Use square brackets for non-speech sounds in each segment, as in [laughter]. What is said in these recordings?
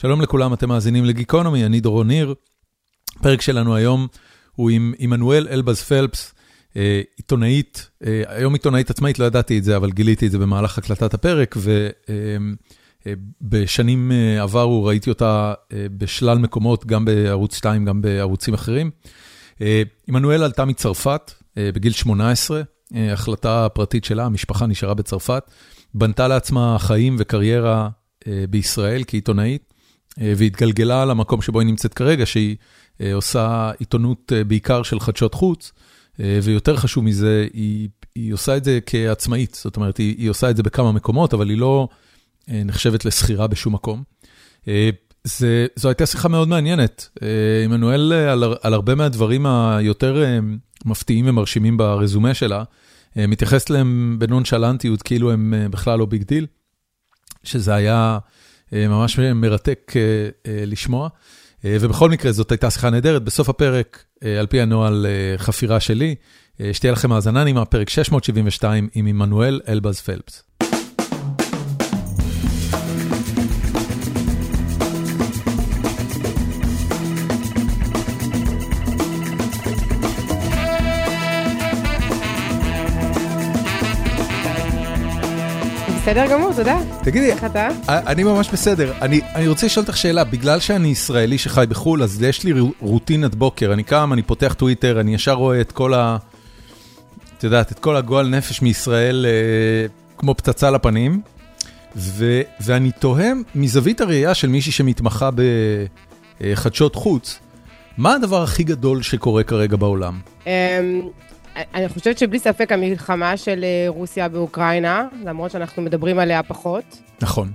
שלום לכולם, אתם מאזינים לגיקונומי, אני דורון ניר. הפרק שלנו היום הוא עם עמנואל אלבז פלפס, עיתונאית, היום עיתונאית עצמאית, לא ידעתי את זה, אבל גיליתי את זה במהלך הקלטת הפרק, ובשנים עברו ראיתי אותה בשלל מקומות, גם בערוץ 2, גם בערוצים אחרים. עמנואל עלתה מצרפת בגיל 18, החלטה פרטית שלה, המשפחה נשארה בצרפת, בנתה לעצמה חיים וקריירה בישראל כעיתונאית, והתגלגלה למקום שבו היא נמצאת כרגע, שהיא עושה עיתונות בעיקר של חדשות חוץ, ויותר חשוב מזה, היא, היא עושה את זה כעצמאית, זאת אומרת, היא, היא עושה את זה בכמה מקומות, אבל היא לא נחשבת לשכירה בשום מקום. זה, זו הייתה שיחה מאוד מעניינת, עמנואל על, על הרבה מהדברים היותר מפתיעים ומרשימים ברזומה שלה, מתייחסת להם בנונשלנטיות, כאילו הם בכלל לא big deal, שזה היה ממש מרתק לשמוע. ובכל מקרה, זאת הייתה שיחה נהדרת. בסוף הפרק, על פי הנוהל חפירה שלי, שתהיה לכם האזנה נעימה, פרק 672 עם עמנואל אלבז פלפס. בסדר גמור, תודה. תגידי, איך אתה? אני ממש בסדר. אני, אני רוצה לשאול אותך שאלה, בגלל שאני ישראלי שחי בחו"ל, אז יש לי רוטינת בוקר. אני קם, אני פותח טוויטר, אני ישר רואה את כל ה... את יודעת, את כל הגועל נפש מישראל אה, כמו פצצה לפנים, ו, ואני תוהה מזווית הראייה של מישהי שמתמחה בחדשות חוץ, מה הדבר הכי גדול שקורה כרגע בעולם? אני חושבת שבלי ספק המלחמה של רוסיה באוקראינה, למרות שאנחנו מדברים עליה פחות. נכון.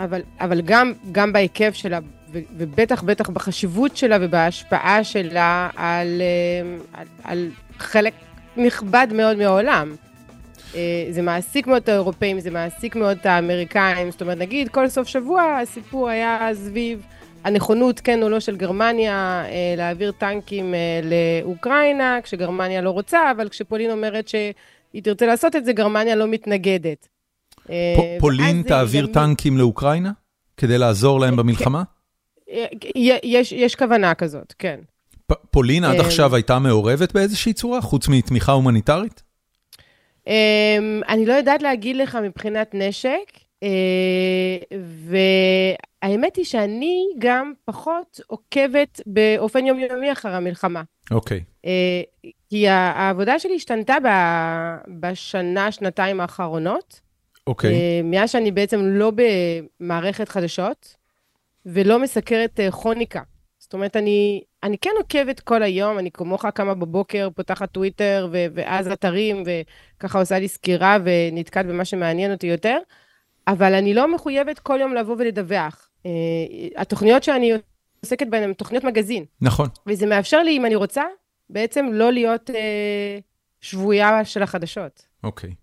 אבל, אבל גם, גם בהיקף שלה, ובטח בטח בחשיבות שלה ובהשפעה שלה על, על, על חלק נכבד מאוד מהעולם. זה מעסיק מאוד את האירופאים, זה מעסיק מאוד את האמריקאים. זאת אומרת, נגיד, כל סוף שבוע הסיפור היה סביב הנכונות, כן או לא, של גרמניה להעביר טנקים לאוקראינה, כשגרמניה לא רוצה, אבל כשפולין אומרת שהיא תרצה לעשות את זה, גרמניה לא מתנגדת. פולין תעביר טנקים לאוקראינה? כדי לעזור להם במלחמה? יש, יש כוונה כזאת, כן. פולין עד עכשיו הייתה מעורבת באיזושהי צורה, חוץ מתמיכה הומניטרית? אני לא יודעת להגיד לך מבחינת נשק, והאמת היא שאני גם פחות עוקבת באופן יומיומי אחר המלחמה. אוקיי. כי העבודה שלי השתנתה בשנה, שנתיים האחרונות. אוקיי. מאז שאני בעצם לא במערכת חדשות, ולא מסקרת כרוניקה. זאת אומרת, אני, אני כן עוקבת כל היום, אני כמוך קמה בבוקר, פותחת טוויטר, ו- ואז אתרים, וככה עושה לי סקירה ונתקעת במה שמעניין אותי יותר, אבל אני לא מחויבת כל יום לבוא ולדווח. Uh, התוכניות שאני עוסקת בהן הן תוכניות מגזין. נכון. וזה מאפשר לי, אם אני רוצה, בעצם לא להיות uh, שבויה של החדשות. אוקיי.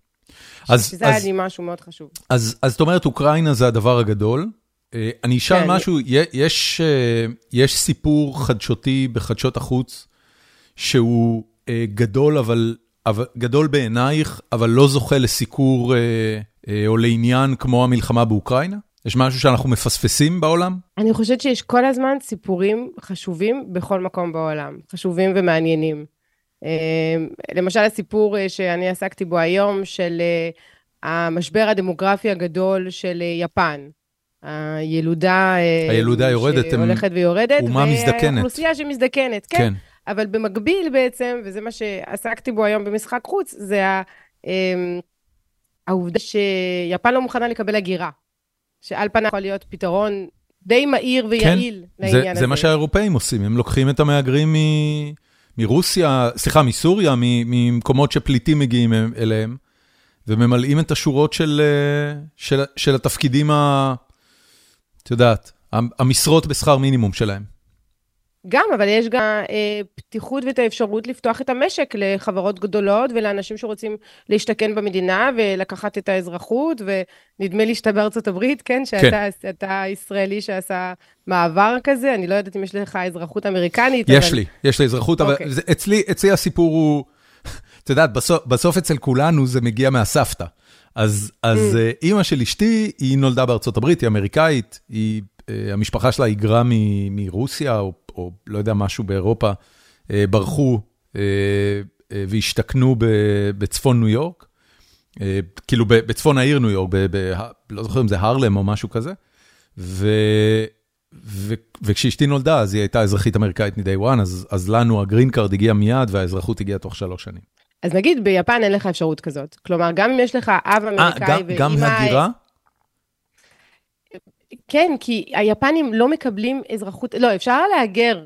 אז... שזה היה לי משהו מאוד חשוב. אז זאת אומרת, אוקראינה זה הדבר הגדול. אני אשאל כן. משהו, יש, יש סיפור חדשותי בחדשות החוץ שהוא גדול, אבל, אבל גדול בעינייך, אבל לא זוכה לסיקור או לעניין כמו המלחמה באוקראינה? יש משהו שאנחנו מפספסים בעולם? אני חושבת שיש כל הזמן סיפורים חשובים בכל מקום בעולם, חשובים ומעניינים. למשל הסיפור שאני עסקתי בו היום של המשבר הדמוגרפי הגדול של יפן. הילודה... הילודה יורדת. שהולכת ויורדת. אומה מזדקנת. והאוכלוסייה שמזדקנת, כן. כן. אבל במקביל בעצם, וזה מה שעסקתי בו היום במשחק חוץ, זה העובדה שיפן לא מוכנה לקבל הגירה. שעל פניו יכול להיות פתרון די מהיר ויעיל כן, לעניין זה, הזה. זה מה שהאירופאים עושים, הם לוקחים את המהגרים מ... מרוסיה, סליחה, מסוריה, ממקומות שפליטים מגיעים אליהם, וממלאים את השורות של, של, של התפקידים ה... את יודעת, המשרות בשכר מינימום שלהם. גם, אבל יש גם אה, פתיחות ואת האפשרות לפתוח את המשק לחברות גדולות ולאנשים שרוצים להשתכן במדינה ולקחת את האזרחות, ונדמה לי שאתה בארצות הברית, כן? שאתה כן. אתה ישראלי שעשה מעבר כזה, אני לא יודעת אם יש לך אזרחות אמריקנית. יש אבל... לי, יש לי אזרחות, אוקיי. אבל זה, אצלי, אצלי הסיפור הוא, [laughs] את יודעת, בסוף, בסוף אצל כולנו זה מגיע מהסבתא. אז, אז Mm. אה, אימא של אשתי, היא נולדה בארצות הברית, היא אמריקאית, היא המשפחה שלה היגרה מרוסיה, או לא יודע, משהו באירופה, ברחו והשתכנו בצפון ניו יורק, כאילו בצפון העיר ניו יורק, לא זוכר אם זה הרלם או משהו כזה, וכשאשתי נולדה, אז היא הייתה אזרחית אמריקאית מ-day one, אז לנו ה green card הגיע מיד והאזרחות הגיעה תוך שלוש שנים. אז נגיד ביפן אין לך אפשרות כזאת. כלומר, גם אם יש לך אב אמריקאי ואימא... גם הגירה? כן, כי היפנים לא מקבלים אזרחות, לא, אפשר להגר.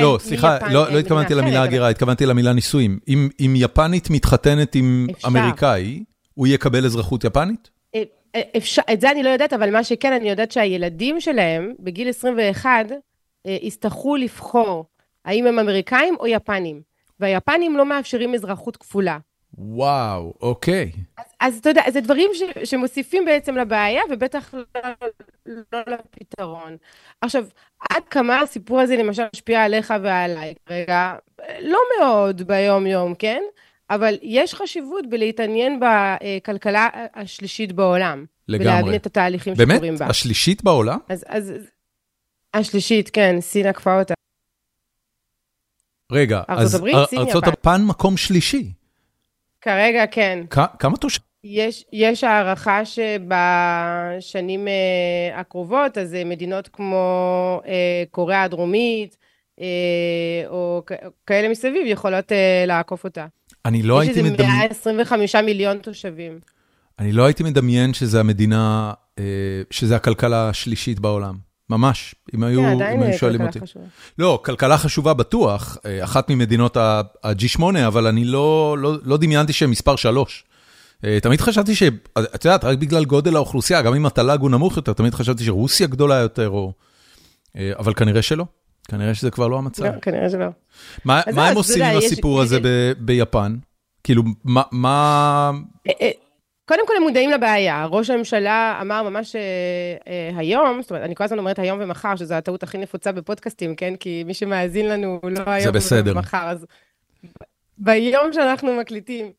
לא, סליחה, לא, לא התכוונתי למילה הגירה, התכוונתי למילה נישואים. אם, אם יפנית מתחתנת עם אפשר. אמריקאי, הוא יקבל אזרחות יפנית? אה, אה, אפשר, את זה אני לא יודעת, אבל מה שכן, אני יודעת שהילדים שלהם, בגיל 21, אה, יצטרכו לבחור האם הם אמריקאים או יפנים. והיפנים לא מאפשרים אזרחות כפולה. וואו, אוקיי. אז, אז אתה יודע, זה דברים ש, שמוסיפים בעצם לבעיה, ובטח לא, לא לפתרון. עכשיו, עד כמה הסיפור הזה למשל משפיע עליך ועליי כרגע? לא מאוד ביום-יום, כן? אבל יש חשיבות בלהתעניין בכלכלה השלישית בעולם. לגמרי. ולהבין את התהליכים שקורים בה. באמת? השלישית בעולם? אז, אז... השלישית, כן, סין עקפה אותה. רגע, אז ארצות הפן מקום שלישי. כרגע כן. כמה תושבים? יש, יש הערכה שבשנים אה, הקרובות, אז אה, מדינות כמו אה, קוריאה הדרומית, או כאלה מסביב, יכולות לעקוף אותה. אני לא הייתי מדמיין... יש איזה 125 מיליון תושבים. אני לא הייתי מדמיין שזה המדינה, שזה הכלכלה השלישית בעולם. ממש, אם היו, yeah, אם היו שואלים אותי. חשובה. לא, כלכלה חשובה בטוח, אחת ממדינות ה-G8, אבל אני לא, לא, לא דמיינתי שהם מספר 3. תמיד חשבתי ש... את יודעת, רק בגלל גודל האוכלוסייה, גם אם התל"ג הוא נמוך יותר, תמיד חשבתי שרוסיה גדולה יותר, או... אה, אבל כנראה שלא. כנראה שזה כבר לא המצב. לא, כנראה שלא. מה, מה הם עושים עם הסיפור הזה ביפן? כאילו, מה... מה... קודם כל הם מודעים לבעיה, ראש הממשלה אמר ממש אה, אה, היום, זאת אומרת, אני כל הזמן אומרת היום ומחר, שזו הטעות הכי נפוצה בפודקאסטים, כן? כי מי שמאזין לנו הוא לא היום ומחר, אז ביום שאנחנו מקליטים, אה,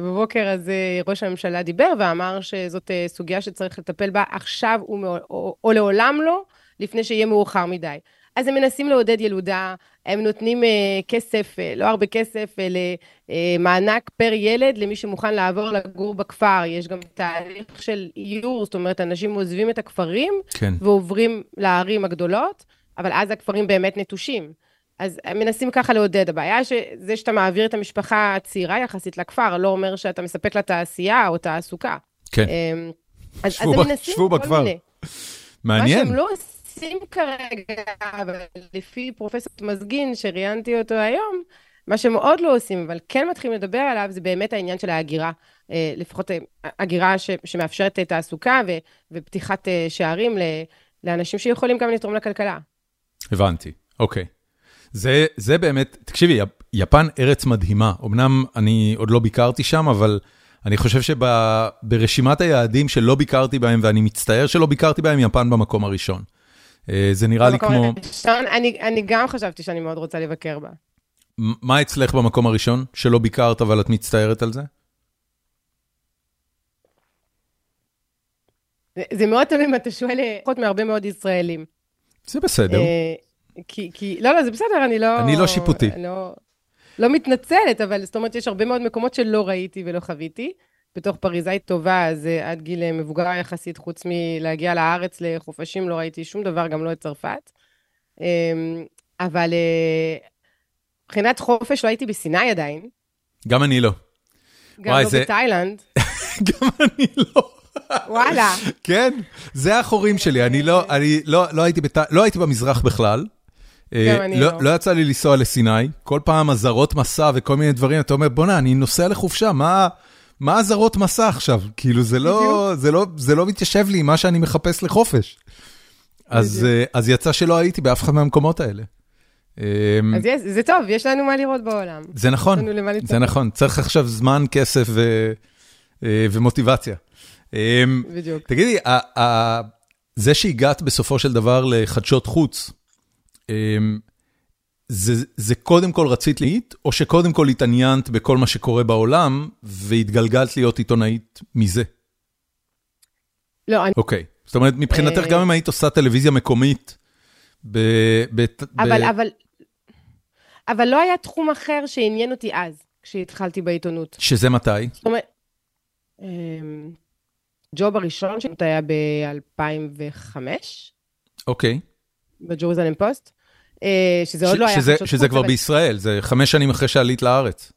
בבוקר הזה ראש הממשלה דיבר ואמר שזאת אה, סוגיה שצריך לטפל בה עכשיו או, או, או לעולם לא, לפני שיהיה מאוחר מדי. אז הם מנסים לעודד ילודה, הם נותנים uh, כסף, לא הרבה כסף, למענק פר ילד למי שמוכן לעבור לגור בכפר. יש גם תהליך של איור, זאת אומרת, אנשים עוזבים את הכפרים, כן. ועוברים לערים הגדולות, אבל אז הכפרים באמת נטושים. אז מנסים ככה לעודד. הבעיה שזה שאתה מעביר את המשפחה הצעירה יחסית לכפר, לא אומר שאתה מספק לה תעשייה או תעסוקה. כן. אז, שבו, אז הם מנסים שבו בכפר. מיני. מעניין. מה שהם לא עושים... כרגע, אבל לפי פרופסור מזגין, שראיינתי אותו היום, מה שהם עוד לא עושים, אבל כן מתחילים לדבר עליו, זה באמת העניין של ההגירה. אה, לפחות אה, הגירה ש, שמאפשרת אה, תעסוקה ו, ופתיחת שערים לאנשים שיכולים גם לתרום לכלכלה. הבנתי, אוקיי. זה, זה באמת, תקשיבי, יפן ארץ מדהימה. אמנם אני עוד לא ביקרתי שם, אבל אני חושב שברשימת היעדים שלא ביקרתי בהם, ואני מצטער שלא ביקרתי בהם, יפן במקום הראשון. אה, זה נראה לי כמו... הראשון, אני, אני גם חשבתי שאני מאוד רוצה לבקר בה. מה אצלך במקום הראשון, שלא ביקרת אבל את מצטערת על זה? זה, זה מאוד תלוי אם אתה שואל פחות מהרבה מאוד ישראלים. זה בסדר. כי, כי, לא, לא, זה בסדר, אני לא... אני לא שיפוטי. לא, לא מתנצלת, אבל זאת אומרת, יש הרבה מאוד מקומות שלא ראיתי ולא חוויתי. בתוך פריזאית טובה, אז אה, עד גיל אה, מבוגר יחסית, חוץ מלהגיע לארץ לחופשים, לא ראיתי שום דבר, גם לא את צרפת. אמ, אבל אה, מבחינת חופש לא הייתי בסיני עדיין. גם אני לא. גם וואי, לא זה... בתאילנד. [laughs] גם אני לא. וואלה. כן, זה החורים שלי, אני לא, אני לא, לא הייתי, בת... לא הייתי במזרח בכלל. אני לא. לא. לא יצא לי לנסוע לסיני, כל פעם אזהרות מסע וכל מיני דברים, אתה אומר, בוא'נה, אני נוסע לחופשה, מה... אזהרות מסע עכשיו? כאילו, זה לא, זה לא, זה לא מתיישב לי עם מה שאני מחפש לחופש. אז, אה, אז יצא שלא הייתי באף אחד מהמקומות האלה. אמ, אז יש, זה טוב, יש לנו מה לראות בעולם. זה נכון, זה נכון. צריך עכשיו זמן, כסף ו, אה, ומוטיבציה. אמ, בדיוק. תגידי, זה שהגעת בסופו של דבר לחדשות חוץ, זה, זה קודם כל רצית להיט, או שקודם כל התעניינת בכל מה שקורה בעולם, והתגלגלת להיות עיתונאית מזה? לא, אני... אוקיי, זאת אומרת, מבחינתך, גם אם היית עושה טלוויזיה מקומית, ב... אבל, אבל, אבל לא היה תחום אחר שעניין אותי אז, כשהתחלתי בעיתונות. שזה מתי? זאת אומרת, אמ, ג'וב הראשון שלי היה ב-2005. אוקיי. בג'רוזלם פוסט. אה, שזה עוד לא היה חדשות חוץ. שזה כבר בישראל, זה חמש שנים אחרי שעלית לארץ.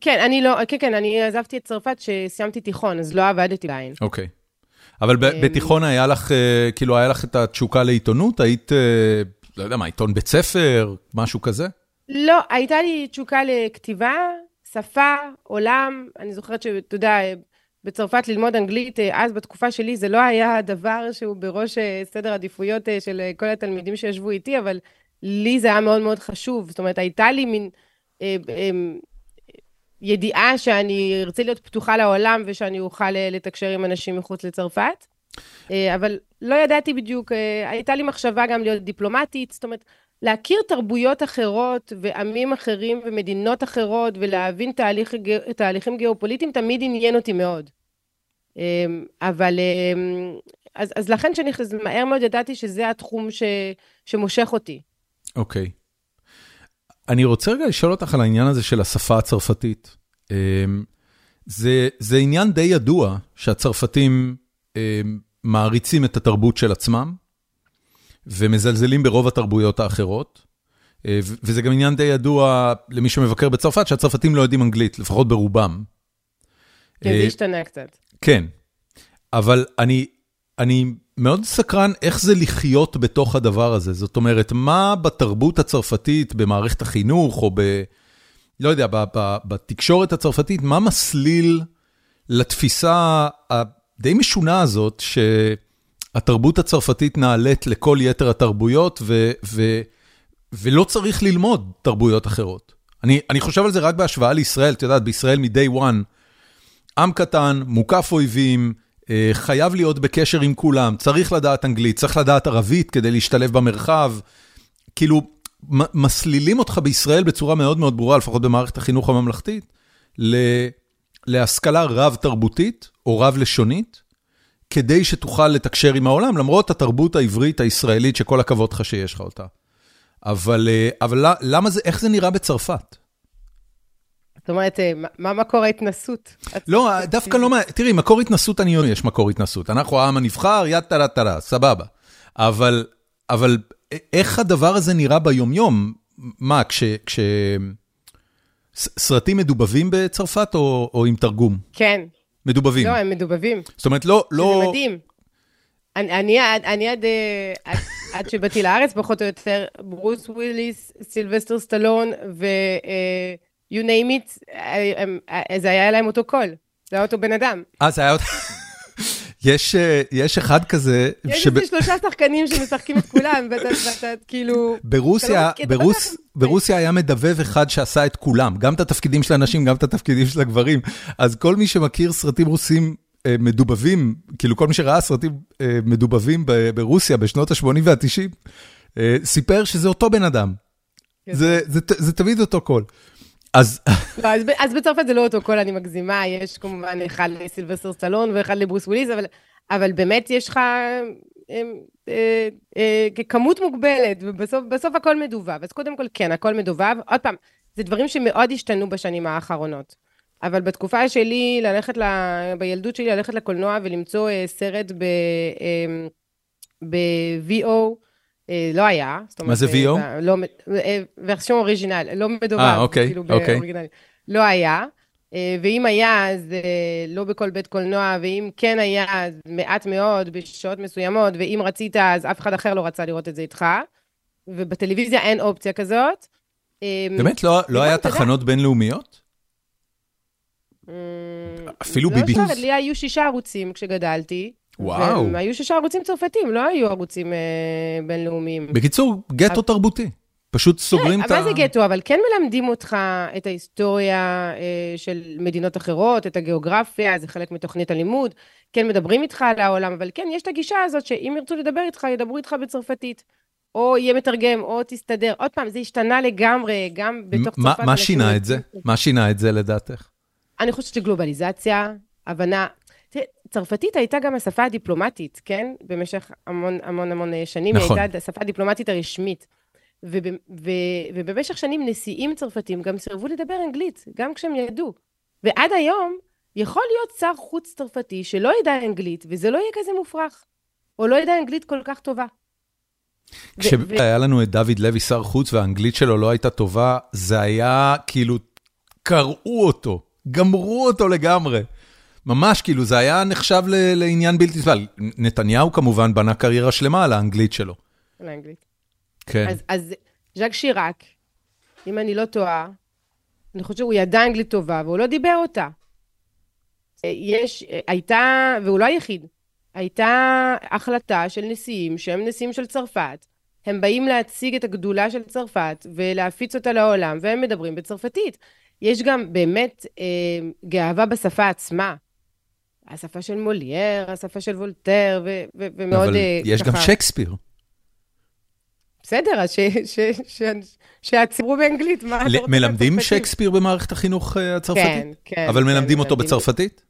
כן, אני לא, כן, כן, אני עזבתי את צרפת כשסיימתי תיכון, אז לא עבדתי בעין. אוקיי. אבל אמ, בתיכון היה לך, אה, כאילו, היה לך את התשוקה לעיתונות? היית, אה, לא יודע מה, עיתון בית ספר, משהו כזה? לא, הייתה לי תשוקה לכתיבה, שפה, עולם. אני זוכרת שאתה יודע, בצרפת ללמוד אנגלית, אז בתקופה שלי זה לא היה הדבר שהוא בראש סדר עדיפויות של כל התלמידים שישבו איתי, אבל לי זה היה מאוד מאוד חשוב. זאת אומרת, הייתה לי מין אה, אה, ידיעה שאני ארצה להיות פתוחה לעולם ושאני אוכל אה, לתקשר עם אנשים מחוץ לצרפת. אה, אבל לא ידעתי בדיוק, אה, הייתה לי מחשבה גם להיות דיפלומטית, זאת אומרת, להכיר תרבויות אחרות ועמים אחרים ומדינות אחרות ולהבין תהליך, תהליכים גיאופוליטיים תמיד עניין אותי מאוד. אה, אבל, אה, אז, אז לכן שאני מהר מאוד ידעתי שזה התחום ש, שמושך אותי. אוקיי. Okay. אני רוצה רגע לשאול אותך על העניין הזה של השפה הצרפתית. אמ, זה, זה עניין די ידוע שהצרפתים אמ, מעריצים את התרבות של עצמם, ומזלזלים ברוב התרבויות האחרות. אה, וזה גם עניין די ידוע למי שמבקר בצרפת, שהצרפתים לא יודעים אנגלית, לפחות ברובם. כן, זה אה, השתנה קצת. כן, אבל אני, אני מאוד סקרן איך זה לחיות בתוך הדבר הזה. זאת אומרת, מה בתרבות הצרפתית, במערכת החינוך, או ב... לא יודע, ב, ב, בתקשורת הצרפתית, מה מסליל לתפיסה הדי משונה הזאת, שהתרבות הצרפתית נעלית לכל יתר התרבויות, ו, ו, ולא צריך ללמוד תרבויות אחרות. אני, אני חושב על זה רק בהשוואה לישראל, את יודעת, בישראל מ-day one, עם קטן, מוקף אויבים, חייב להיות בקשר עם כולם, צריך לדעת אנגלית, צריך לדעת ערבית כדי להשתלב במרחב. כאילו, מסלילים אותך בישראל בצורה מאוד מאוד ברורה, לפחות במערכת החינוך הממלכתית, להשכלה רב-תרבותית או רב-לשונית, כדי שתוכל לתקשר עם העולם, למרות התרבות העברית הישראלית שכל הכבוד לך שיש לך אותה. אבל, אה, אבל למה זה, איך זה נראה בצרפת? זאת אומרת, אה, מה מקור ההתנסות? לא, דווקא לא, תראי, מקור התנסות, אני יודע, יש מקור התנסות. אנחנו העם הנבחר, יד טלה טלה, סבבה. אבל, אבל איך הדבר הזה נראה ביומיום? מה, כש... כש... סרטים מדובבים בצרפת או, או עם תרגום? כן. מדובבים. לא, הם מדובבים. זאת אומרת, לא... לא... זה מדהים. אני, אני, אני עד, אה, עד, עד שבאתי לארץ, פחות או יותר, ברוס וויליס, סילבסטר סטלון ו... You name it, אה, אה, זה היה להם אותו קול, זה היה אותו בן אדם. אה, זה היה אותו... יש, אה, יש אחד כזה... יש איזה שלושה שחקנים שמשחקים את כולם, ואתה [laughs] כאילו... ברוסיה, לא ברוס, ברוסיה היה מדבב אחד שעשה את כולם, גם את התפקידים של הנשים, גם את התפקידים של הגברים. אז כל מי שמכיר סרטים רוסים מדובבים, כאילו כל מי שראה סרטים מדובבים ברוסיה בשנות ה-80 וה-90, סיפר שזה אותו בן אדם. כן. זה, זה, זה, זה תמיד אותו קול. אז... לא, אז, בצרפת זה לא אותו קול, אני מגזימה, יש כמובן אחד לסילבסטר סטלון ואחד לברוס וויליס, אבל, באמת יש לך אה, אה, אה, כמות מוגבלת, ובסוף הכל מדובב. אז קודם כל, כן, הכל מדובב. עוד פעם, זה דברים שמאוד השתנו בשנים האחרונות. אבל בתקופה שלי, ללכת, ל... בילדות שלי, ללכת לקולנוע ולמצוא סרט ב-VO, אה, לא היה. מה זה VO? אה, לא, אה, ורסיון אוריג'ינל, לא מדובר. אה, אוקיי, כאילו אוקיי. לא היה. ואם היה, אז לא בכל בית קולנוע, ואם כן היה, אז מעט מאוד, בשעות מסוימות, ואם רצית, אז אף אחד אחר לא רצה לראות את זה איתך. ובטלוויזיה אין אופציה כזאת. באמת? לא, לא היה תחנות בינלאומיות? אפילו ביבי? לא, לי היו שישה ערוצים כשגדלתי. וואו. והם היו שישה ערוצים צרפתים, לא היו ערוצים אה, בינלאומיים. בקיצור, גטו אבל... תרבותי. פשוט סוגרים כן, את ה... מה זה גטו? אבל כן מלמדים אותך את ההיסטוריה אה, של מדינות אחרות, את הגיאוגרפיה, זה חלק מתוכנית הלימוד. כן מדברים איתך על העולם, אבל כן, יש את הגישה הזאת שאם ירצו לדבר איתך, ידברו איתך בצרפתית. או יהיה מתרגם, או תסתדר. עוד פעם, זה השתנה לגמרי, גם בתוך צרפת. מה שינה את זה? מה שינה את זה לדעתך? אני חושבת שגלובליזציה, הבנה, צרפתית הייתה גם השפה הדיפלומטית, כן? במשך המון המון המון שנים. נכון. היא הייתה השפה הדיפלומטית הרשמית. וב, ו, ובמשך שנים נשיאים צרפתים גם סירבו לדבר אנגלית, גם כשהם ידעו. ועד היום יכול להיות שר חוץ צרפתי שלא ידע אנגלית, וזה לא יהיה כזה מופרך. או לא ידע אנגלית כל כך טובה. כשהיה לנו את דוד לוי שר חוץ והאנגלית שלו לא הייתה טובה, זה היה כאילו, קרעו אותו, גמרו אותו לגמרי. ממש, כאילו, זה היה נחשב לעניין בלתי נסבל. נתניהו כמובן בנה קריירה שלמה על האנגלית שלו. על האנגלית. כן. אז, אז ז'אק שיראק, אם אני לא טועה, אני חושבת שהוא ידע אנגלית טובה, והוא לא דיבר אותה. יש, הייתה, והוא לא היחיד, הייתה החלטה של נשיאים שהם נשיאים של צרפת. הם באים להציג את הגדולה של צרפת ולהפיץ אותה לעולם, והם מדברים בצרפתית. יש גם באמת אה, גאווה בשפה עצמה. השפה של מולייר, השפה של וולטר, ו- ו- ומאוד אבל אה, יש גם שייקספיר. בסדר, אז שיעצרו באנגלית, מה אתה רוצה מלמדים? שייקספיר במערכת החינוך אה, הצרפתית? כן, כן. אבל כן, מלמדים אותו בצרפתית?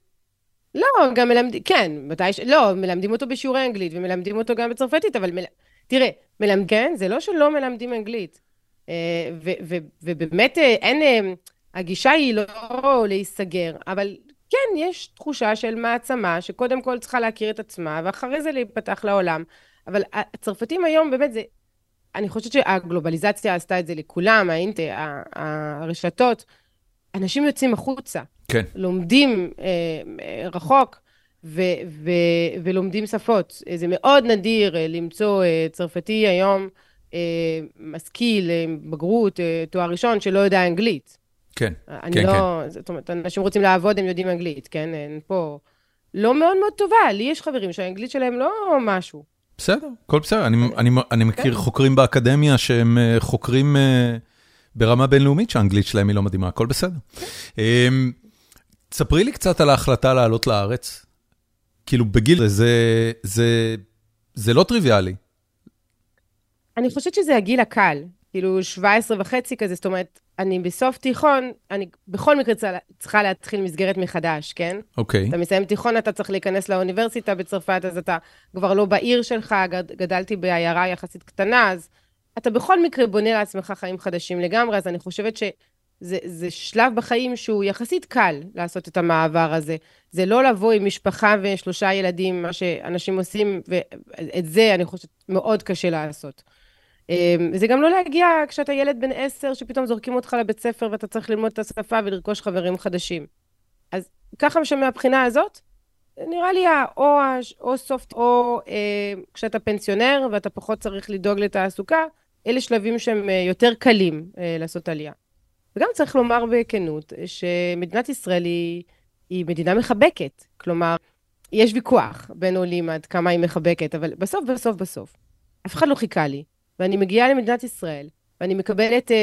לא, גם מלמדים, כן, מתי ש... לא, מלמדים אותו בשיעורי אנגלית, ומלמדים אותו גם בצרפתית, אבל מל... תראה, מלמד... כן, זה לא שלא מלמדים אנגלית. אה, ו- ו- ובאמת אין, הגישה היא לא להיסגר, אבל כן, יש תחושה של מעצמה, שקודם כל צריכה להכיר את עצמה, ואחרי זה להיפתח לעולם. אבל הצרפתים היום, באמת, זה... אני חושבת שהגלובליזציה עשתה את זה לכולם, האינט... הרשתות. אנשים יוצאים החוצה. כן. לומדים אה, רחוק ו- ו- ולומדים שפות. זה מאוד נדיר אה, למצוא אה, צרפתי היום אה, משכיל, בגרות, תואר ראשון, שלא יודע אנגלית. כן, אני כן, לא, זאת אומרת, אנשים רוצים לעבוד, הם יודעים אנגלית, כן? אין פה... לא מאוד מאוד טובה, לי יש חברים שהאנגלית שלהם לא משהו. בסדר, הכל בסדר. אני, אני, אני מכיר חוקרים באקדמיה שהם אה, חוקרים אה, ברמה בינלאומית שהאנגלית שלהם היא לא מדהימה, הכל בסדר. אמ, תספרי לי קצת על ההחלטה לעלות לארץ. כאילו בגיל זה, זה, זה לא טריוויאלי. אני חושבת שזה הגיל הקל, כאילו 17 וחצי כזה, זאת אומרת, אני בסוף תיכון, אני בכל מקרה צריכה- צריכה להתחיל מסגרת מחדש, כן? אוקיי, אתה מסיים תיכון, אתה צריך להיכנס לאוניברסיטה בצרפת, אז אתה כבר לא בעיר שלך, גד- גדלתי בעיירה יחסית קטנה, אז אתה בכל מקרה בונה לעצמך חיים חדשים לגמרי, אז אני חושבת שזה זה שלב בחיים שהוא יחסית קל לעשות את המעבר הזה. זה לא לבוא עם משפחה ושלושה ילדים, מה שאנשים עושים, ואת זה אני חושבת מאוד קשה לעשות. אמ, זה גם לא להגיע כשאתה ילד בן עשר, שפתאום זורקים אותך לבית ספר ואתה צריך ללמוד את השפה ולרכוש חברים חדשים. אז ככה שמהבחינה הזאת, נראה לי או, או סופט, או אה, כשאתה פנסיונר ואתה פחות צריך לדאוג לתעסוקה, אלה שלבים שהם אה, יותר קלים אה, לעשות עלייה. וגם צריך לומר בכנות, שמדינת ישראל היא, היא מדינה מחבקת. כלומר, יש ויכוח בין עולים עד כמה היא מחבקת, אבל בסוף, בסוף, בסוף, אף אחד לא חיכה לי. ואני מגיעה למדינת ישראל, ואני מקבלת אה,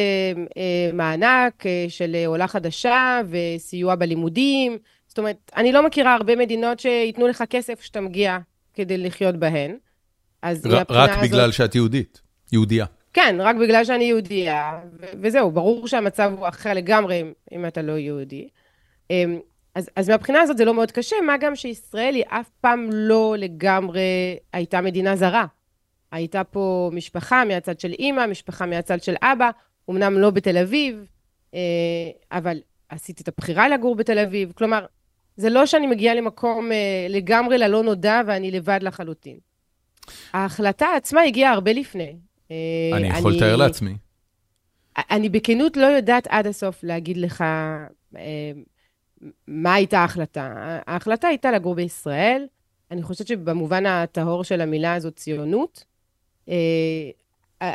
אה, מענק אה, של אה, עולה חדשה וסיוע בלימודים. זאת אומרת, אני לא מכירה הרבה מדינות שייתנו לך כסף כשאתה מגיע כדי לחיות בהן. אז ר- רק הזאת- בגלל שאת יהודית, יהודייה. כן, רק בגלל שאני יהודייה, ו- וזהו, ברור שהמצב הוא אחר לגמרי אם, אם אתה לא יהודי. אמ, אז, אז מהבחינה הזאת זה לא מאוד קשה, מה גם שישראל היא אף פעם לא לגמרי הייתה מדינה זרה. הייתה פה משפחה מהצד של אימא, משפחה מהצד של אבא, אמנם לא בתל אביב, אה, אבל עשיתי את הבחירה לגור בתל אביב. כלומר, זה לא שאני מגיעה למקום אה, לגמרי ללא נודע ואני לבד לחלוטין. ההחלטה עצמה הגיעה הרבה לפני. אה, אני יכול לתאר לעצמי. אני בכנות לא יודעת עד הסוף להגיד לך מה הייתה ההחלטה. ההחלטה הייתה לגור בישראל. אני חושבת שבמובן הטהור של המילה הזאת, ציונות. אה,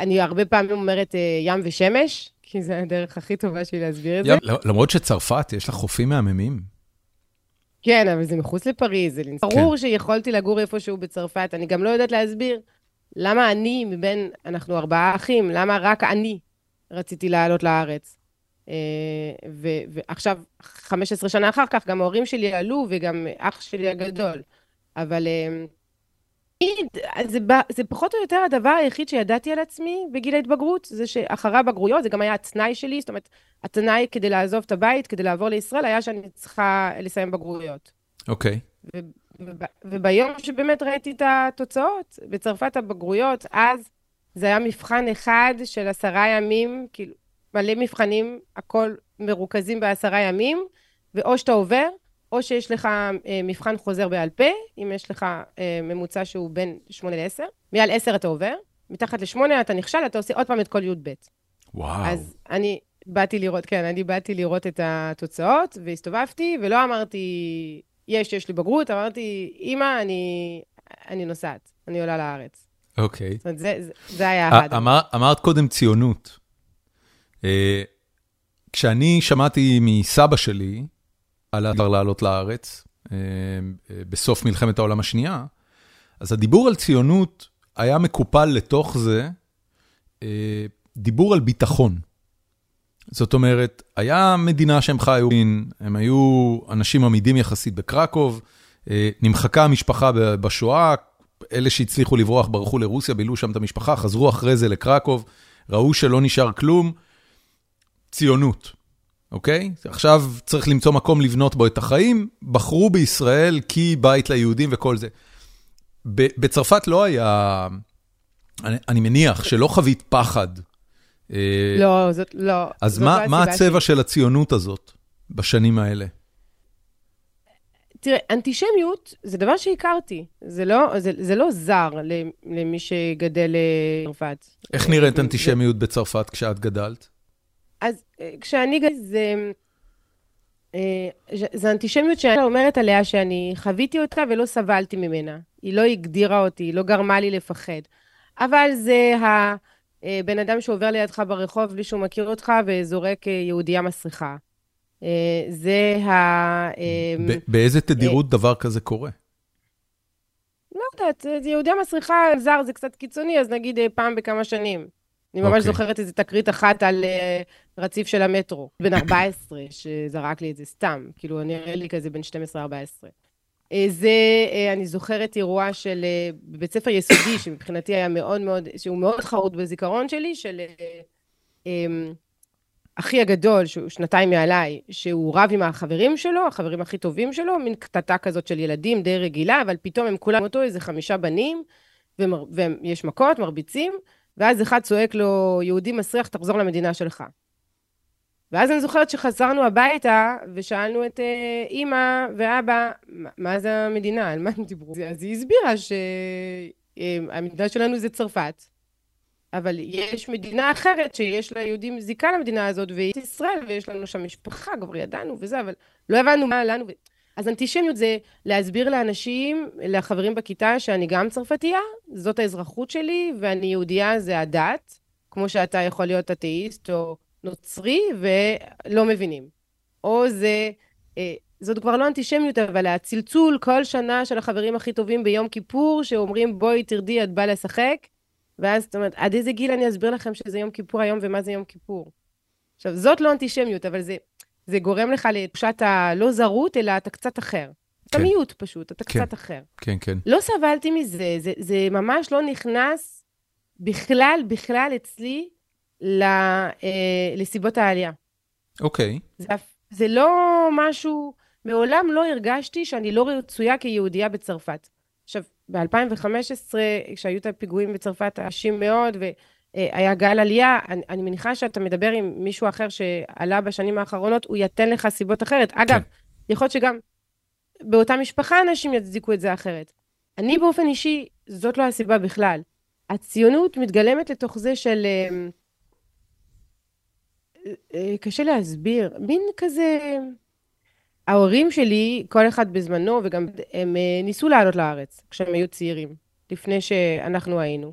אני הרבה פעמים אומרת אה, ים ושמש, כי זו הדרך הכי טובה שלי להסביר את זה. ים- למרות שצרפת, יש לה חופים מהממים. כן, אבל זה מחוץ לפריז, זה כן. ברור שיכולתי לגור איפשהו בצרפת. אני גם לא יודעת להסביר למה אני, מבין, אנחנו ארבעה אחים, למה רק אני רציתי לעלות לארץ. אה, ו- ועכשיו, 15 שנה אחר כך, גם ההורים שלי עלו, וגם אח שלי הגדול. אבל תמיד, זה, ב- זה פחות או יותר הדבר היחיד שידעתי על עצמי בגיל ההתבגרות, זה שאחרי הבגרויות, זה גם היה התנאי שלי, זאת אומרת, התנאי כדי לעזוב את הבית, כדי לעבור לישראל, היה שאני צריכה לסיים בגרויות. אוקיי. וביום שבאמת ראיתי את התוצאות, בצרפת הבגרויות, אז זה היה מבחן אחד של עשרה ימים, כאילו, מלא מבחנים, הכל מרוכזים בעשרה ימים, ואו שאתה עובר, או שיש לך אה, מבחן חוזר בעל פה, אם יש לך אה, ממוצע שהוא בין 8 ל-10, מעל 10 אתה עובר, מתחת ל-8 אתה נכשל, אתה עושה עוד פעם את כל י"ב. וואו. אז אני באתי לראות, כן, אני באתי לראות את התוצאות, והסתובבתי, ולא אמרתי, יש, יש לי בגרות, אמרתי, אמא, אני, אני נוסעת, אני עולה לארץ. אוקיי. זאת אומרת, זה, זה, זה היה אחד. אמר, אמרת קודם ציונות. אה, כשאני שמעתי מסבא שלי על הדבר לעלות לארץ, אה, בסוף מלחמת העולם השנייה, אז הדיבור על ציונות היה מקופל לתוך זה אה, דיבור על ביטחון. זאת אומרת, היה מדינה שהם חיו, הם היו אנשים עמידים יחסית בקרקוב, נמחקה המשפחה בשואה, אלה שהצליחו לברוח ברחו לרוסיה, בילו שם את המשפחה, חזרו אחרי זה לקרקוב, ראו שלא נשאר כלום, ציונות, אוקיי? עכשיו צריך למצוא מקום לבנות בו את החיים, בחרו בישראל כי בית ליהודים וכל זה. בצרפת לא היה, אני, אני מניח שלא חווית פחד. אה, לא, זאת לא. אז מה, לא מה הצבע של הציונות הזאת בשנים האלה? תראה, אנטישמיות זה דבר שהכרתי. זה לא, זה, זה לא זר למי שגדל בצרפת. איך נראית אנטישמיות בצרפת כשאת גדלת? אז אה, כשאני גדלתי, זה... אה, זו אנטישמיות שאני אומרת עליה שאני חוויתי אותה ולא סבלתי ממנה. היא לא הגדירה אותי, היא לא גרמה לי לפחד. אבל זה הבן אה, אדם שעובר לידך ברחוב בלי שהוא מכיר אותך וזורק יהודייה מסריחה. זה ה... באיזה תדירות דבר כזה קורה? לא יודעת, יהודייה מסריחה זר זה קצת קיצוני, אז נגיד פעם בכמה שנים. אני ממש okay. אוקיי. זוכרת איזו תקרית אחת על uh, רציף של המטרו, בן [coughs] 14, שזרק לי את זה סתם, כאילו, נראה לי כזה בן 12-14. אה, זה, uh, אני זוכרת אירוע של uh, בית ספר יסודי, [coughs] שמבחינתי היה מאוד מאוד, שהוא מאוד חרוט בזיכרון שלי, של um, אחי הגדול, שהוא שנתיים מעליי, שהוא רב עם החברים שלו, החברים הכי טובים שלו, מין קטטה כזאת של ילדים די רגילה, אבל פתאום הם כולם אותו איזה חמישה בנים, ויש מכות, מרביצים, ואז אחד צועק לו, יהודי מסריח, תחזור למדינה שלך. ואז אני זוכרת שחזרנו הביתה, ושאלנו את uh, אימא ואבא, מה זה המדינה, על מה הם דיברו? אז היא הסבירה שהמדינה שלנו זה צרפת, אבל יש מדינה אחרת שיש ליהודים זיקה למדינה הזאת, והיא ישראל, ויש לנו שם משפחה, כבר ידענו וזה, אבל לא הבנו מה לנו. אז אנטישמיות זה להסביר לאנשים, לחברים בכיתה, שאני גם צרפתייה, זאת האזרחות שלי, ואני יהודייה זה הדת, כמו שאתה יכול להיות אתאיסט או נוצרי, ולא מבינים. או זה, אה, זאת כבר לא אנטישמיות, אבל הצלצול כל שנה של החברים הכי טובים ביום כיפור, שאומרים, בואי תרדי, את באה לשחק, ואז זאת אומרת, עד איזה גיל אני אסביר לכם שזה יום כיפור היום ומה זה יום כיפור? עכשיו, זאת לא אנטישמיות, אבל זה זה גורם לך לתחושת הלא זרות, אלא אתה קצת אחר. אתה כן. מיעוט פשוט, אתה כן. קצת אחר. כן, כן. לא סבלתי מזה, זה, זה ממש לא נכנס בכלל, בכלל אצלי ל, אה, לסיבות העלייה. אוקיי. זה, זה לא משהו, מעולם לא הרגשתי שאני לא רצויה כיהודייה בצרפת. עכשיו, ב-2015, כשהיו את הפיגועים בצרפת הקשים מאוד, ו... אה, היה גל עלייה, אני, אני מניחה שאתה מדבר עם מישהו אחר שעלה בשנים האחרונות, הוא ייתן לך סיבות אחרת. אגב, כן. יכול להיות שגם באותה משפחה אנשים יצדיקו את זה אחרת. אני באופן אישי, זאת לא הסיבה בכלל. הציונות מתגלמת לתוך זה של... אה, אה, קשה להסביר, מין כזה... ההורים שלי, כל אחד בזמנו, וגם הם ניסו לעלות לארץ כשהם היו צעירים, לפני שאנחנו היינו.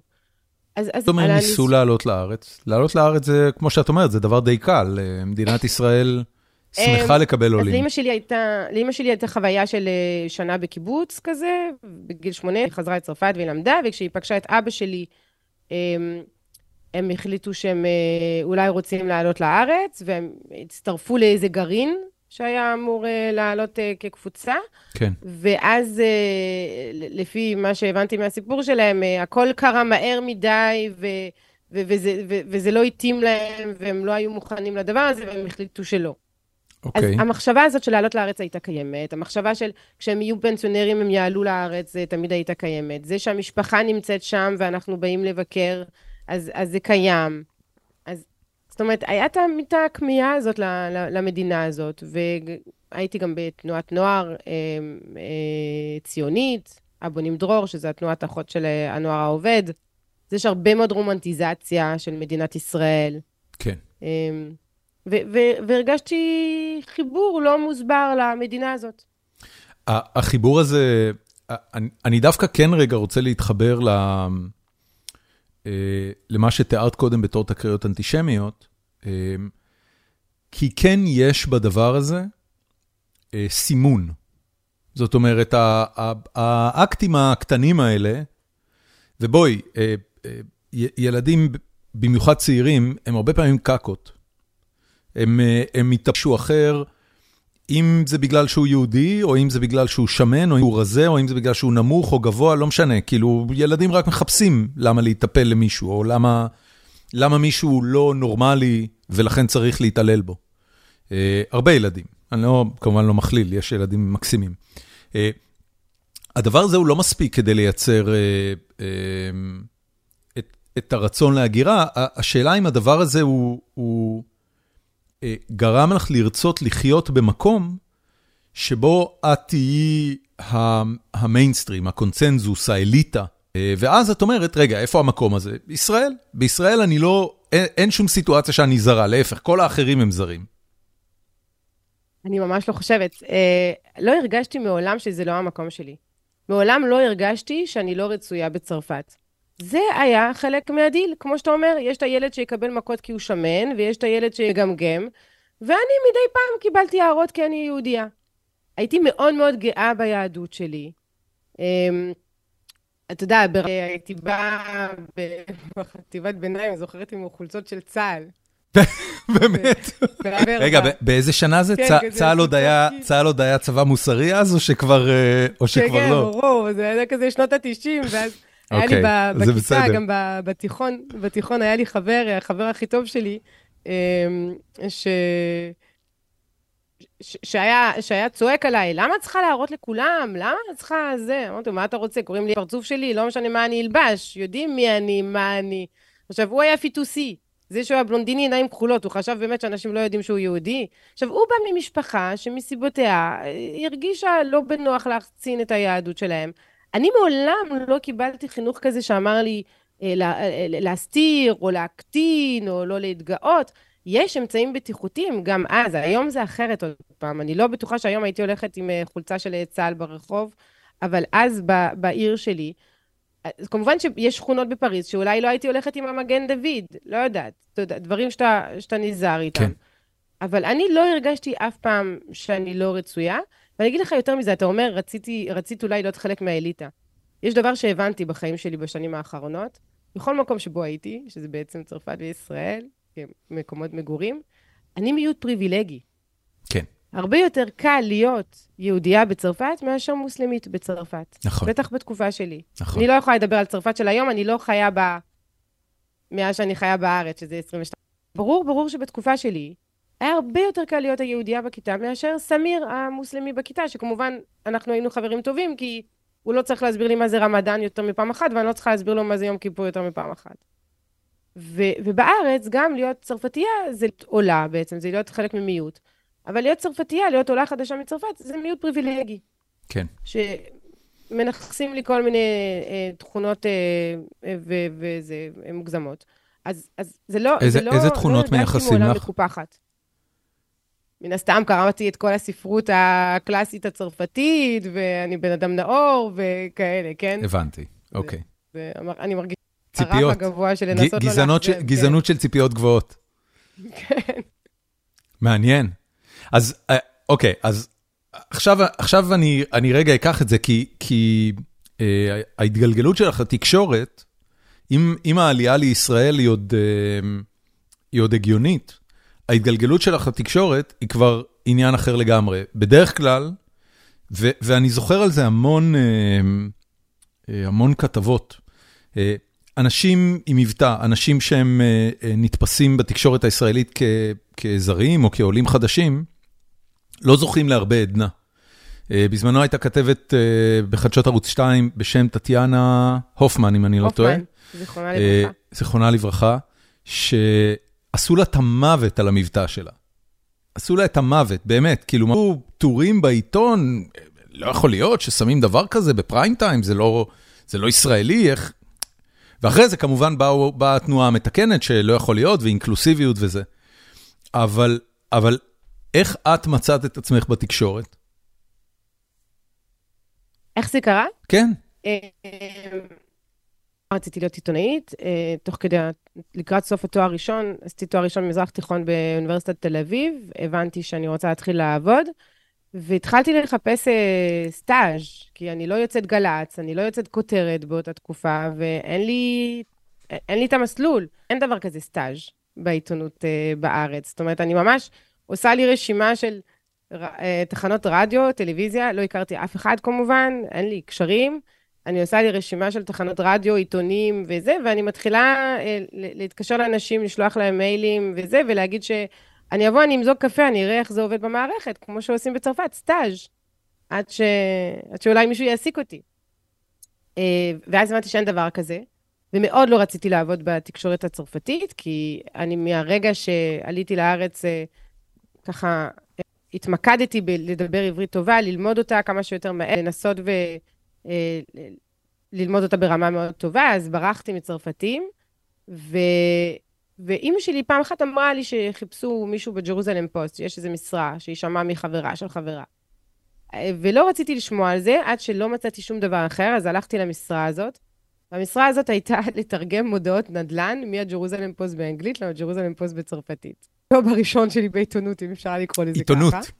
אז... זאת אומרת, ניסו לעלות לארץ. לעלות לארץ זה, כמו שאת אומרת, זה דבר די קל. אה, מדינת ישראל שמחה אמ, לקבל עולים. אז לאמא שלי הייתה, לאמא שלי הייתה חוויה של אה, שנה בקיבוץ כזה, בגיל שמונה, היא חזרה לצרפת והיא למדה, וכשהיא פגשה את אבא שלי, אמ, הם החליטו שהם אה, אולי רוצים לעלות לארץ, והם הצטרפו לאיזה גרעין שהיה אמור uh, לעלות uh, כקבוצה. כן. ואז, uh, לפי מה שהבנתי מהסיפור שלהם, uh, הכל קרה מהר מדי, ו- ו- וזה, ו- וזה לא התאים להם, והם לא היו מוכנים לדבר הזה, והם החליטו שלא. אוקיי. אז המחשבה הזאת של לעלות לארץ הייתה קיימת, המחשבה של כשהם יהיו פנסיונרים הם יעלו לארץ, זה תמיד הייתה קיימת. זה שהמשפחה נמצאת שם ואנחנו באים לבקר, אז, אז זה קיים. זאת אומרת, הייתה את הכמיהה הזאת ל, ל, למדינה הזאת, והייתי גם בתנועת נוער אה, אה, ציונית, הבונים דרור, שזו התנועת אחות של אה, הנוער העובד. אז יש הרבה מאוד רומנטיזציה של מדינת ישראל. כן. והרגשתי חיבור לא מוסבר למדינה הזאת. החיבור הזה, אני דווקא כן רגע רוצה להתחבר אה, למה שתיארת קודם בתור תקריות אנטישמיות, כי כן יש בדבר הזה אה, סימון. זאת אומרת, האקטים הקטנים האלה, ובואי, ילדים, במיוחד צעירים, הם הרבה פעמים קקות. הם, אה, הם יתפשו אחר, אם זה בגלל שהוא יהודי, או אם זה בגלל שהוא שמן, או אם הוא רזה, או אם זה בגלל שהוא נמוך או גבוה, לא משנה. כאילו, ילדים רק מחפשים למה להיטפל למישהו, או למה, למה מישהו לא נורמלי ולכן צריך להתעלל בו. Uh, הרבה ילדים, אני לא, כמובן לא מכליל, יש ילדים מקסימים. Uh, הדבר הזה הוא לא מספיק כדי לייצר uh, uh, את, את הרצון להגירה. השאלה אם הדבר הזה הוא... הוא אה, גרם לך לרצות לחיות במקום שבו את תהיי המיינסטרים, הקונצנזוס, האליטה. אה, ואז את אומרת, רגע, איפה המקום הזה? ישראל. בישראל אני לא, אין, אין שום סיטואציה שאני זרה, להפך, כל האחרים הם זרים. אני ממש לא חושבת. אה, לא הרגשתי מעולם שזה לא המקום שלי. מעולם לא הרגשתי שאני לא רצויה בצרפת. זה היה חלק מהדיל. כמו שאתה אומר, יש את הילד שיקבל מכות כי הוא שמן, ויש את הילד שיגמגם, ואני מדי פעם קיבלתי הערות כי אני יהודייה. הייתי מאוד מאוד גאה ביהדות שלי. אתה יודע, הייתי באה [laughs] בחטיבת ביניים, זוכרת עם חולצות של צה"ל. [laughs] באמת? רגע, באיזה שנה זה? כן, צה"ל עוד היה צבא מוסרי אז, או שכבר אה, לא? כן, כן, ברור, זה היה כזה שנות ה-90, ואז היה לי אוקיי, בכיתה, גם בתיכון, בתיכון היה לי חבר, החבר הכי טוב שלי, אמ, שהיה, שהיה צועק עליי, למה את צריכה להראות לכולם? למה את צריכה זה? אמרתי לו, מה אתה רוצה? קוראים לי פרצוף שלי, לא משנה מה אני אלבש, יודעים מי אני, מה אני. עכשיו, הוא היה פיטוסי. זה שהוא היה בלונדיני עיניים כחולות, הוא חשב באמת שאנשים לא יודעים שהוא יהודי. עכשיו, הוא בא ממשפחה שמסיבותיה הרגישה לא בנוח להחצין את היהדות שלהם. אני מעולם לא קיבלתי חינוך כזה שאמר לי אה, לה, אה, להסתיר או להקטין או לא להתגאות. יש אמצעים בטיחותיים גם אז, היום זה אחרת עוד פעם. אני לא בטוחה שהיום הייתי הולכת עם אה, חולצה של צה"ל ברחוב, אבל אז ב, בעיר שלי, אז כמובן שיש שכונות בפריז שאולי לא הייתי הולכת עם המגן דוד, לא יודעת, יודע, דברים שאתה, שאתה נזהר איתם. כן. אבל אני לא הרגשתי אף פעם שאני לא רצויה, ואני אגיד לך יותר מזה, אתה אומר, רציתי, רצית אולי להיות חלק מהאליטה. יש דבר שהבנתי בחיים שלי בשנים האחרונות, בכל מקום שבו הייתי, שזה בעצם צרפת וישראל, מקומות מגורים, אני מיעוט פריבילגי. כן. הרבה יותר קל להיות יהודייה בצרפת מאשר מוסלמית בצרפת. נכון. בטח בתקופה שלי. נכון. אני לא יכולה לדבר על צרפת של היום, אני לא חיה בה מאז שאני חיה בארץ, שזה 22. ברור, ברור שבתקופה שלי, היה הרבה יותר קל להיות היהודייה בכיתה מאשר סמיר המוסלמי בכיתה, שכמובן אנחנו היינו חברים טובים, כי הוא לא צריך להסביר לי מה זה רמדאן יותר מפעם אחת, ואני לא צריכה להסביר לו מה זה יום כיפור יותר מפעם אחת. ו- ובארץ, גם להיות צרפתייה זה עולה בעצם, זה להיות חלק ממיעוט. אבל להיות צרפתייה, להיות עולה חדשה מצרפת, זה מיעוט פריבילגי. כן. שמנכסים לי כל מיני אה, תכונות אה, אה וזה מוגזמות. אז, אז זה לא, איזה, זה לא, איזה תכונות לא מייחסים לך? מקופחת. מן הסתם קראתי את כל הספרות הקלאסית הצרפתית, ואני בן אדם נאור וכאלה, כן? הבנתי, אוקיי. אני מרגישה ציפיות. הרף הגבוה של לנסות לא לאכזב. כן. גזענות של ציפיות גבוהות. כן. מעניין. אז, אה, אוקיי, אז עכשיו, עכשיו אני, אני רגע אקח את זה, כי, כי אה, ההתגלגלות שלך לתקשורת, אם, אם העלייה לישראל היא עוד, אה, היא עוד הגיונית, ההתגלגלות שלך לתקשורת היא כבר עניין אחר לגמרי. בדרך כלל, ו, ואני זוכר על זה המון, אה, אה, המון כתבות. אה, אנשים עם מבטא, אנשים שהם נתפסים בתקשורת הישראלית כזרים או כעולים חדשים, לא זוכים להרבה עדנה. בזמנו הייתה כתבת בחדשות ערוץ 2 בשם טטיאנה הופמן, אם אני לא טועה. הופמן, זיכרונה לברכה. זיכרונה לברכה, שעשו לה את המוות על המבטא שלה. עשו לה את המוות, באמת, כאילו, אמרו טורים בעיתון, לא יכול להיות ששמים דבר כזה בפריים טיים, זה לא, זה לא ישראלי, איך... ואחרי זה כמובן באו, באה התנועה המתקנת שלא יכול להיות, ואינקלוסיביות וזה. אבל, אבל איך את מצאת את עצמך בתקשורת? איך זה קרה? כן. אה, רציתי להיות עיתונאית, אה, תוך כדי, לקראת סוף התואר הראשון, עשיתי תואר ראשון במזרח תיכון באוניברסיטת תל אביב, הבנתי שאני רוצה להתחיל לעבוד, והתחלתי לחפש אה, סטאז', כי אני לא יוצאת גל"צ, אני לא יוצאת כותרת באותה תקופה, ואין לי, אין לי את המסלול. אין דבר כזה סטאז' בעיתונות אה, בארץ. זאת אומרת, אני ממש עושה לי רשימה של אה, תחנות רדיו, טלוויזיה, לא הכרתי אף אחד כמובן, אין לי קשרים. אני עושה לי רשימה של תחנות רדיו, עיתונים וזה, ואני מתחילה אה, להתקשר לאנשים, לשלוח להם מיילים וזה, ולהגיד שאני אבוא, אני אמזוג קפה, אני אראה איך זה עובד במערכת, כמו שעושים בצרפת, סטאז', עד, ש... עד שאולי מישהו יעסיק אותי. אה, ואז הבנתי שאין דבר כזה, ומאוד לא רציתי לעבוד בתקשורת הצרפתית, כי אני מהרגע שעליתי לארץ, אה, ככה התמקדתי בלדבר עברית טובה, ללמוד אותה כמה שיותר מהר, לנסות ו... אה, ללמוד אותה ברמה מאוד טובה, אז ברחתי מצרפתים, ו... ואימא שלי פעם אחת אמרה לי שחיפשו מישהו בג'רוזלם פוסט, שיש איזו משרה שהיא שמעה מחברה של חברה. ולא רציתי לשמוע על זה עד שלא מצאתי שום דבר אחר, אז הלכתי למשרה הזאת. והמשרה הזאת הייתה [laughs] לתרגם מודעות נדל"ן מהג'רוזלם פוסט באנגלית לג'רוזלם פוסט בצרפתית. לא בראשון שלי בעיתונות, אם אפשר לקרוא לזה עיתונות. ככה.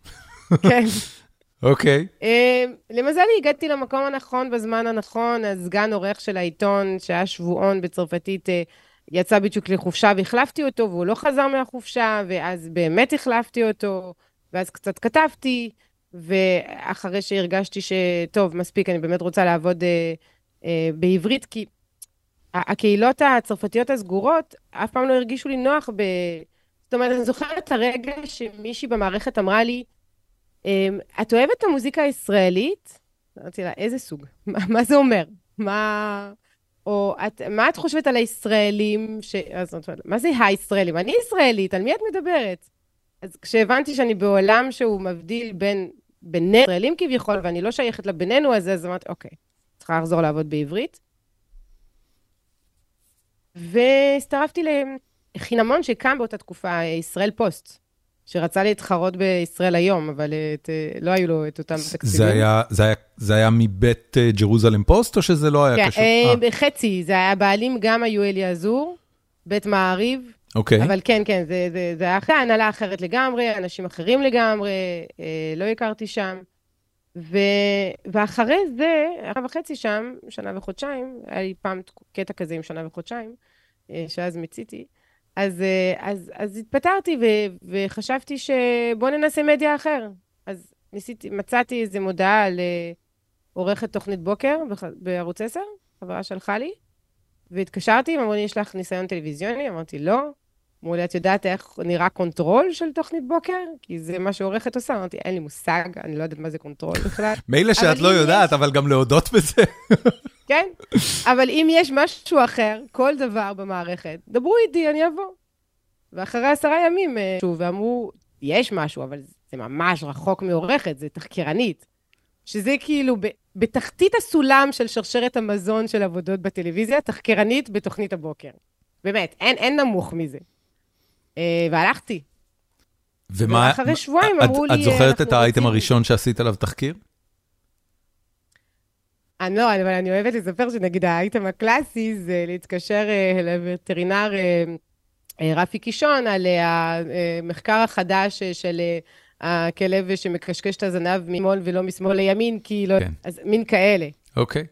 עיתונות. כן. [laughs] אוקיי. אמ, למזלי, הגעתי למקום הנכון בזמן הנכון, הסגן עורך של העיתון, שהיה שבועון בצרפתית, אה, יצא בדיוק לחופשה והחלפתי אותו, והוא לא חזר מהחופשה, ואז באמת החלפתי אותו, ואז קצת כתבתי, ואחרי שהרגשתי שטוב, מספיק, אני באמת רוצה לעבוד אה, אה, בעברית, כי הקהילות הצרפתיות הסגורות אף פעם לא הרגישו לי נוח ב... זאת אומרת, אני זוכרת את הרגע שמישהי במערכת אמרה לי, אמ, את אוהבת את המוזיקה הישראלית? אמרתי לה, איזה סוג? מה, מה זה אומר? מה... או את, מה את חושבת על הישראלים? ש... אז מה זה הישראלים? אני ישראלית, על מי את מדברת? אז כשהבנתי שאני בעולם שהוא מבדיל בין בינינו, ישראלים כביכול, ואני לא שייכת לבינינו, אז, אז אמרתי, אוקיי, צריכה לחזור לעבוד בעברית. והצטרפתי לחינמון שקם באותה תקופה, ישראל פוסט. שרצה להתחרות בישראל היום, אבל את, אה, לא היו לו את אותם תקציבים. זה היה, זה היה, זה היה מבית אה, ג'רוזלם פוסט, או שזה לא היה כן, קשור? כן, אה, חצי, זה היה בעלים, גם היו אליעזור, בית מעריב. אוקיי. אבל כן, כן, זה, זה, זה היה אחרי הנהלה אחרת לגמרי, אנשים אחרים לגמרי, אה, לא הכרתי שם. ו, ואחרי זה, אחרי וחצי שם, שנה וחודשיים, היה לי פעם קטע כזה עם שנה וחודשיים, אה, שאז מיציתי. אז, אה, אז, אז התפטרתי ו, וחשבתי שבוא ננסה מדיה אחר. אז ניסיתי, מצאתי איזו מודעה לעורכת תוכנית בוקר בערוץ 10, חברה שלחה לי, והתקשרתי, אמרו לי, יש לך ניסיון טלוויזיוני? אמרתי, לא. אמרו לי, את יודעת איך נראה control של תוכנית בוקר? כי זה מה שעורכת עושה. אמרתי, אין לי מושג, אני לא יודעת מה זה control בכלל. [laughs] מילא שאת לא יודעת, יש... אבל גם להודות בזה. [laughs] כן, אבל אם יש משהו אחר, כל דבר במערכת, דברו איתי, אני אבוא. ואחרי עשרה ימים, אה, שוב, ואמרו, יש משהו, אבל זה ממש רחוק מעורכת, זה תחקירנית. שזה כאילו ב, בתחתית הסולם של שרשרת המזון של עבודות בטלוויזיה, תחקירנית בתוכנית הבוקר. באמת, אין, אין נמוך מזה. אה, והלכתי. ומה... ואחרי שבועיים אמרו לי... את זוכרת את האייטם הראשון שעשית עליו תחקיר? אני לא, אבל אני אוהבת לספר שנגיד האייטם הקלאסי זה להתקשר אה, לווטרינר אה, רפי קישון על המחקר החדש של הכלב שמקשקש את הזנב משמאל ולא משמאל לימין, כי לא... כן. אז מין כאלה. אוקיי.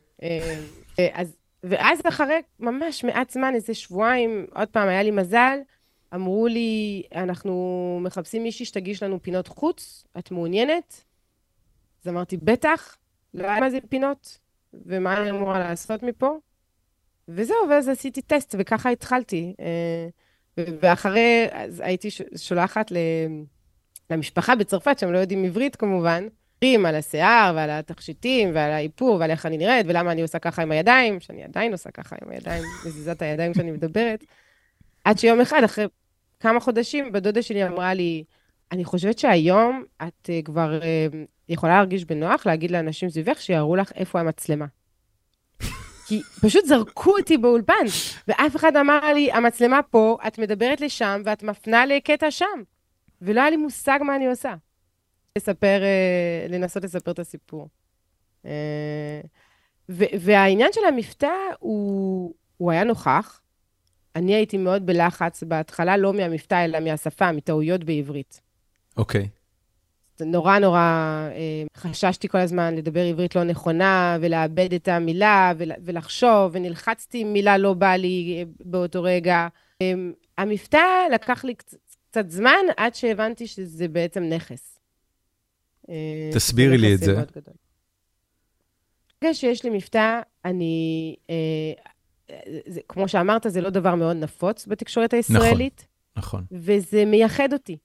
אז, ואז אחרי ממש מעט זמן, איזה שבועיים, עוד פעם, היה לי מזל, אמרו לי, אנחנו מחפשים מישהי שתגיש לנו פינות חוץ, את מעוניינת? אז אמרתי, בטח, לא היה מה זה פינות, ומה אני אמורה לעשות מפה? וזהו, ואז עשיתי טסט, וככה התחלתי. אה, ואחרי, אז הייתי שולחת למשפחה בצרפת, שהם לא יודעים עברית כמובן, על השיער ועל התכשיטים ועל האיפור ועל איך אני נראית ולמה אני עושה ככה עם הידיים, שאני עדיין עושה ככה עם הידיים, [laughs] מזיזת הידיים כשאני מדברת. עד שיום אחד, אחרי כמה חודשים, בדודה שלי אמרה לי, אני חושבת שהיום את uh, כבר uh, יכולה להרגיש בנוח להגיד לאנשים סביבך שיראו לך איפה המצלמה. [laughs] כי פשוט זרקו אותי באולפן, ואף אחד אמר לי, המצלמה פה, את מדברת לשם ואת מפנה לקטע שם. ולא היה לי מושג מה אני עושה. לספר, אה, לנסות לספר את הסיפור. אה, והעניין של המבטא הוא, הוא היה נוכח. אני הייתי מאוד בלחץ בהתחלה, לא מהמבטא, אלא מהשפה, מטעויות בעברית. אוקיי. Okay. נורא נורא אה, חששתי כל הזמן לדבר עברית לא נכונה, ולאבד את המילה, ולחשוב, ונלחצתי אם מילה לא באה לי באותו רגע. המבטא לקח לי קצת זמן, עד שהבנתי שזה בעצם נכס. אה, תסבירי לי את זה. ברגע שיש לי מבטא, אני... אה, זה, כמו שאמרת, זה לא דבר מאוד נפוץ בתקשורת הישראלית. נכון, נכון. וזה מייחד אותי.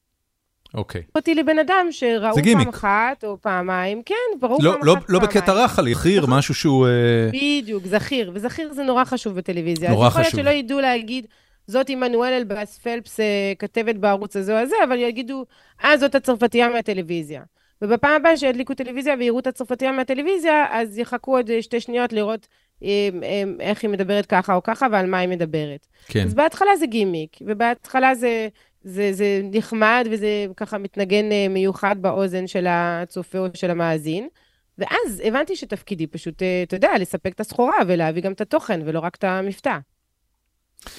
אוקיי. אותי לבן אדם שראו פעם אחת או פעמיים, כן, ברור לא, פעם לא, אחת, לא פעמיים. לא בקטע רחל, יחיר, נכון. משהו שהוא... אה, בדיוק, זכיר, וזכיר זה נורא חשוב בטלוויזיה. נורא חשוב. אז יכול להיות שלא ידעו להגיד, זאת עמנואל אלבאס פלפס, כתבת בערוץ הזה או הזה, אבל יגידו, אה, זאת הצרפתייה מהטלוויזיה. ובפעם הבאה שידליקו טלוויזיה ויראו את הצרפתייה מהטלוויזיה, אז יחכו עוד שתי שניות לראות אה, אה, איך היא מדברת ככה או ככה ועל מה היא מדברת. כן. אז בהתחלה זה גימיק, ובהתחלה זה, זה, זה נחמד וזה ככה מתנגן אה, מיוחד באוזן של הצופה או של המאזין. ואז הבנתי שתפקידי פשוט, אתה יודע, לספק את הסחורה ולהביא גם את התוכן ולא רק את המבטא.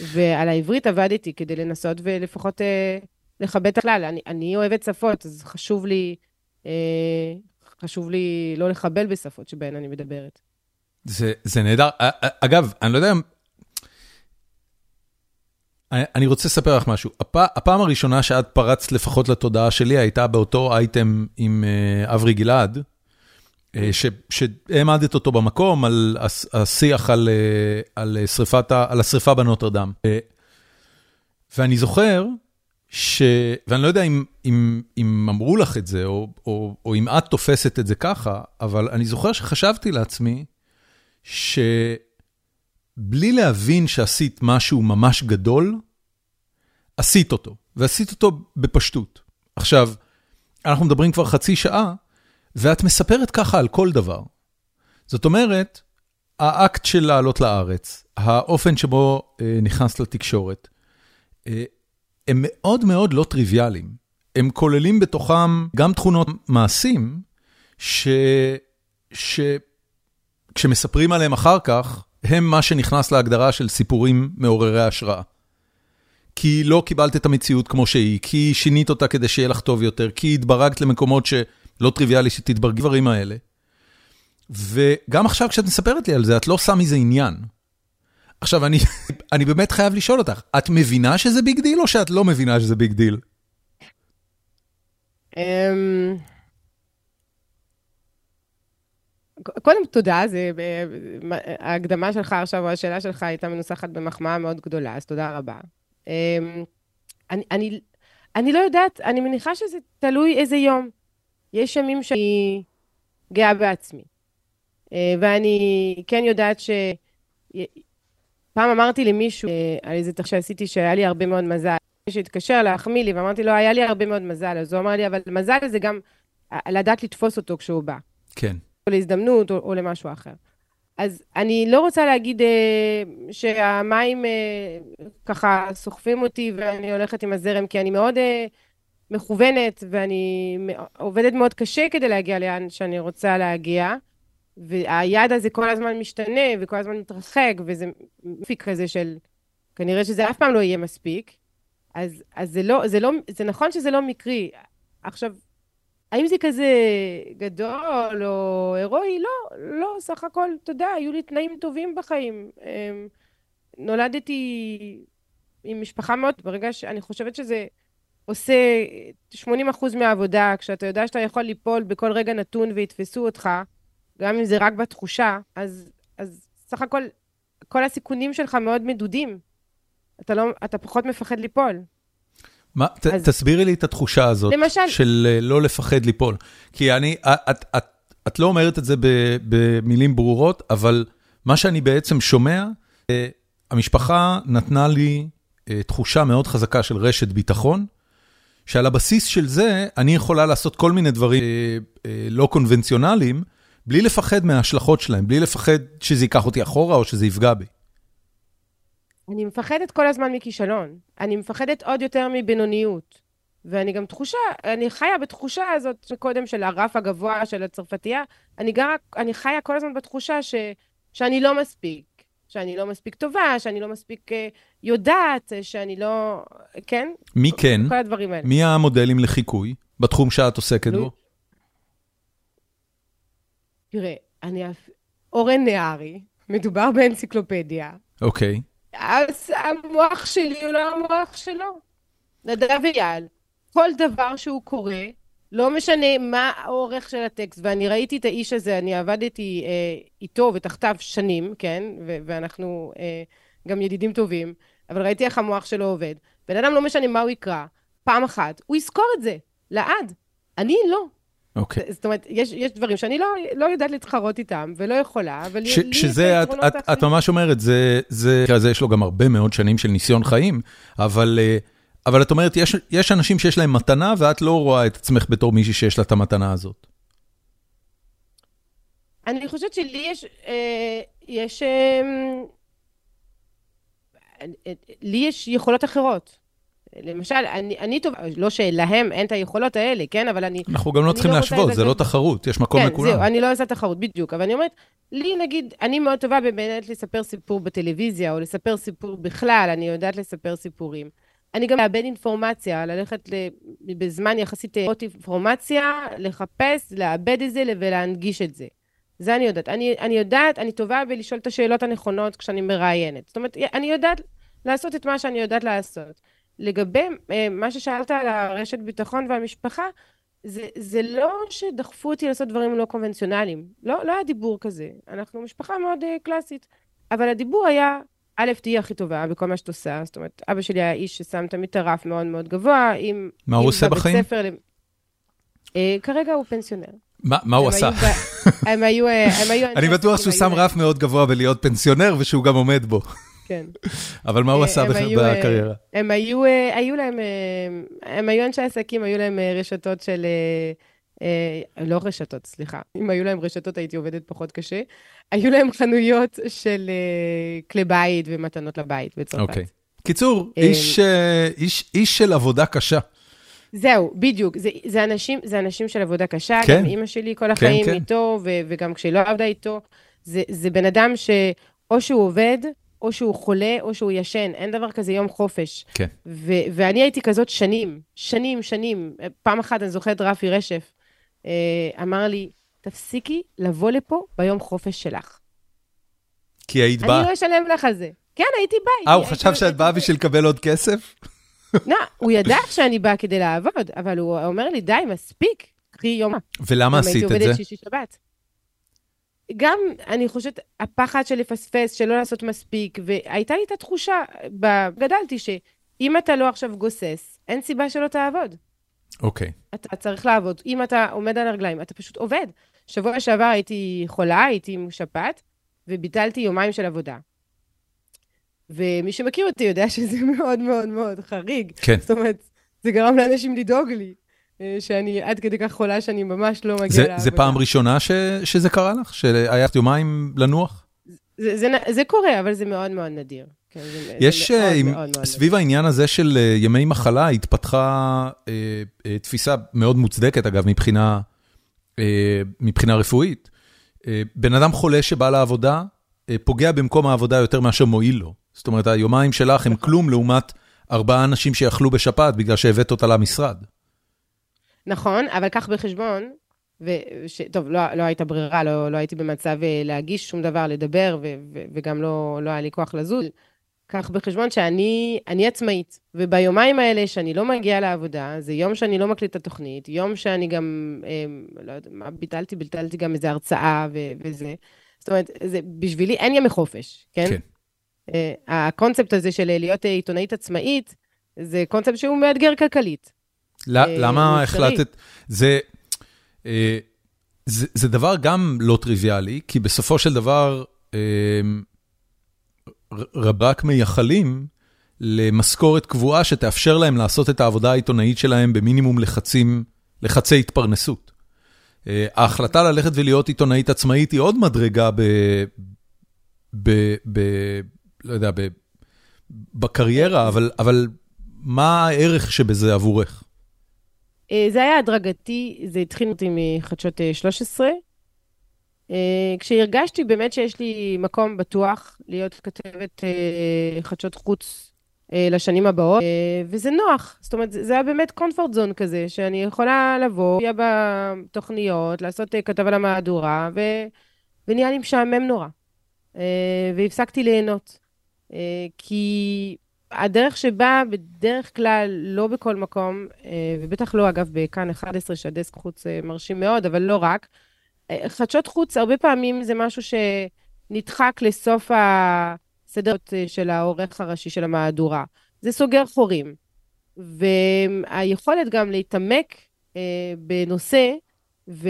ועל העברית עבדתי כדי לנסות ולפחות אה, לכבד את הכלל. אני, אני אוהבת שפות, אז חשוב לי אה, חשוב לי לא לחבל בשפות שבהן אני מדברת. זה, זה נהדר. אגב, אני לא יודע. אני רוצה לספר לך משהו. הפ... הפעם הראשונה שאת פרצת לפחות לתודעה שלי הייתה באותו אייטם עם uh, אברי גלעד, ש... שהעמדת אותו במקום על השיח על, uh, על, שריפת. על השריפה בנוטרדם. ואני זוכר ש... ואני לא יודע אם, אם, אם אמרו לך את זה, או, או, או אם את תופסת את זה ככה, אבל אני זוכר שחשבתי לעצמי, שבלי להבין שעשית משהו ממש גדול, עשית אותו, ועשית אותו בפשטות. עכשיו, אנחנו מדברים כבר חצי שעה, ואת מספרת ככה על כל דבר. זאת אומרת, האקט של לעלות לארץ, האופן שבו אה, נכנסת לתקשורת, אה, הם מאוד מאוד לא טריוויאליים. הם כוללים בתוכם גם תכונות מעשים, ש... ש... כשמספרים עליהם אחר כך, הם מה שנכנס להגדרה של סיפורים מעוררי השראה. כי לא קיבלת את המציאות כמו שהיא, כי שינית אותה כדי שיהיה לך טוב יותר, כי התברגת למקומות שלא טריוויאלי שתתברגי דברים האלה. וגם עכשיו כשאת מספרת לי על זה, את לא עושה מזה עניין. עכשיו, אני, [laughs] אני באמת חייב לשאול אותך, את מבינה שזה big deal או שאת לא מבינה שזה big deal? קודם, תודה, זה, ההקדמה שלך עכשיו, או השאלה שלך הייתה מנוסחת במחמאה מאוד גדולה, אז תודה רבה. אמ, אני, אני, אני לא יודעת, אני מניחה שזה תלוי איזה יום. יש ימים שאני גאה בעצמי. אה, ואני כן יודעת ש... פעם אמרתי למישהו, אה, על איזה תחשב שעשיתי, שהיה לי הרבה מאוד מזל. מישהו התקשר להחמיא לי, ואמרתי לו, היה לי הרבה מאוד מזל. אז הוא אמר לי, אבל מזל זה גם לדעת לתפוס אותו כשהוא בא. כן. או להזדמנות, או, או למשהו אחר. אז אני לא רוצה להגיד אה, שהמים אה, ככה סוחפים אותי ואני הולכת עם הזרם, כי אני מאוד אה, מכוונת ואני עובדת מאוד קשה כדי להגיע לאן שאני רוצה להגיע. והיעד הזה כל הזמן משתנה וכל הזמן מתרחק, וזה מפיק כזה של, כנראה שזה אף פעם לא יהיה מספיק. אז, אז זה, לא, זה, לא, זה נכון שזה לא מקרי. עכשיו, האם זה כזה גדול או הירואי? לא, לא, סך הכל, אתה יודע, היו לי תנאים טובים בחיים. אמ, נולדתי עם משפחה מאוד, ברגע שאני חושבת שזה עושה 80% מהעבודה, כשאתה יודע שאתה יכול ליפול בכל רגע נתון ויתפסו אותך, גם אם זה רק בתחושה, אז, אז סך הכל, כל הסיכונים שלך מאוד מדודים. אתה, לא, אתה פחות מפחד ליפול. מה, ת, אז... תסבירי לי את התחושה הזאת, למשל... של אה, לא לפחד ליפול. כי אני, את, את, את לא אומרת את זה במילים ברורות, אבל מה שאני בעצם שומע, אה, המשפחה נתנה לי אה, תחושה מאוד חזקה של רשת ביטחון, שעל הבסיס של זה אני יכולה לעשות כל מיני דברים לא קונבנציונליים, בלי לפחד מההשלכות שלהם, בלי לפחד שזה ייקח אותי אחורה או שזה יפגע בי. אני מפחדת כל הזמן מכישלון. אני מפחדת עוד יותר מבינוניות. ואני גם תחושה, אני חיה בתחושה הזאת קודם של הרף הגבוה של הצרפתייה, אני גרה, אני חיה כל הזמן בתחושה ש, שאני לא מספיק, שאני לא מספיק טובה, שאני לא מספיק uh, יודעת, שאני לא... כן? מי כן? כל הדברים האלה. מי המודלים לחיקוי בתחום שאת עוסקת. בו? תראה, אני... אורן נהרי, מדובר באנציקלופדיה. אוקיי. Okay. אז המוח שלי הוא לא המוח שלו. נדב אייל, כל דבר שהוא קורא, לא משנה מה האורך של הטקסט, ואני ראיתי את האיש הזה, אני עבדתי אה, איתו ותחתיו שנים, כן? ו- ואנחנו אה, גם ידידים טובים, אבל ראיתי איך המוח שלו עובד. בן אדם לא משנה מה הוא יקרא, פעם אחת, הוא יזכור את זה, לעד. אני לא. אוקיי. Okay. זאת אומרת, יש, יש דברים שאני לא, לא יודעת להתחרות איתם, ולא יכולה, אבל ש, לי יש את האחרים. את ממש אומרת, זה, זה, זה, יש לו גם הרבה מאוד שנים של ניסיון חיים, אבל, אה, אבל את אומרת, יש, יש אנשים שיש להם מתנה, ואת לא רואה את עצמך בתור מישהי שיש לה את המתנה הזאת. אני חושבת שלי יש, אה, יש, אה, לי יש יכולות אחרות. למשל, אני, אני טוב, לא שלהם אין את היכולות האלה, כן? אבל אני... אנחנו גם לא צריכים לא להשוות, זה לא תחרות, יש מקום כן, לכולם. כן, זהו, אני לא עושה תחרות, בדיוק. אבל אני אומרת, לי נגיד, אני מאוד טובה באמת לספר סיפור בטלוויזיה, או לספר סיפור בכלל, אני יודעת לספר סיפורים. אני גם מאבד אינפורמציה, ללכת. בזמן יחסית עוד אינפורמציה, לחפש, לאבד את זה ולהנגיש את זה. זה אני יודעת. אני, אני יודעת, אני טובה בלשאול את השאלות הנכונות כשאני מראיינת. זאת אומרת, אני יודעת לעשות את מה שאני יודעת לעשות. לגבי אה, מה ששאלת על הרשת ביטחון והמשפחה, זה, זה לא שדחפו אותי לעשות דברים לא קונבנציונליים. לא, לא היה דיבור כזה. אנחנו משפחה מאוד uh, קלאסית. אבל הדיבור היה, א', תהיי הכי טובה בכל מה שאת עושה. זאת אומרת, אבא שלי היה איש ששם תמיד את הרף מאוד מאוד גבוה. אם, מה הוא עושה בחיים? ספר, uh, כרגע הוא פנסיונר. מה, מה הוא עשה? הם היו [laughs] אני בטוח שהוא שם רף מאוד גבוה בלהיות פנסיונר ושהוא גם עומד בו. כן. אבל מה הוא עשה אה, בקריירה? הם היו, אה, היו להם, אה, הם היו אנשי עסקים, היו להם רשתות של... לא רשתות, סליחה. אם היו להם רשתות, הייתי עובדת פחות קשה. היו להם חנויות של כלי בית ומתנות לבית בצרפת. אוקיי. קיצור, איש, איש, איש של עבודה קשה. זהו, בדיוק. זה, זה, אנשים, זה אנשים של עבודה קשה. כן. גם אימא שלי כל כן, החיים כן, כן. איתו, ו, וגם כשהיא לא עבדה איתו. זה, זה בן אדם שאו שהוא עובד, או שהוא חולה או שהוא ישן, אין דבר כזה יום חופש. כן. ו- ואני הייתי כזאת שנים, שנים, שנים. פעם אחת, אני זוכרת רפי רשף, אה, אמר לי, תפסיקי לבוא לפה ביום חופש שלך. כי היית באה. אני לא אשלם לך על זה. כן, הייתי באה. אה, הוא חשב שאת באה בשביל לקבל עוד כסף? [laughs] לא, הוא ידע שאני באה כדי לעבוד, אבל הוא אומר לי, די, מספיק, קחי יום. ולמה עשית את זה? הייתי עובדת שישי שבת. גם, אני חושבת, הפחד של לפספס, של לא לעשות מספיק, והייתה לי את התחושה, גדלתי, שאם אתה לא עכשיו גוסס, אין סיבה שלא תעבוד. אוקיי. Okay. אתה צריך לעבוד. אם אתה עומד על הרגליים, אתה פשוט עובד. שבוע שעבר הייתי חולה, הייתי עם שפעת, וביטלתי יומיים של עבודה. ומי שמכיר אותי יודע [laughs] שזה מאוד מאוד מאוד חריג. כן. זאת אומרת, זה גרם לאנשים לדאוג לי. אה, שאני עד כדי כך חולה שאני ממש לא מגיעה לעבודה. זה פעם ראשונה ש, שזה קרה לך? שהיה יומיים לנוח? זה, זה, זה קורה, אבל זה מאוד מאוד נדיר. כן, זה, יש, זה מאוד, עם, מאוד, מאוד סביב נדיר. העניין הזה של אה, ימי מחלה, התפתחה אה, אה, תפיסה מאוד מוצדקת, אגב, מבחינה, אה, מבחינה רפואית. אה, בן אדם חולה שבא לעבודה, אה, פוגע במקום העבודה יותר מאשר מועיל לו. זאת אומרת, היומיים שלך הם נכון. כלום לעומת ארבעה אנשים שיכלו בשפעת בגלל שהבאת אותה למשרד. נכון, אבל קח בחשבון, וש, טוב, לא, לא הייתה ברירה, לא, לא הייתי במצב אה, להגיש שום דבר, לדבר, ו, ו, וגם לא, לא היה לי כוח לזוז. קח בחשבון שאני עצמאית, וביומיים האלה שאני לא מגיעה לעבודה, זה יום שאני לא מקליט את התוכנית, יום שאני גם, אה, לא יודע מה, ביטלתי, ביטלתי גם איזו הרצאה ו, וזה. זאת אומרת, זה, בשבילי אין ימי חופש, כן? כן. Uh, הקונספט הזה של להיות עיתונאית עצמאית, זה קונספט שהוא מאתגר כלכלית. למה החלטת? זה, זה, זה דבר גם לא טריוויאלי, כי בסופו של דבר, רק מייחלים למשכורת קבועה שתאפשר להם לעשות את העבודה העיתונאית שלהם במינימום לחצים, לחצי התפרנסות. ההחלטה ללכת ולהיות עיתונאית עצמאית היא עוד מדרגה ב... ב... ב... לא יודע, ב... בקריירה, אבל, אבל מה הערך שבזה עבורך? אה, זה היה הדרגתי, זה התחיל אותי מחדשות 13. אה, אה, כשהרגשתי באמת שיש לי מקום בטוח להיות כתבת חדשות חוץ לשנים הבאות, וזה נוח. זאת אומרת, זה היה באמת comfort zone כזה, שאני יכולה לבוא, להיות בתוכניות, לעשות כתב על המהדורה, ו... ונהיה לי משעמם נורא. והפסקתי ליהנות. כי הדרך שבה בדרך כלל, לא בכל מקום, אה, ובטח לא, אגב, בכאן 11, שהדסק חוץ אה, מרשים מאוד, אבל לא רק, אה, חדשות חוץ, הרבה פעמים זה משהו שנדחק לסוף הסדר של העורך הראשי של המהדורה. זה סוגר חורים. והיכולת גם להתעמק בנושא ו-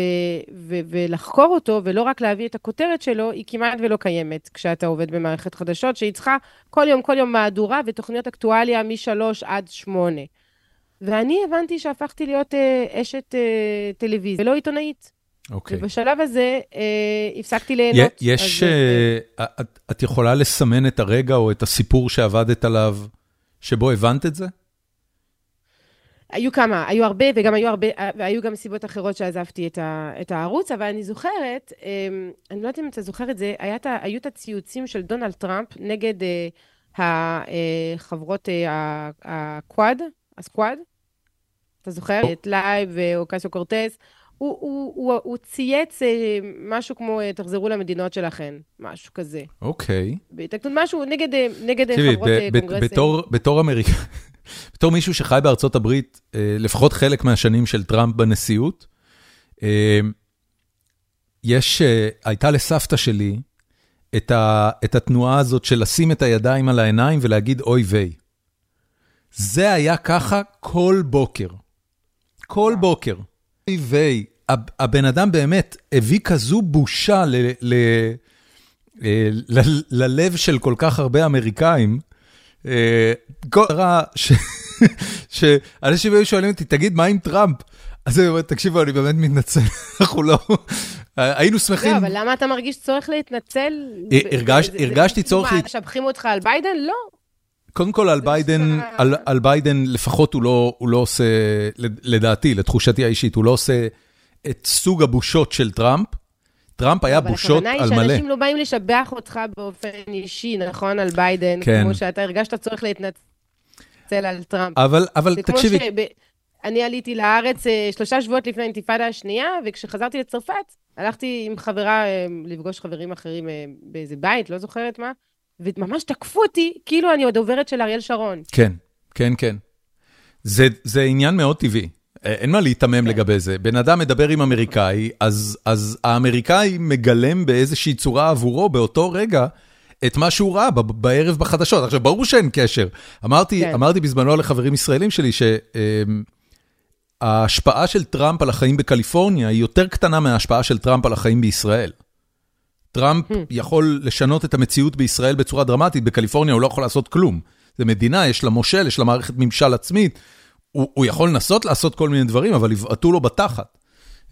ו- ולחקור אותו, ולא רק להביא את הכותרת שלו, היא כמעט ולא קיימת כשאתה עובד במערכת חדשות, שהיא צריכה כל יום, כל יום מהדורה ותוכניות אקטואליה משלוש עד שמונה. ואני הבנתי שהפכתי להיות אה, אשת אה, טלוויזיה, ולא עיתונאית. אוקיי. ובשלב הזה אה, הפסקתי ליהנות. יש, אז, אה, את, את יכולה לסמן את הרגע או את הסיפור שעבדת עליו, שבו הבנת את זה? היו כמה, היו הרבה, וגם היו הרבה, והיו גם סיבות אחרות שעזבתי את, ה, את הערוץ, אבל אני זוכרת, אמ, אני לא יודעת אם אתה זוכר את זה, היה, היו את הציוצים של דונלד טראמפ נגד החברות אה, הקוואד, אה, הסקוואד, אתה זוכר? את טלייב ואוקסיו קורטז. הוא, הוא, הוא, הוא צייץ אה, משהו כמו, תחזרו למדינות שלכם, משהו כזה. אוקיי. בהתקדמות משהו נגד, נגד חברות קונגרס. בתור, בתור אמריקאי... בתור מישהו שחי בארצות הברית, אה, לפחות חלק מהשנים של טראמפ בנשיאות, אה, יש, אה, הייתה לסבתא שלי את, ה, את התנועה הזאת של לשים את הידיים על העיניים ולהגיד אוי ויי. זה היה ככה כל בוקר. כל בוקר. אוי ויי. הבן אדם באמת הביא כזו בושה ל, ל, ל, ל, ללב של כל כך הרבה אמריקאים. כל רע שאנשים היו שואלים אותי, תגיד, מה עם טראמפ? אז אני אומר, תקשיבו, אני באמת מתנצל, [laughs] אנחנו לא... היינו שמחים... לא, אבל למה אתה מרגיש צורך להתנצל? הרגשתי צורך... מה, משבחים אותך על ביידן? לא. קודם כל, על ביידן, על, על ביידן לפחות הוא לא, הוא לא עושה, לדעתי, לתחושתי האישית, הוא לא עושה את סוג הבושות של טראמפ. טראמפ היה בושות על מלא. אבל הכוונה היא שאנשים לא באים לשבח אותך באופן אישי, נכון? על ביידן, כן. כמו שאתה הרגשת צורך להתנצל על טראמפ. אבל, אבל תקשיבי... שב... אני עליתי לארץ אה, שלושה שבועות לפני האינתיפאדה השנייה, וכשחזרתי לצרפת, הלכתי עם חברה אה, לפגוש חברים אחרים אה, באיזה בית, לא זוכרת מה, וממש תקפו אותי, כאילו אני עוד עוברת של אריאל שרון. כן, כן, כן. זה, זה עניין מאוד טבעי. אין מה להיתמם כן. לגבי זה. בן אדם מדבר עם אמריקאי, אז, אז האמריקאי מגלם באיזושהי צורה עבורו באותו רגע את מה שהוא ראה בערב בחדשות. עכשיו, ברור שאין קשר. אמרתי, כן. אמרתי בזמנו לחברים ישראלים שלי שההשפעה אמ, של טראמפ על החיים בקליפורניה היא יותר קטנה מההשפעה של טראמפ על החיים בישראל. טראמפ המ. יכול לשנות את המציאות בישראל בצורה דרמטית, בקליפורניה הוא לא יכול לעשות כלום. זה מדינה, יש לה מושל, יש לה מערכת ממשל עצמית. הוא, הוא יכול לנסות לעשות כל מיני דברים, אבל יבעטו לו בתחת.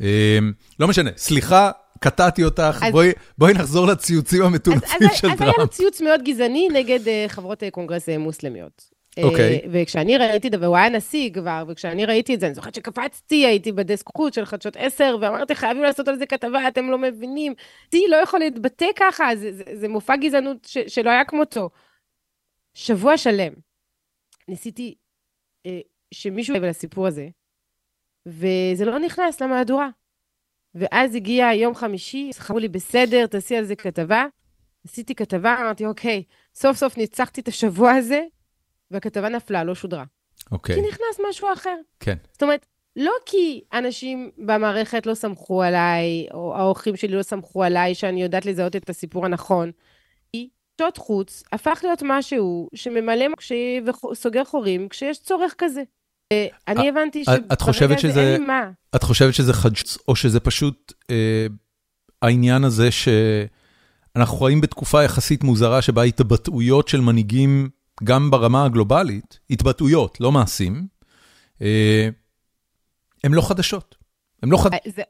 אמ, לא משנה, סליחה, קטעתי אותך, אז, בואי, בואי נחזור לציוצים המטונפים של טראמפ. אז היה לו ציוץ מאוד גזעני נגד אה, חברות אה, קונגרס אה, מוסלמיות. אוקיי. Okay. וכשאני ראיתי את זה, והוא היה נשיא כבר, וכשאני ראיתי את זה, אני זוכרת שקפצתי, הייתי בדסק חוץ של חדשות 10, ואמרתי, חייבים לעשות על זה כתבה, אתם לא מבינים. אותי לא יכול להתבטא ככה, זה, זה, זה מופע גזענות ש, שלא היה כמותו. שבוע שלם ניסיתי uh, שמישהו יבוא לסיפור הזה, וזה לא נכנס למהדורה. ואז הגיע יום חמישי, אמרו לי, בסדר, תעשי על זה כתבה. עשיתי כתבה, אמרתי, אוקיי, סוף סוף ניצחתי את השבוע הזה, והכתבה נפלה, לא שודרה. אוקיי. כי נכנס משהו אחר. כן. זאת אומרת, לא כי אנשים במערכת לא סמכו עליי, או האורחים שלי לא סמכו עליי, שאני יודעת לזהות את הסיפור הנכון, כי חדשות חוץ הפך להיות משהו שממלא מקשי וסוגר חורים כשיש צורך כזה. אני הבנתי שברגע הזה אין לי מה. את חושבת שזה חדשות, או שזה פשוט אה, העניין הזה שאנחנו חיים בתקופה יחסית מוזרה שבה התבטאויות של מנהיגים, גם ברמה הגלובלית, התבטאויות, לא מעשים, אה, הן לא חדשות. הן לא חדשות. אה,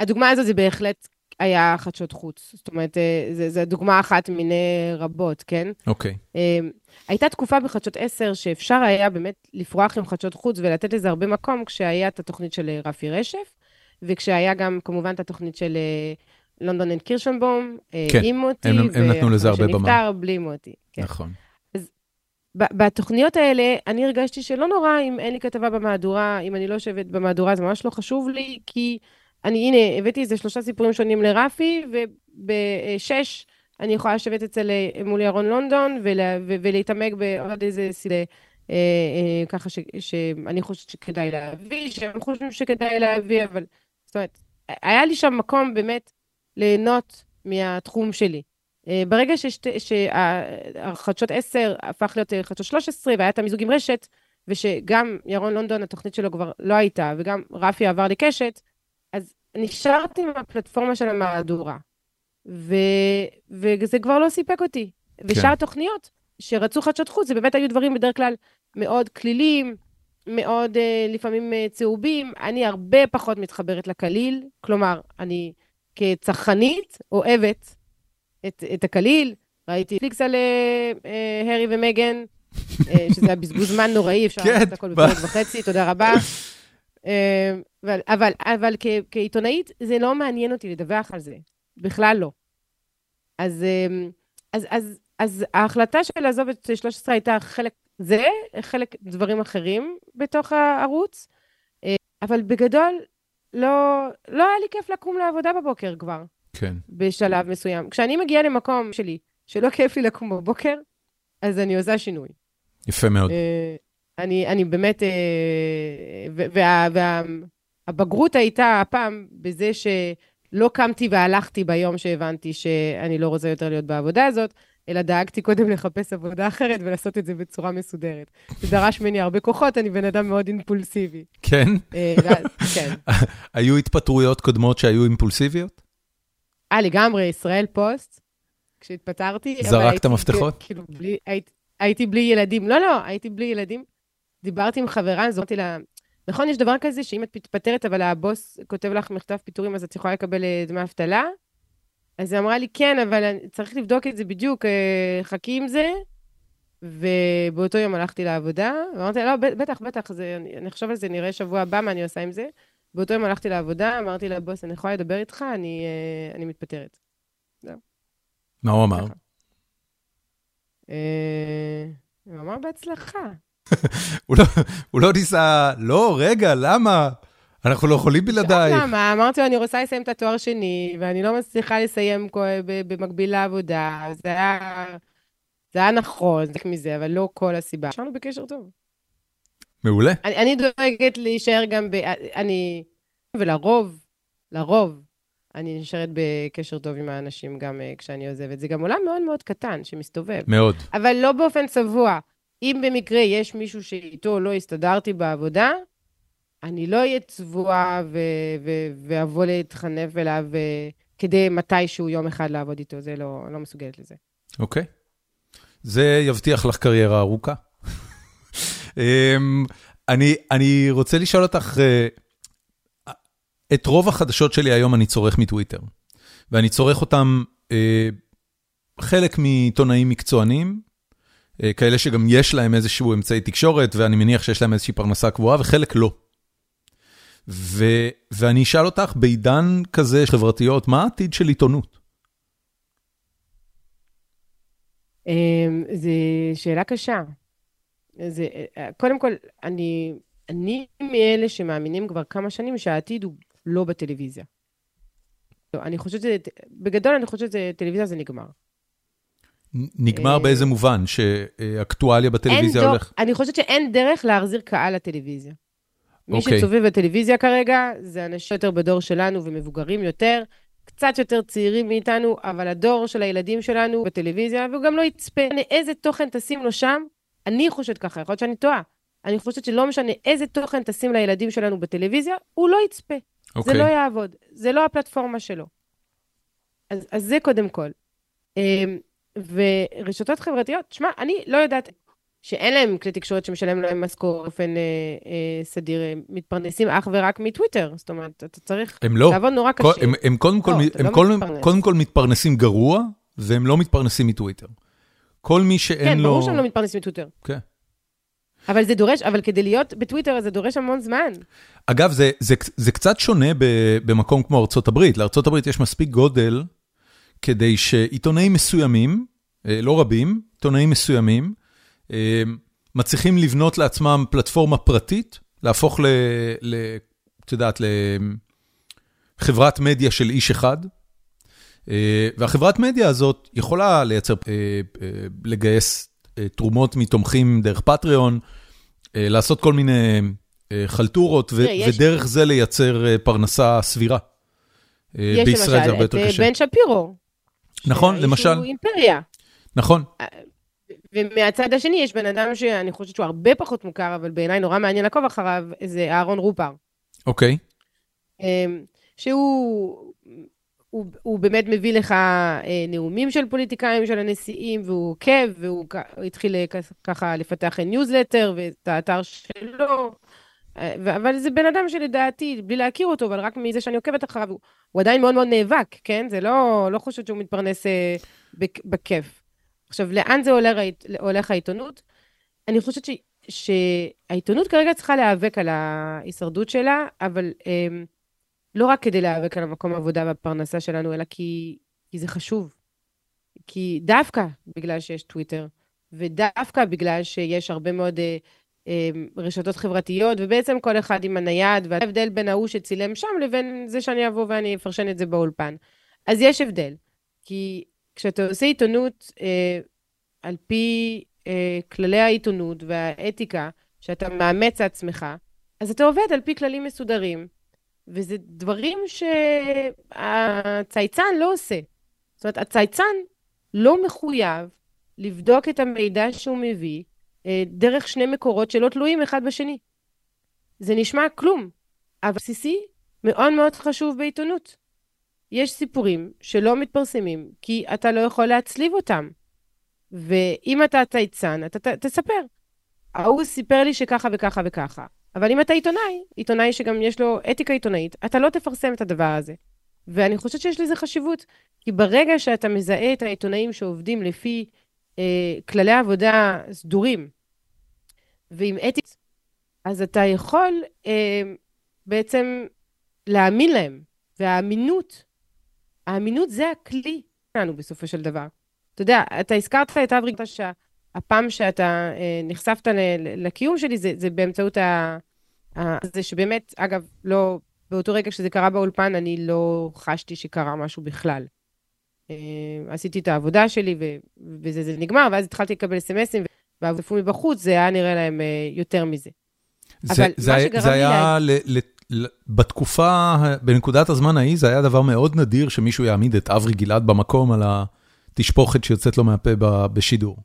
הדוגמה הזאת זה בהחלט היה חדשות חוץ. זאת אומרת, אה, זו דוגמה אחת מיני רבות, כן? אוקיי. Okay. הייתה תקופה בחדשות 10 שאפשר היה באמת לפרוח עם חדשות חוץ ולתת לזה הרבה מקום, כשהיה את התוכנית של רפי רשף, וכשהיה גם כמובן את התוכנית של לונדון and קירשנבום, כן, עם מוטי, הם, הם נתנו לזה הרבה במה. שנפטר בלי מוטי. כן. נכון. אז בתוכניות האלה, אני הרגשתי שלא נורא אם אין לי כתבה במהדורה, אם אני לא יושבת במהדורה, זה ממש לא חשוב לי, כי אני, הנה, הבאתי איזה שלושה סיפורים שונים לרפי, ובשש אני יכולה לשבת אצל, מול ירון לונדון, ולה, ולהתעמק בעוד איזה סוגיה, אה, אה, ככה ש, שאני חושבת שכדאי להביא, שהם חושבים שכדאי להביא, אבל, זאת אומרת, היה לי שם מקום באמת ליהנות מהתחום שלי. אה, ברגע שהחדשות 10 הפך להיות אה, חדשות 13 והיה את המיזוג עם רשת, ושגם ירון לונדון, התוכנית שלו כבר לא הייתה, וגם רפי עבר לקשת, אז נשארתי עם הפלטפורמה של המהדורה. ו... וזה כבר לא סיפק אותי. כן. ושאר התוכניות שרצו חדשות חוץ, זה באמת היו דברים בדרך כלל מאוד כלילים, מאוד uh, לפעמים uh, צהובים. אני הרבה פחות מתחברת לקליל, כלומר, אני כצרכנית אוהבת את, את הקליל. ראיתי פליקס על uh, הרי ומגן, uh, שזה היה בזבוז זמן נוראי, אפשר [laughs] לעשות הכל בפרק וחצי, תודה רבה. אמ, אבל, אבל, אבל כ, כעיתונאית, זה לא מעניין אותי לדווח על זה, בכלל לא. אז, אמ, אז, אז, אז ההחלטה של לעזוב את 13 הייתה חלק זה, חלק דברים אחרים בתוך הערוץ, אה, אבל בגדול, לא, לא היה לי כיף לקום לעבודה בבוקר כבר. כן. בשלב מסוים. כשאני מגיעה למקום שלי, שלא כיף לי לקום בבוקר, אז אני עושה שינוי. יפה מאוד. אה, אני, אני באמת, והבגרות וה, וה, הייתה הפעם בזה שלא קמתי והלכתי ביום שהבנתי שאני לא רוצה יותר להיות בעבודה הזאת, אלא דאגתי קודם לחפש עבודה אחרת ולעשות את זה בצורה מסודרת. זה דרש ממני הרבה כוחות, אני בן אדם מאוד אימפולסיבי. כן? אה, כן. [laughs] היו התפטרויות קודמות שהיו אימפולסיביות? אה, לגמרי, ישראל פוסט, כשהתפטרתי. זרקת מפתחות? כאילו, בלי, הייתי בלי ילדים. לא, לא, הייתי בלי ילדים. דיברתי עם חברה, אז אמרתי לה, נכון, יש דבר כזה שאם את מתפטרת, אבל הבוס כותב לך מכתב פיטורים, אז את יכולה לקבל אה, דמי אבטלה? אז היא אמרה לי, כן, אבל צריך לבדוק את זה בדיוק, אה, חכי עם זה. ובאותו יום הלכתי לעבודה, ואמרתי לה, לא, בטח, בטח, זה, אני, אחשוב על זה, נראה שבוע הבא מה אני עושה עם זה. באותו יום הלכתי לעבודה, אמרתי לה, בוס, אני יכולה לדבר איתך, אני, אה, אני מתפטרת. זהו. מה הוא אמר? הוא אמר בהצלחה. [laughs] לא, הוא לא ניסה, לא, רגע, למה? אנחנו לא יכולים בלעדייך. למה? אמרתי לו, אני רוצה לסיים את התואר שני, ואני לא מצליחה לסיים במקביל לעבודה. זה היה, זה היה נכון, זה מזה, אבל לא כל הסיבה. נשארנו בקשר טוב. מעולה. אני, אני דואגת להישאר גם ב... אני... ולרוב, לרוב, אני נשארת בקשר טוב עם האנשים גם uh, כשאני עוזבת. זה גם עולם מאוד מאוד קטן שמסתובב. מאוד. אבל לא באופן צבוע. אם במקרה יש מישהו שאיתו לא הסתדרתי בעבודה, אני לא אהיה צבועה ואבוא להתחנף אליו כדי מתישהו יום אחד לעבוד איתו, זה לא, לא מסוגלת לזה. אוקיי. Okay. זה יבטיח לך קריירה ארוכה. [laughs] אמ, אני, אני רוצה לשאול אותך, אה, את רוב החדשות שלי היום אני צורך מטוויטר, ואני צורך אותם אה, חלק מעיתונאים מקצוענים, אה, כאלה שגם יש להם איזשהו אמצעי תקשורת, ואני מניח שיש להם איזושהי פרנסה קבועה, וחלק לא. ו, ואני אשאל אותך, בעידן כזה חברתיות, מה העתיד של עיתונות? אמ, זו שאלה קשה. זה, אה, קודם כל, אני, אני מאלה שמאמינים כבר כמה שנים שהעתיד הוא לא בטלוויזיה. אני חושבת שזה, בגדול אני חושבת שטלוויזיה זה נגמר. נגמר באיזה מובן? שאקטואליה בטלוויזיה הולך? אני חושבת שאין דרך להחזיר קהל לטלוויזיה. מי אוקיי. שצובב בטלוויזיה כרגע, זה אנשים יותר בדור שלנו ומבוגרים יותר, קצת יותר צעירים מאיתנו, אבל הדור של הילדים שלנו בטלוויזיה, והוא גם לא יצפה. איזה תוכן תשים לו שם, אני חושבת ככה, יכול להיות שאני טועה. אני חושבת שלא משנה איזה תוכן תשים לילדים שלנו בטלוויזיה, הוא לא יצפה. Okay. זה אוקיי. לא יעבוד, זה לא הפלטפורמה שלו. אז, אז זה קודם כל. ורשתות חברתיות, שמע, אני לא יודעת שאין להם כלי תקשורת שמשלם להם משכורת באופן אה, אה, סדיר, הם מתפרנסים אך ורק מטוויטר. זאת אומרת, אתה צריך הם לא. לעבוד נורא קשה. הם, הם, קודם, כל, לא, הם לא קודם, קודם כל מתפרנסים גרוע, והם לא מתפרנסים מטוויטר. כל מי שאין כן, לו... כן, ברור שהם לא מתפרנסים מטוויטר. כן. אבל זה דורש, אבל כדי להיות בטוויטר זה דורש המון זמן. אגב, זה, זה, זה קצת שונה במקום כמו ארצות הברית. לארצות הברית יש מספיק גודל כדי שעיתונאים מסוימים, אה, לא רבים, עיתונאים מסוימים, אה, מצליחים לבנות לעצמם פלטפורמה פרטית, להפוך ל... ל את יודעת, לחברת מדיה של איש אחד. אה, והחברת מדיה הזאת יכולה לייצר, לגייס תרומות מתומכים דרך פטריון, לעשות כל מיני חלטורות, ודרך זה לייצר פרנסה סבירה. בישראל זה הרבה יותר קשה. יש למשל את בן שפירו. נכון, למשל. שהוא אימפריה. נכון. אה, ומהצד השני יש בן אדם שאני חושבת שהוא הרבה פחות מוכר, אבל בעיניי נורא מעניין לעקוב אחריו, זה אהרון רופר. אוקיי. אמ, שהוא הוא, הוא באמת מביא לך אה, נאומים של פוליטיקאים, של הנשיאים, והוא עוקב, והוא התחיל ככה לפתח ניוזלטר ואת האתר שלו. אבל זה בן אדם שלדעתי, בלי להכיר אותו, אבל רק מזה שאני עוקבת אחריו, הוא, הוא עדיין מאוד מאוד נאבק, כן? זה לא, לא חושבת שהוא מתפרנס אה, בכיף. עכשיו, לאן זה הולך, הולך העיתונות? אני חושבת ש, שהעיתונות כרגע צריכה להיאבק על ההישרדות שלה, אבל אה, לא רק כדי להיאבק על המקום העבודה והפרנסה שלנו, אלא כי, כי זה חשוב. כי דווקא בגלל שיש טוויטר, ודווקא בגלל שיש הרבה מאוד... אה, רשתות חברתיות, ובעצם כל אחד עם הנייד, וההבדל בין ההוא שצילם שם לבין זה שאני אבוא ואני אפרשן את זה באולפן. אז יש הבדל, כי כשאתה עושה עיתונות אה, על פי אה, כללי העיתונות והאתיקה, שאתה מאמץ לעצמך, אז אתה עובד על פי כללים מסודרים, וזה דברים שהצייצן לא עושה. זאת אומרת, הצייצן לא מחויב לבדוק את המידע שהוא מביא, דרך שני מקורות שלא תלויים אחד בשני. זה נשמע כלום, אבל בסיסי מאוד מאוד חשוב בעיתונות. יש סיפורים שלא מתפרסמים כי אתה לא יכול להצליב אותם. ואם אתה צייצן, אתה ת, תספר. ההוא סיפר לי שככה וככה וככה. אבל אם אתה עיתונאי, עיתונאי שגם יש לו אתיקה עיתונאית, אתה לא תפרסם את הדבר הזה. ואני חושבת שיש לזה חשיבות, כי ברגע שאתה מזהה את העיתונאים שעובדים לפי אה, כללי עבודה סדורים ועם אתיקה, אז אתה יכול אה, בעצם להאמין להם. והאמינות, האמינות זה הכלי שלנו בסופו של דבר. אתה יודע, אתה הזכרת את אברי, שהפעם שאתה אה, נחשפת ל, לקיום שלי זה, זה באמצעות. ה... זה שבאמת, אגב, לא, באותו רגע שזה קרה באולפן, אני לא חשתי שקרה משהו בכלל. אה, עשיתי את העבודה שלי, ובזה זה נגמר, ואז התחלתי לקבל אסמסים, ועבדו מבחוץ, זה היה נראה להם אה, יותר מזה. זה, זה, זה היה, ל, ל, ל, בתקופה, בנקודת הזמן ההיא, זה היה דבר מאוד נדיר שמישהו יעמיד את אברי גלעד במקום על התשפוכת שיוצאת לו מהפה בשידור.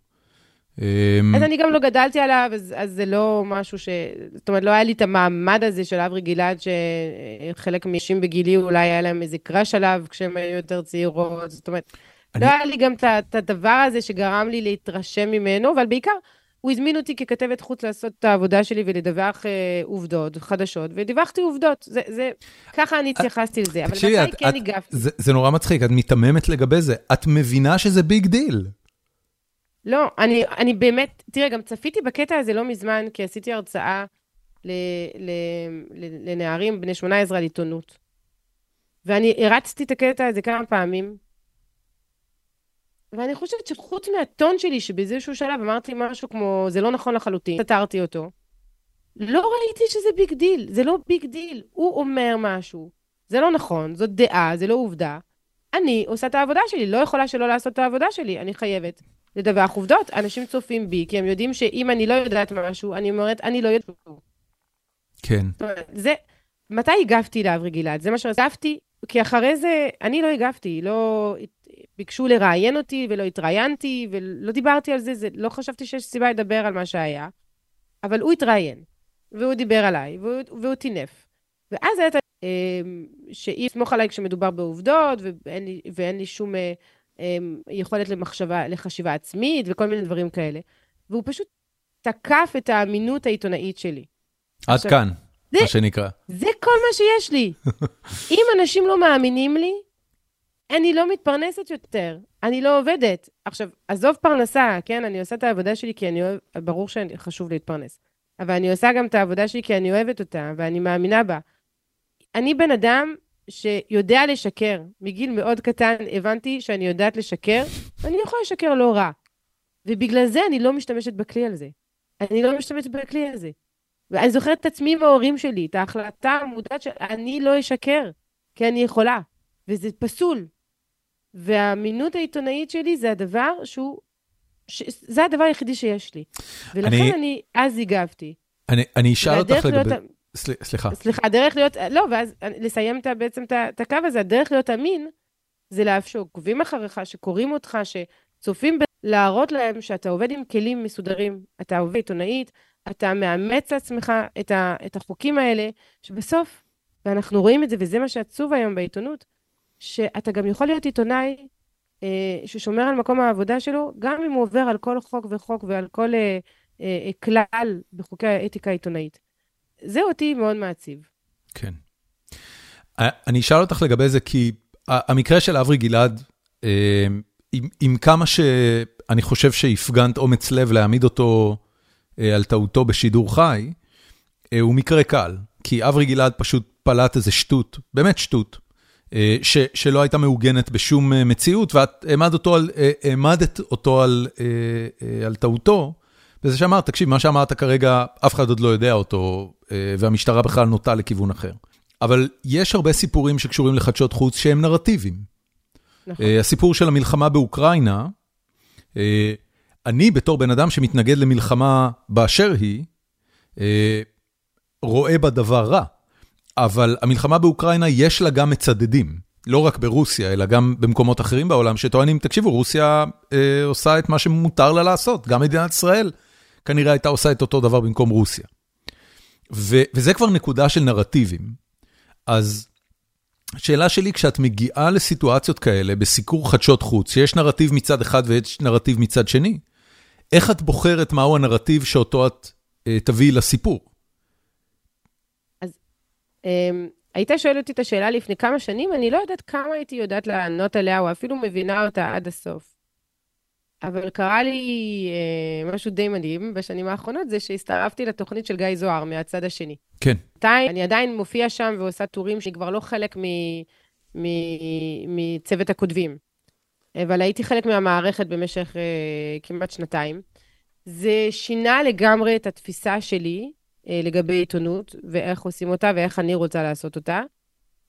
אמ, אז אני גם לא גדלתי עליו, אז, אז זה לא משהו ש... זאת אומרת, לא היה לי את המעמד הזה של אברי גלעד, שחלק מאנשים בגילי אולי היה להם איזה קראש עליו כשהם היו יותר צעירות, זאת אומרת, אני... לא היה לי גם את הדבר הזה שגרם לי להתרשם ממנו, אבל בעיקר, הוא הזמין אותי ככתבת חוץ לעשות את העבודה שלי ולדווח אה, עובדות חדשות, ודיווחתי עובדות. זה, זה, ככה אני התייחסתי לזה, אבל מתי כן הגבתי? זה, זה נורא מצחיק, את מיתממת לגבי זה. את מבינה שזה big deal. לא, אני, אני באמת, תראה, גם צפיתי בקטע הזה לא מזמן, כי עשיתי הרצאה ל, ל, ל, לנערים בני 18 על עיתונות. ואני הרצתי את הקטע הזה כמה פעמים, ואני חושבת שחוץ מהטון שלי, שבאיזשהו שלב אמרתי משהו כמו, זה לא נכון לחלוטין, סתרתי אותו, לא ראיתי שזה big deal, זה לא big deal. הוא אומר משהו, זה לא נכון, זאת דעה, זה לא עובדה. אני עושה את העבודה שלי, לא יכולה שלא לעשות את העבודה שלי, אני חייבת לדווח עובדות. אנשים צופים בי, כי הם יודעים שאם אני לא יודעת משהו, אני אומרת, אני לא יודעת. כן. זה, מתי הגבתי לאברי גלעד? זה מה שהגבתי כי אחרי זה, אני לא הגבתי, לא ביקשו לראיין אותי ולא התראיינתי ולא דיברתי על זה, זה, לא חשבתי שיש סיבה לדבר על מה שהיה, אבל הוא התראיין, והוא דיבר עליי, והוא, והוא טינף. ואז הייתה אמ, שאי לסמוך עליי כשמדובר בעובדות, ואין לי, ואין לי שום אה, יכולת למחשבה, לחשיבה עצמית וכל מיני דברים כאלה. והוא פשוט תקף את האמינות העיתונאית שלי. עד עכשיו, כאן, זה, מה שנקרא. זה כל מה שיש לי. [laughs] אם אנשים לא מאמינים לי, אני לא מתפרנסת יותר, אני לא עובדת. עכשיו, עזוב פרנסה, כן? אני עושה את העבודה שלי כי אני אוהב, ברור שחשוב להתפרנס. אבל אני עושה גם את העבודה שלי כי אני אוהבת אותה, ואני מאמינה בה. אני בן אדם שיודע לשקר. מגיל מאוד קטן הבנתי שאני יודעת לשקר, ואני יכולה לשקר לא רע. ובגלל זה אני לא משתמשת בכלי הזה. אני לא משתמשת בכלי הזה. ואני זוכרת את עצמי עם ההורים שלי, את ההחלטה המודעת שאני לא אשקר, כי אני יכולה. וזה פסול. והאמינות העיתונאית שלי זה הדבר שהוא, ש... זה הדבר היחידי שיש לי. ולכן אני, אני אז הגבתי. אני, אני אשאל אותך לגבי... להיות... סל, סליחה. סליחה, הדרך להיות, לא, ואז לסיים את, בעצם את הקו הזה, הדרך להיות אמין, זה לאפשר, עוקבים אחריך, שקוראים אותך, שצופים, ב... להראות להם שאתה עובד עם כלים מסודרים, אתה עובד עיתונאית, אתה מאמץ לעצמך את, ה, את החוקים האלה, שבסוף, ואנחנו רואים את זה, וזה מה שעצוב היום בעיתונות, שאתה גם יכול להיות עיתונאי אה, ששומר על מקום העבודה שלו, גם אם הוא עובר על כל חוק וחוק ועל כל אה, אה כלל בחוקי האתיקה העיתונאית. זה אותי מאוד מעציב. כן. אני אשאל אותך לגבי זה, כי המקרה של אברי גלעד, אה, עם, עם כמה שאני חושב שהפגנת אומץ לב להעמיד אותו אה, על טעותו בשידור חי, אה, הוא מקרה קל, כי אברי גלעד פשוט פלט איזה שטות, באמת שטות, ש, שלא הייתה מעוגנת בשום מציאות, ואת העמדת אותו על, העמדת אותו על, על טעותו, וזה שאמרת, תקשיב, מה שאמרת כרגע, אף אחד עוד לא יודע אותו, והמשטרה בכלל נוטה לכיוון אחר. אבל יש הרבה סיפורים שקשורים לחדשות חוץ שהם נרטיביים. נכון. הסיפור של המלחמה באוקראינה, אני בתור בן אדם שמתנגד למלחמה באשר היא, אה, רואה בה דבר רע. אבל המלחמה באוקראינה יש לה גם מצדדים. לא רק ברוסיה, אלא גם במקומות אחרים בעולם, שטוענים, תקשיבו, רוסיה אה, עושה את מה שמותר לה לעשות, גם מדינת ישראל כנראה הייתה עושה את אותו דבר במקום רוסיה. ו, וזה כבר נקודה של נרטיבים. אז השאלה שלי, כשאת מגיעה לסיטואציות כאלה, בסיקור חדשות חוץ, שיש נרטיב מצד אחד ויש נרטיב מצד שני, איך את בוחרת מהו הנרטיב שאותו את אה, תביאי לסיפור? אז אה, היית שואל אותי את השאלה לפני כמה שנים, אני לא יודעת כמה הייתי יודעת לענות עליה, או אפילו מבינה אותה עד הסוף. אבל קרה לי אה, משהו די מדהים בשנים האחרונות, זה שהצטרפתי לתוכנית של גיא זוהר מהצד השני. כן. אני עדיין מופיע שם ועושה טורים שאני כבר לא חלק מצוות הכותבים. אבל הייתי חלק מהמערכת במשך uh, כמעט שנתיים. זה שינה לגמרי את התפיסה שלי uh, לגבי עיתונות, ואיך עושים אותה ואיך אני רוצה לעשות אותה.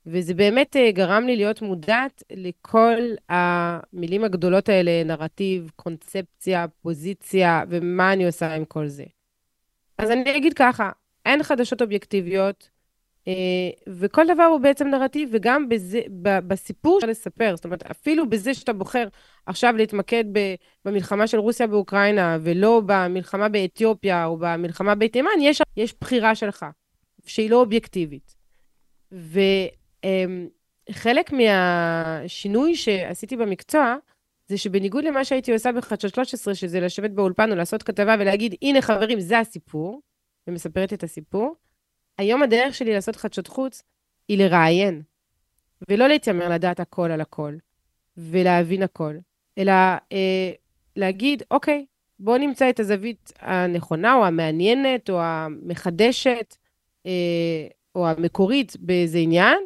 וזה באמת uh, גרם לי להיות מודעת לכל המילים הגדולות האלה, נרטיב, קונספציה, פוזיציה, ומה אני עושה עם כל זה. אז אני אגיד ככה, אין חדשות אובייקטיביות, אה, וכל דבר הוא בעצם נרטיב, וגם בזה, בסיפור אפשר לספר. זאת אומרת, אפילו בזה שאתה בוחר עכשיו להתמקד במלחמה של רוסיה באוקראינה, ולא במלחמה באתיופיה או במלחמה בתימן, יש, יש בחירה שלך, שהיא לא אובייקטיבית. וחלק מהשינוי שעשיתי במקצוע, זה שבניגוד למה שהייתי עושה בחדשות 13, שזה לשבת באולפן או לעשות כתבה ולהגיד, הנה חברים, זה הסיפור, ומספרת את הסיפור, היום הדרך שלי לעשות חדשות חוץ היא לראיין, ולא להתיימר לדעת הכל על הכל, ולהבין הכל, אלא אה, להגיד, אוקיי, בואו נמצא את הזווית הנכונה, או המעניינת, או המחדשת, אה, או המקורית באיזה עניין,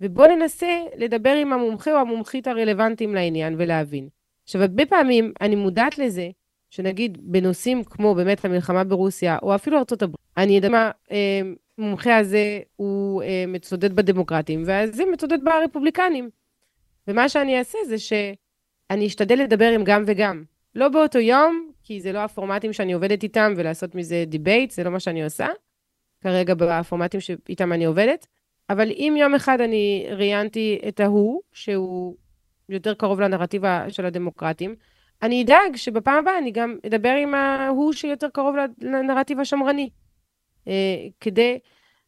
ובואו ננסה לדבר עם המומחה או המומחית הרלוונטיים לעניין ולהבין. עכשיו, הרבה פעמים אני מודעת לזה, שנגיד בנושאים כמו באמת המלחמה ברוסיה, או אפילו ארה"ב, אני יודע מה, אה, המומחה הזה הוא אה, מצודד בדמוקרטים, והזה מצודד ברפובליקנים. ומה שאני אעשה זה שאני אשתדל לדבר עם גם וגם. לא באותו יום, כי זה לא הפורמטים שאני עובדת איתם, ולעשות מזה debate, זה לא מה שאני עושה. כרגע בפורמטים שאיתם אני עובדת, אבל אם יום אחד אני ראיינתי את ההוא, שהוא יותר קרוב לנרטיב של הדמוקרטים, אני אדאג שבפעם הבאה אני גם אדבר עם ההוא שיותר קרוב לנרטיב השמרני. אה, כדי,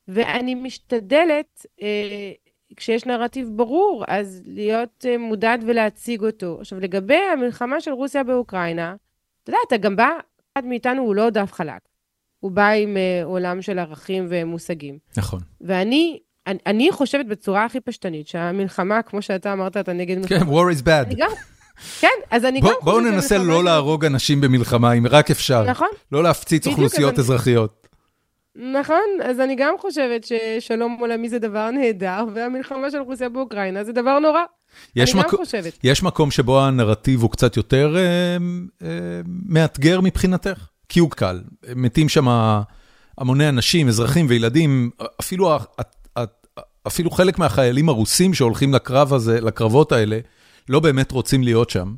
ואני משתדלת, אה, כשיש נרטיב ברור, אז להיות אה, מודעת ולהציג אותו. עכשיו, לגבי המלחמה של רוסיה באוקראינה, אתה יודע, אתה גם בא, אחד מאיתנו הוא לא דף חלק. הוא בא עם עולם של ערכים ומושגים. נכון. ואני אני, אני חושבת בצורה הכי פשטנית שהמלחמה, כמו שאתה אמרת, אתה נגד כן, war is bad. גם, כן, אז אני גם בואו ננסה לא להרוג אנשים במלחמה, אם רק אפשר. נכון. לא להפציץ אוכלוסיות. אזרחיות. נכון, אז אני גם חושבת ששלום עולמי זה דבר נהדר, והמלחמה של רוסיה באוקראינה זה דבר נורא. יש אני מק... גם חושבת. יש מקום שבו הנרטיב הוא קצת יותר אה, אה, מאתגר מבחינתך? כי הוא קל. מתים שם המוני אנשים, אזרחים וילדים, אפילו, אפילו חלק מהחיילים הרוסים שהולכים לקרב הזה, לקרבות האלה, לא באמת רוצים להיות שם,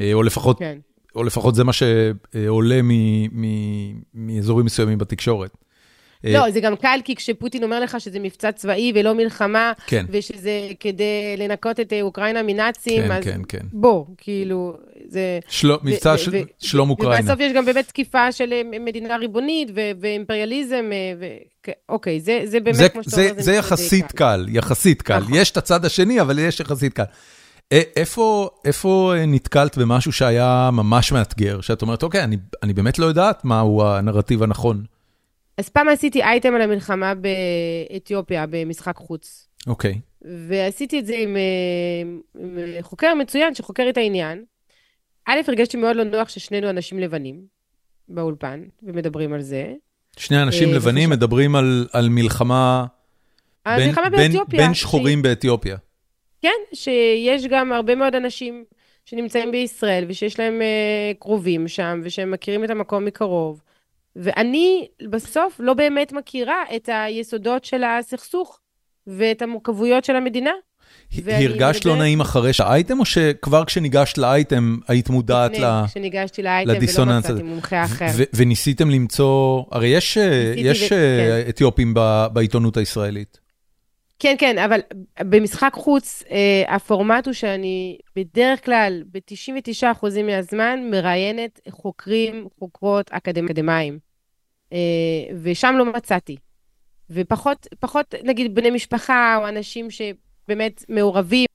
אה, או לפחות, כן. או לפחות זה מה שעולה מאזורים מסוימים בתקשורת. לא, אה, זה גם קל, כי כשפוטין אומר לך שזה מבצע צבאי ולא מלחמה, כן. ושזה כדי לנקות את אה, אוקראינה מנאצים, כן, אז כן, כן. בוא, כאילו, זה... של... מבצע ו- של... ו- שלום אוקראינה. ובסוף יש גם באמת תקיפה של אה, מדינה ריבונית ו- ואימפריאליזם, ו- אוקיי, זה, זה באמת, זה, כמו שאתה אומר, זה, זה יחסית קל, קל, יחסית קל. נכון. יש את הצד השני, אבל יש יחסית קל. איפה, איפה נתקלת במשהו שהיה ממש מאתגר, שאת אומרת, אוקיי, אני, אני באמת לא יודעת מהו הנרטיב הנכון. אז פעם עשיתי אייטם על המלחמה באתיופיה, במשחק חוץ. אוקיי. Okay. ועשיתי את זה עם, אה, עם חוקר מצוין שחוקר את העניין. א', הרגשתי מאוד לא נוח ששנינו אנשים לבנים באולפן, ומדברים על זה. שני אנשים אה, לבנים. מדברים על, על מלחמה... על בין, מלחמה באתיופיה. בין שחורים ש... באתיופיה. כן, שיש גם הרבה מאוד אנשים שנמצאים בישראל, ושיש להם uh, קרובים שם, ושהם מכירים את המקום מקרוב. ואני בסוף לא באמת מכירה את היסודות של הסכסוך ואת המורכבויות של המדינה. הרגשת לא נעים אחרי שהאייטם, או שכבר כשניגשת לאייטם היית מודעת הזה? לפני, כשניגשתי לאייטם ולא מצאתי מומחה אחר. וניסיתם למצוא, הרי יש אה, כן. אתיופים בעיתונות הישראלית. כן, כן, אבל במשחק חוץ, אה, הפורמט הוא שאני בדרך כלל, ב-99% מהזמן, מראיינת חוקרים, חוקרות אקדמאים. אה, ושם לא מצאתי. ופחות, פחות, נגיד, בני משפחה, או אנשים שבאמת מעורבים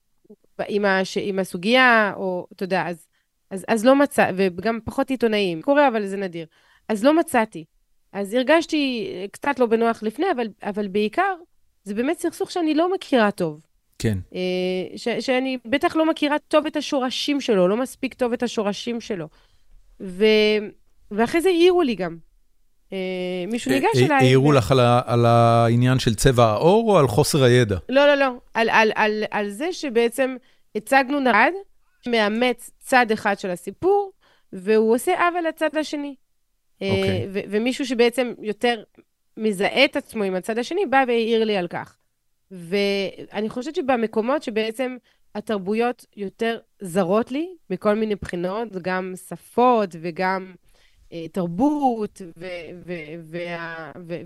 עם, הש, עם הסוגיה, או, אתה יודע, אז, אז, אז לא מצא, וגם פחות עיתונאים. קורה, אבל זה נדיר. אז לא מצאתי. אז הרגשתי קצת לא בנוח לפני, אבל, אבל בעיקר, זה באמת סכסוך שאני לא מכירה טוב. כן. אה, ש, שאני בטח לא מכירה טוב את השורשים שלו, לא מספיק טוב את השורשים שלו. ו, ואחרי זה העירו לי גם. אה, מישהו ניגש אה, אליי. העירו לך על העניין של צבע העור או על חוסר הידע? לא, לא, לא. על זה שבעצם הצגנו נרד שמאמץ צד אחד של הסיפור, והוא עושה עוול לצד השני. אוקיי. ומישהו שבעצם יותר מזהה את עצמו עם הצד השני, בא והעיר לי על כך. ואני חושבת שבמקומות שבעצם התרבויות יותר זרות לי, מכל מיני בחינות, גם שפות וגם אה, תרבות,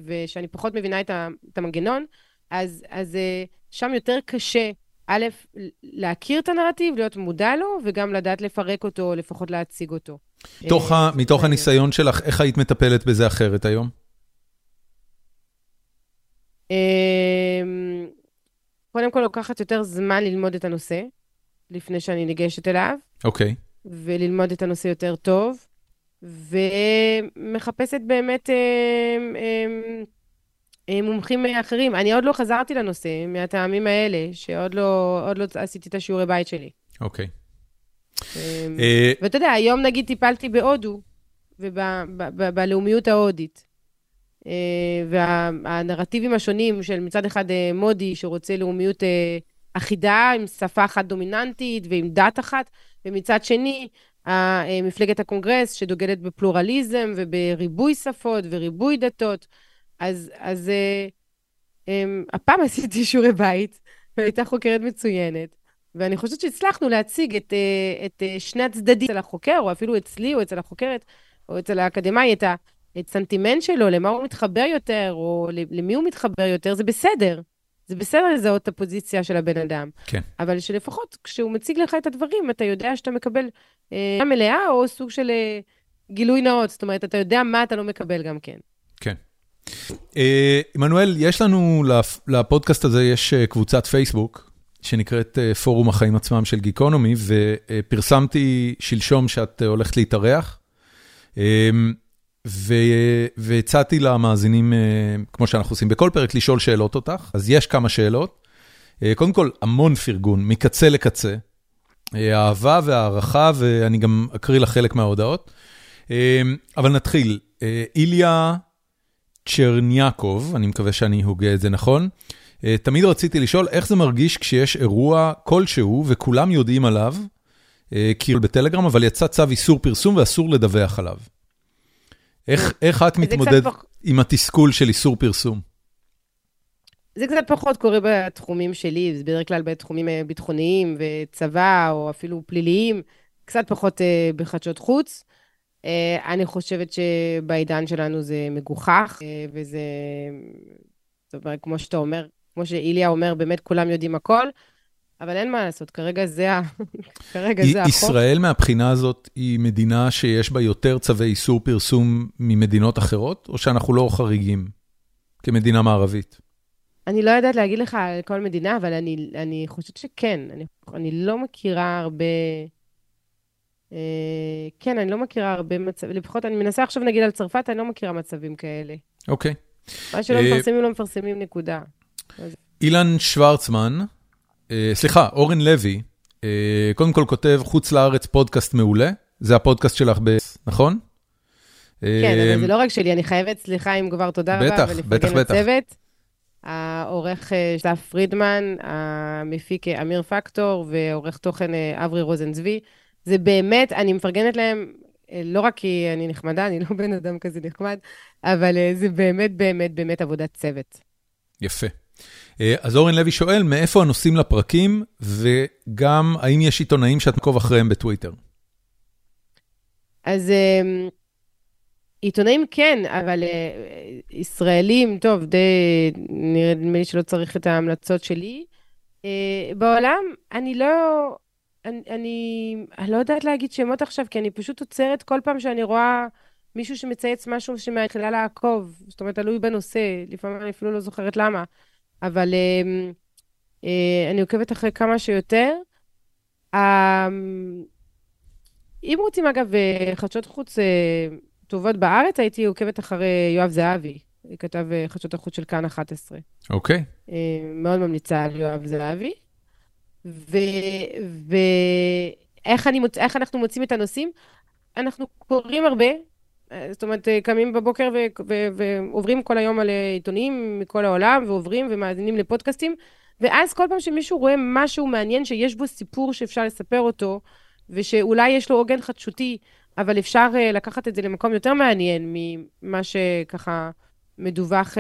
ושאני פחות מבינה את, את המנגנון, אז, אז אה, שם יותר קשה, א', להכיר את הנרטיב, להיות מודע לו, וגם לדעת לפרק אותו, לפחות להציג אותו. מתוך, אה, מתוך הניסיון שלך, איך היית מטפלת בזה אחרת היום? אמ, קודם כל, לוקחת יותר זמן ללמוד את הנושא, לפני שאני ניגשת אליו. אוקיי. Okay. וללמוד את הנושא יותר טוב, ומחפשת באמת אה, אה, אה, מומחים אחרים. אני עוד לא חזרתי לנושא מהטעמים האלה, שעוד לא, לא עשיתי את השיעורי בית שלי. אוקיי. אמ, ואתה יודע, היום נגיד טיפלתי בהודו, ובלאומיות ההודית. והנרטיבים השונים של מצד אחד מודי, שרוצה לאומיות אחידה, עם שפה אחת דומיננטית ועם דת אחת, ומצד שני, מפלגת הקונגרס, שדוגלת בפלורליזם ובריבוי שפות וריבוי דתות. אז, אז הפעם [laughs] עשיתי שיעורי בית, והייתה חוקרת מצוינת, ואני חושבת שהצלחנו להציג את, את שני הצדדים אצל החוקר, או אפילו אצלי או אצל החוקרת, או אצל האקדמאי, את ה... את סנטימנט שלו, למה הוא מתחבר יותר, או למי הוא מתחבר יותר, זה בסדר. זה בסדר לזהות את הפוזיציה של הבן אדם. כן. אבל שלפחות כשהוא מציג לך את הדברים, אתה יודע שאתה מקבל אה, מלאה או סוג של אה, גילוי נאות. זאת אומרת, אתה יודע מה אתה לא מקבל גם כן. כן. אה, עמנואל, יש לנו, לפודקאסט הזה יש אה, קבוצת פייסבוק, שנקראת אה, פורום החיים עצמם של גיקונומי, ופרסמתי שלשום שאת הולכת להתארח. והצעתי למאזינים, כמו שאנחנו עושים בכל פרק, לשאול שאלות אותך. אז יש כמה שאלות. קודם כל, המון פרגון, מקצה לקצה. אהבה והערכה, ואני גם אקריא לך חלק מההודעות. אבל נתחיל. איליה צ'רניאקוב, אני מקווה שאני הוגה את זה נכון. אה, תמיד רציתי לשאול איך זה מרגיש כשיש אירוע כלשהו וכולם יודעים עליו, אה, כאילו בטלגרם, אבל יצא צו איסור פרסום ואסור לדווח עליו. איך, איך את מתמודדת פח... עם התסכול של איסור פרסום? זה קצת פחות קורה בתחומים שלי, זה בדרך כלל בתחומים אה, ביטחוניים וצבא, או אפילו פליליים, קצת פחות בחדשות חוץ. אה, אני חושבת שבעידן שלנו זה מגוחך, אה, וזה, זאת אומרת, כמו שאתה אומר, כמו שאיליה אומר, באמת כולם יודעים הכל, אבל אין מה לעשות, כרגע זה. [laughs] כרגע זה החוק. ישראל מהבחינה הזאת היא מדינה שיש בה יותר צווי איסור פרסום ממדינות אחרות, או שאנחנו לא חריגים כמדינה מערבית? אני לא יודעת להגיד לך על כל מדינה, אבל אני, אני חושבת שכן. אני, אני לא מכירה הרבה... אה, כן, אני לא מכירה הרבה מצבים, לפחות אני מנסה עכשיו נגיד על צרפת, אני לא מכירה מצבים כאלה. אוקיי. מה שלא אה, מפרסמים, לא מפרסמים, נקודה. אילן שוורצמן, סליחה, אורן לוי, קודם כל כותב חוץ לארץ פודקאסט מעולה, זה הפודקאסט שלך, ב... נכון? כן, אבל זה לא רק שלי, אני חייבת, סליחה אם כבר תודה רבה, בטח, בטח, בטח. לצוות. העורך שלף פרידמן, המפיק אמיר פקטור, ועורך תוכן אברי רוזנצבי. זה באמת, אני מפרגנת להם, אה, לא רק כי אני נחמדה, אני לא בן אדם כזה נחמד, אבל אה, זה באמת, באמת, באמת עבודת צוות. יפה. אה, אז אורן לוי שואל, מאיפה הנושאים לפרקים, וגם האם יש עיתונאים שאת מקוב אחריהם בטוויטר? אז עיתונאים כן, אבל ישראלים, טוב, די, נראה לי שלא צריך את ההמלצות שלי. בעולם, אני לא, אני, אני, אני לא יודעת להגיד שמות עכשיו, כי אני פשוט עוצרת כל פעם שאני רואה מישהו שמצייץ משהו שמתחילה לעקוב. זאת אומרת, תלוי בנושא, לפעמים אני אפילו לא זוכרת למה. אבל אה, אה, אני עוקבת אחרי כמה שיותר. אה, אם רוצים, אגב, אה, חדשות חוץ אה, טובות בארץ, הייתי עוקבת אחרי יואב זהבי. כתב אה, חדשות החוץ של כאן 11. אוקיי. Okay. מאוד ממליצה על יואב זהבי. ואיך מוצ... אנחנו מוצאים את הנושאים? אנחנו קוראים הרבה, זאת אומרת, קמים בבוקר ו... ו... ועוברים כל היום על עיתונים מכל העולם, ועוברים ומאזינים לפודקאסטים, ואז כל פעם שמישהו רואה משהו מעניין שיש בו סיפור שאפשר לספר אותו, ושאולי יש לו עוגן חדשותי, אבל אפשר אה, לקחת את זה למקום יותר מעניין ממה שככה מדווח אה,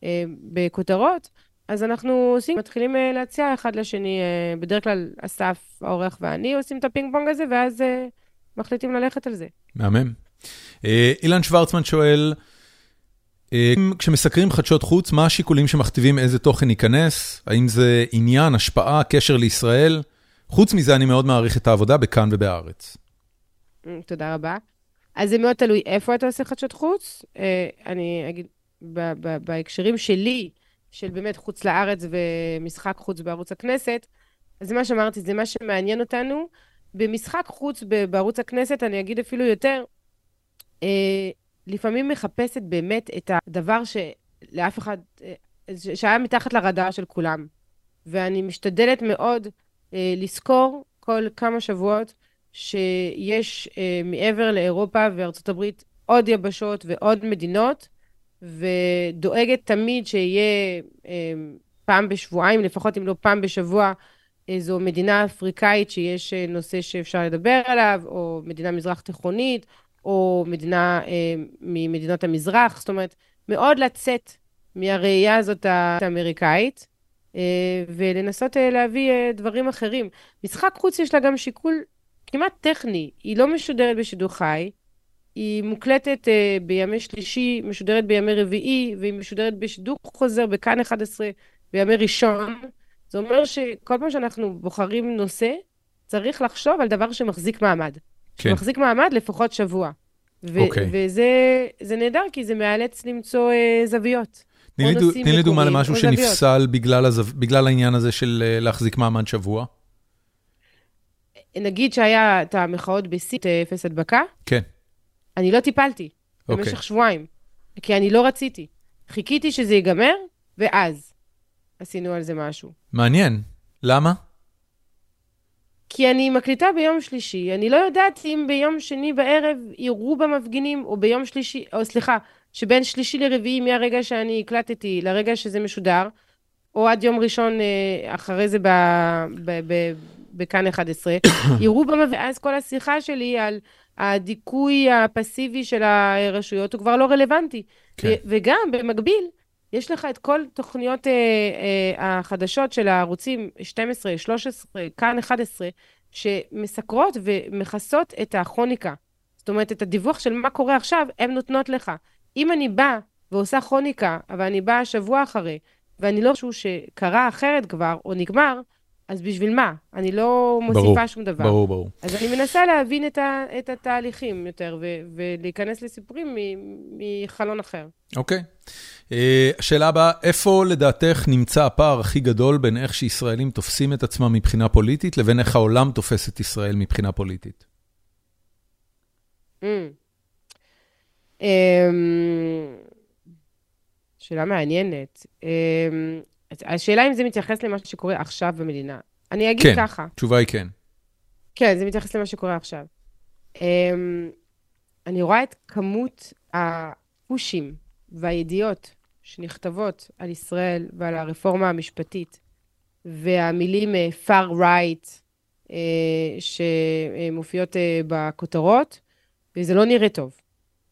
אה, בכותרות, אז אנחנו עושים, מתחילים אה, להציע אחד לשני, אה, בדרך כלל אסף, העורך ואני עושים את הפינג פונג הזה, ואז אה, מחליטים ללכת על זה. מהמם. אה, אילן שוורצמן שואל, uh, כשמסקרים חדשות חוץ, מה השיקולים שמכתיבים איזה תוכן ייכנס? האם זה עניין, השפעה, קשר לישראל? חוץ מזה, אני מאוד מעריך את העבודה בכאן ובארץ. Mm, תודה רבה. אז זה מאוד תלוי איפה אתה עושה חדשות חוץ. אני אגיד, בהקשרים שלי, של באמת חוץ לארץ ומשחק חוץ בערוץ הכנסת. אז מה שאמרתי, זה מה שמעניין אותנו. במשחק חוץ בערוץ הכנסת, אני אגיד אפילו יותר, אה, לפעמים מחפשת באמת את הדבר שלאף אחד, אה, שהיה מתחת לרדאר של כולם. ואני משתדלת מאוד אה, לזכור כל כמה שבועות שיש אה, מעבר לאירופה וארצות הברית עוד יבשות ועוד מדינות ודואגת תמיד שיהיה אה, פעם בשבועיים, לפחות אם לא פעם בשבוע, איזו מדינה אפריקאית שיש אה, נושא שאפשר לדבר עליו, או מדינה מזרח תיכונית, או מדינה אה, ממדינות המזרח. זאת אומרת, מאוד לצאת מהראייה הזאת האמריקאית, אה, ולנסות אה, להביא אה, דברים אחרים. משחק חוץ יש לה גם שיקול כמעט טכני, היא לא משודרת בשידור חי, היא מוקלטת uh, בימי שלישי, משודרת בימי רביעי, והיא משודרת בשידור חוזר בכאן 11 בימי ראשון, זה אומר שכל פעם שאנחנו בוחרים נושא, צריך לחשוב על דבר שמחזיק מעמד. כן. שמחזיק מעמד לפחות שבוע. ו- אוקיי. וזה נהדר, כי זה מאלץ למצוא אה, זוויות. תני לי דוגמה למשהו שנפסל בגלל, הזו, בגלל העניין הזה של אה, להחזיק מעמד שבוע. נגיד שהיה את המחאות בסין, אפס הדבקה. כן. אני לא טיפלתי אוקיי. במשך שבועיים, כי אני לא רציתי. חיכיתי שזה ייגמר, ואז עשינו על זה משהו. מעניין. למה? כי אני מקליטה ביום שלישי, אני לא יודעת אם ביום שני בערב יראו במפגינים, או ביום שלישי, או סליחה, שבין שלישי לרביעי מהרגע שאני הקלטתי לרגע שזה משודר, או עד יום ראשון אה, אחרי זה בכאן 11, [coughs] יראו במפגינים, ואז כל השיחה שלי על הדיכוי הפסיבי של הרשויות הוא כבר לא רלוונטי. כן. וגם, במקביל, יש לך את כל תוכניות אה, אה, החדשות של הערוצים 12, 13, כאן 11, שמסקרות ומכסות את הכרוניקה. זאת אומרת, את הדיווח של מה קורה עכשיו, הן נותנות לך. אם אני באה ועושה כרוניקה, אבל אני באה שבוע אחרי, ואני לא חושב שקרה אחרת כבר, או נגמר, אז בשביל מה? אני לא מוסיפה ברור, שום דבר. ברור, ברור. אז אני מנסה להבין את, ה, את התהליכים יותר, ו, ולהיכנס לסיפורים מחלון אחר. אוקיי. Okay. אה, השאלה הבאה, איפה לדעתך נמצא הפער הכי גדול בין איך שישראלים תופסים את עצמם מבחינה פוליטית, לבין איך העולם תופס את ישראל מבחינה פוליטית? Mm. אמ, שאלה מעניינת. אמ, השאלה אם זה מתייחס למה שקורה עכשיו במדינה. אני אגיד כן, ככה. כן, התשובה היא כן. כן, זה מתייחס למה שקורה עכשיו. אמ, אני רואה את כמות הפושים והידיעות שנכתבות על ישראל ועל הרפורמה המשפטית, והמילים uh, far right uh, שמופיעות uh, בכותרות, וזה לא נראה טוב.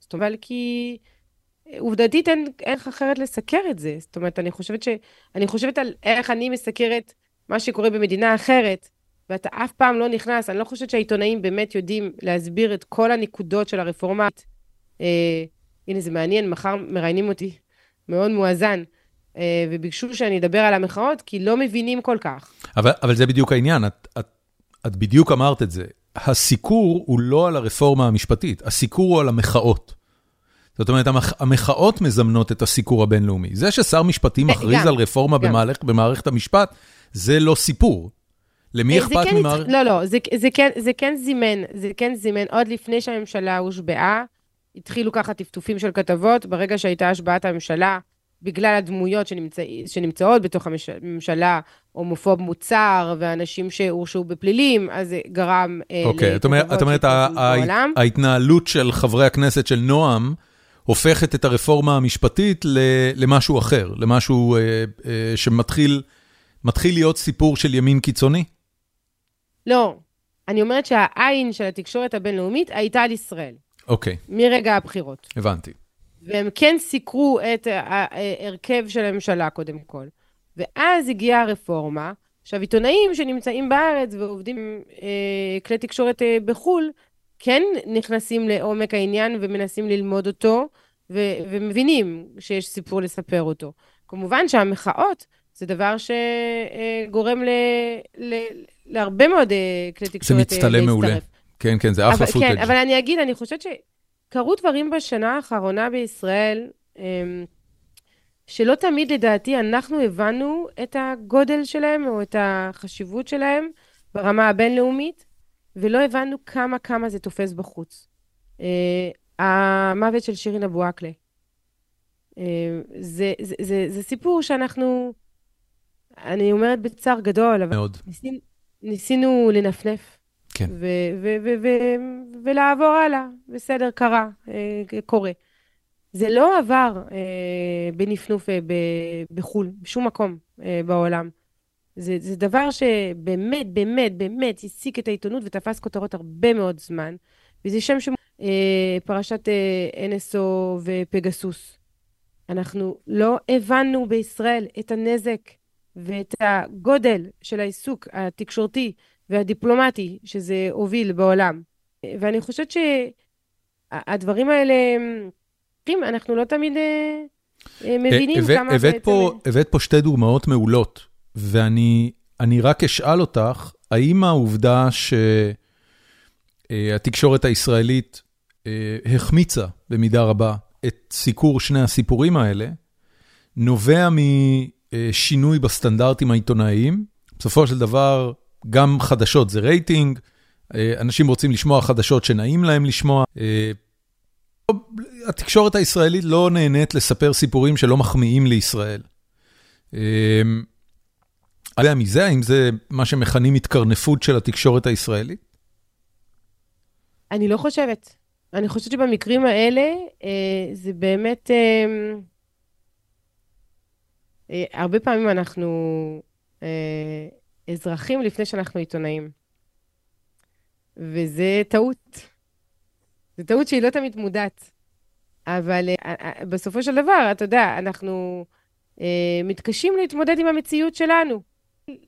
זאת אומרת, כי עובדתית אין איך אחרת לסקר את זה. זאת אומרת, אני חושבת, ש... אני חושבת על איך אני מסקרת מה שקורה במדינה אחרת, ואתה אף פעם לא נכנס, אני לא חושבת שהעיתונאים באמת יודעים להסביר את כל הנקודות של הרפורמה. אה, הנה, זה מעניין, מחר מראיינים אותי, מאוד מואזן, אה, וביקשו שאני אדבר על המחאות, כי לא מבינים כל כך. אבל, אבל זה בדיוק העניין, את, את, את בדיוק אמרת את זה. הסיקור הוא לא על הרפורמה המשפטית, הסיקור הוא על המחאות. זאת אומרת, המחאות מזמנות את הסיקור הבינלאומי. זה ששר משפטים אה, מכריז על רפורמה במערכת, במערכת המשפט, זה לא סיפור. למי אה, אכפת כן ממערכת... לא, לא, זה, זה, כן, זה כן זימן, זה כן זימן, עוד לפני שהממשלה הושבעה, התחילו ככה טפטופים של כתבות, ברגע שהייתה השבעת הממשלה, בגלל הדמויות שנמצא, שנמצאות בתוך הממשלה, הומופוב מוצר, ואנשים שהורשעו בפלילים, אז זה גרם אה, אוקיי, את אומרת, ההתנהלות של חברי הכנסת של נועם, הופכת את הרפורמה המשפטית למשהו אחר, למשהו אה, אה, שמתחיל להיות סיפור של ימין קיצוני? לא. אני אומרת שהעין של התקשורת הבינלאומית הייתה על ישראל. אוקיי. מרגע הבחירות. הבנתי. והם כן סיקרו את ההרכב של הממשלה, קודם כל. ואז הגיעה הרפורמה. עכשיו, עיתונאים שנמצאים בארץ ועובדים אה, כלי תקשורת אה, בחו"ל, כן נכנסים לעומק העניין ומנסים ללמוד אותו, ו- ומבינים שיש סיפור לספר אותו. כמובן שהמחאות זה דבר שגורם ל- ל- להרבה מאוד אה, כלי תקשורת להצטרף. זה מצטלם מעולה. כן, כן, זה אחלה פוטאג'. כן, אבל אני אגיד, אני חושבת שקרו דברים בשנה האחרונה בישראל, אמ, שלא תמיד, לדעתי, אנחנו הבנו את הגודל שלהם או את החשיבות שלהם ברמה הבינלאומית, ולא הבנו כמה כמה זה תופס בחוץ. Uh, המוות של שירין אבו עקלה. Uh, זה, זה, זה, זה סיפור שאנחנו, אני אומרת בצער גדול, אבל מאוד. ניסינו, ניסינו לנפנף. כן. ו- ו- ו- ו- ולעבור הלאה, בסדר, קרה, uh, קורה. זה לא עבר בנפנוף בחו"ל, בשום מקום בעולם. זה, זה דבר שבאמת, באמת, באמת העסיק את העיתונות ותפס כותרות הרבה מאוד זמן, וזה שם שם אה, פרשת אה, NSO ופגסוס. אנחנו לא הבנו בישראל את הנזק ואת הגודל של העיסוק התקשורתי והדיפלומטי שזה הוביל בעולם. ואני חושבת שהדברים האלה, אנחנו לא תמיד... אה, מבינים כמה בעצם... הבאת פה שתי דוגמאות מעולות, ואני רק אשאל אותך, האם העובדה שהתקשורת הישראלית החמיצה במידה רבה את סיקור שני הסיפורים האלה, נובע משינוי בסטנדרטים העיתונאיים. בסופו של דבר, גם חדשות זה רייטינג, אנשים רוצים לשמוע חדשות שנעים להם לשמוע. התקשורת הישראלית לא נהנית לספר סיפורים שלא מחמיאים לישראל. יודע מזה, האם זה מה שמכנים התקרנפות של התקשורת הישראלית? אני לא חושבת. אני חושבת שבמקרים האלה, אה, זה באמת... אה, אה, הרבה פעמים אנחנו אה, אזרחים לפני שאנחנו עיתונאים. וזה טעות. זו טעות שהיא לא תמיד מודעת. אבל אה, אה, בסופו של דבר, אתה יודע, אנחנו מתקשים להתמודד עם המציאות שלנו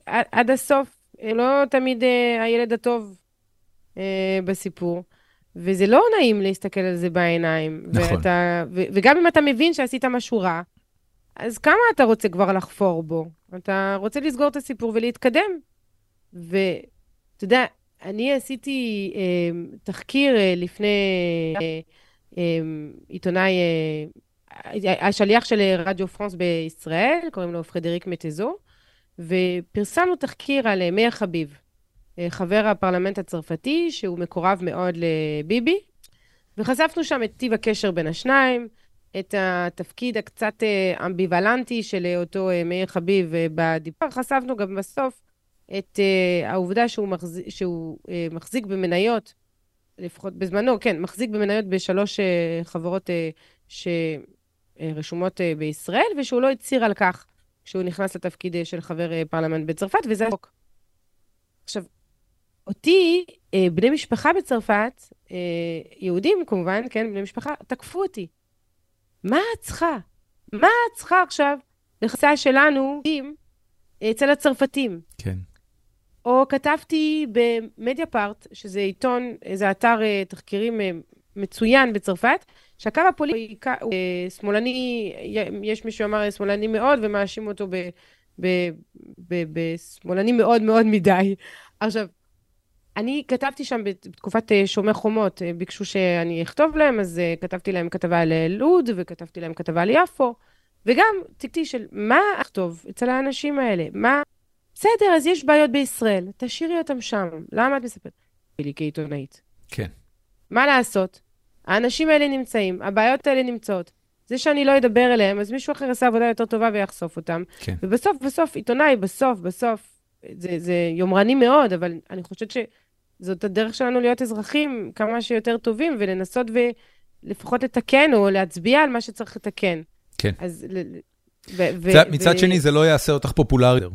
עד, עד הסוף. לא תמיד אה, הילד הטוב אה, בסיפור. וזה לא נעים להסתכל על זה בעיניים. נכון. ואתה, ו, וגם אם אתה מבין שעשית משהו רע, אז כמה אתה רוצה כבר לחפור בו? אתה רוצה לסגור את הסיפור ולהתקדם. ואתה יודע, אני עשיתי אה, תחקיר אה, לפני אה, אה, עיתונאי, אה, השליח של רדיו פרנס בישראל, קוראים לו פרדריק מטזו, ופרסמנו תחקיר על אה, מאיר חביב, אה, חבר הפרלמנט הצרפתי, שהוא מקורב מאוד לביבי, וחשפנו שם את טיב הקשר בין השניים, את התפקיד הקצת אה, אמביוולנטי של אותו מאיר חביב בדיבר, חשפנו גם בסוף את העובדה שהוא, מחזיק, שהוא מחזיק במניות, לפחות בזמנו, כן, מחזיק במניות בשלוש חברות שרשומות בישראל, ושהוא לא הצהיר על כך כשהוא נכנס לתפקיד uh, של חבר uh, פרלמנט בצרפת, וזה החוק. עכשיו, אותי, uh, בני משפחה בצרפת, יהודים כמובן, כן, בני משפחה, תקפו אותי. מה את צריכה? מה את צריכה עכשיו לחסה שלנו אצל הצרפתים? כן. או כתבתי במדיה פארט, שזה עיתון, זה אתר אה, תחקירים אה, מצוין בצרפת, שהקו הפוליטי הוא אה, שמאלני, יש מי שאמר שמאלני מאוד, ומאשים אותו בשמאלני מאוד מאוד מדי. עכשיו, אני כתבתי שם בתקופת שומר חומות, ביקשו שאני אכתוב להם, אז כתבתי להם כתבה על לוד, וכתבתי להם כתבה על יפו, וגם תקתי של מה אכתוב אצל האנשים האלה, מה... בסדר, אז יש בעיות בישראל, תשאירי אותם שם. למה את מספרת? לי כעיתונאית. כן. מה לעשות? האנשים האלה נמצאים, הבעיות האלה נמצאות. זה שאני לא אדבר אליהם, אז מישהו אחר יעשה עבודה יותר טובה ויחשוף אותם. כן. ובסוף, בסוף, עיתונאי, בסוף, בסוף, זה, זה יומרני מאוד, אבל אני חושבת שזאת הדרך שלנו להיות אזרחים כמה שיותר טובים, ולנסות ולפחות לתקן, או להצביע על מה שצריך לתקן. כן. אז... ו- ו- מצד ו- שני, זה לא יעשה אותך פופולרי.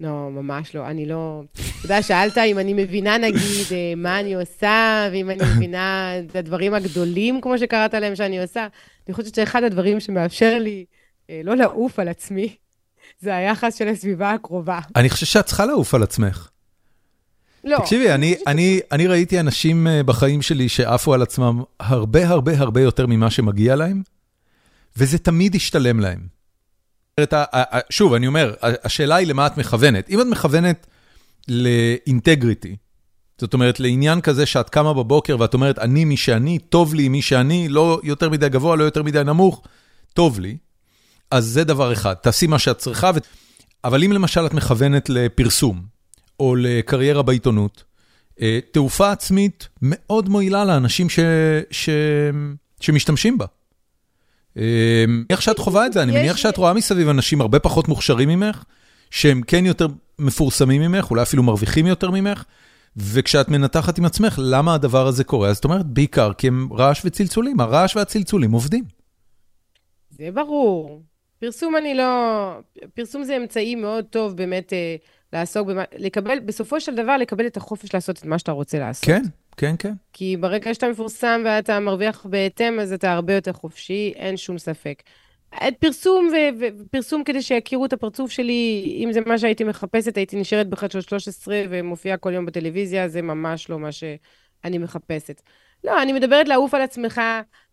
לא, ממש לא. אני לא... אתה יודע, שאלת אם אני מבינה, נגיד, אה, מה אני עושה, ואם אני מבינה את הדברים הגדולים, כמו שקראת להם, שאני עושה. אני חושבת שאחד הדברים שמאפשר לי אה, לא לעוף על עצמי, זה היחס של הסביבה הקרובה. אני חושב שאת צריכה לעוף על עצמך. לא. תקשיבי, אני, אני, אני ראיתי אנשים אה, בחיים שלי שעפו על עצמם הרבה הרבה הרבה יותר ממה שמגיע להם, וזה תמיד השתלם להם. שוב, אני אומר, השאלה היא למה את מכוונת. אם את מכוונת לאינטגריטי, זאת אומרת, לעניין כזה שאת קמה בבוקר ואת אומרת, אני מי שאני, טוב לי מי שאני, לא יותר מדי גבוה, לא יותר מדי נמוך, טוב לי, אז זה דבר אחד, תעשי מה שאת צריכה. ו... אבל אם למשל את מכוונת לפרסום, או לקריירה בעיתונות, אה, תעופה עצמית מאוד מועילה לאנשים ש... ש... שמשתמשים בה. אמ, איך שאת חווה את זה, אני מניח שאת רואה מסביב אנשים הרבה פחות מוכשרים ממך, שהם כן יותר מפורסמים ממך, אולי אפילו מרוויחים יותר ממך, וכשאת מנתחת עם עצמך למה הדבר הזה קורה, אז את אומרת, בעיקר כי הם רעש וצלצולים, הרעש והצלצולים עובדים. זה ברור. פרסום אני לא... פרסום זה אמצעי מאוד טוב באמת אה, לעסוק במה... לקבל, בסופו של דבר, לקבל את החופש לעשות את מה שאתה רוצה לעשות. כן, כן, כן. כי ברגע שאתה מפורסם ואתה מרוויח בהתאם, אז אתה הרבה יותר חופשי, אין שום ספק. פרסום ופרסום כדי שיכירו את הפרצוף שלי, אם זה מה שהייתי מחפשת, הייתי נשארת בחדשות 13 ומופיעה כל יום בטלוויזיה, זה ממש לא מה שאני מחפשת. לא, אני מדברת לעוף על עצמך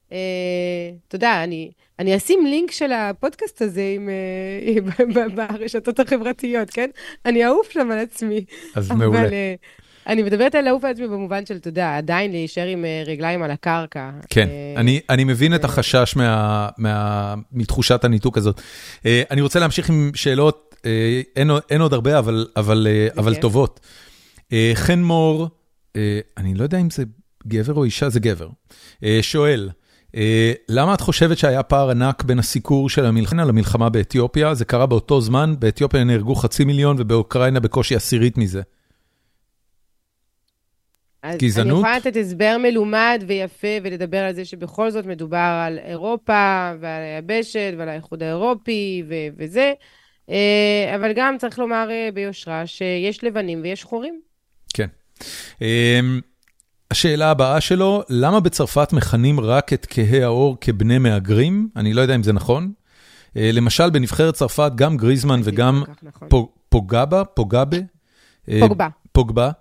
אתה יודע, אני, אני אשים לינק של הפודקאסט הזה עם, [laughs] ברשתות החברתיות, כן? אני אעוף שם על עצמי. אז מעולה. אבל, אני מדברת על לעוף על עצמי במובן של, אתה יודע, עדיין להישאר עם רגליים על הקרקע. כן, אני, אני מבין את החשש מה, מה, מתחושת הניתוק הזאת. אני רוצה להמשיך עם שאלות, אין, אין עוד הרבה, אבל, אבל, אבל טובות. חן מור, אני לא יודע אם זה גבר או אישה, זה גבר, שואל, למה את חושבת שהיה פער ענק בין הסיקור של המלחמה למלחמה באתיופיה? זה קרה באותו זמן, באתיופיה נהרגו חצי מיליון ובאוקראינה בקושי עשירית מזה. גזענות? אני יכולה לתת הסבר מלומד ויפה ולדבר על זה שבכל זאת מדובר על אירופה ועל היבשת ועל האיחוד האירופי ו- וזה, אבל גם צריך לומר ביושרה שיש לבנים ויש שחורים. כן. השאלה הבאה שלו, למה בצרפת מכנים רק את כהי העור כבני מהגרים? אני לא יודע אם זה נכון. למשל, בנבחרת צרפת, גם גריזמן וגם נכון. פוגבה, פוגבה, פוגבה, פוגבה,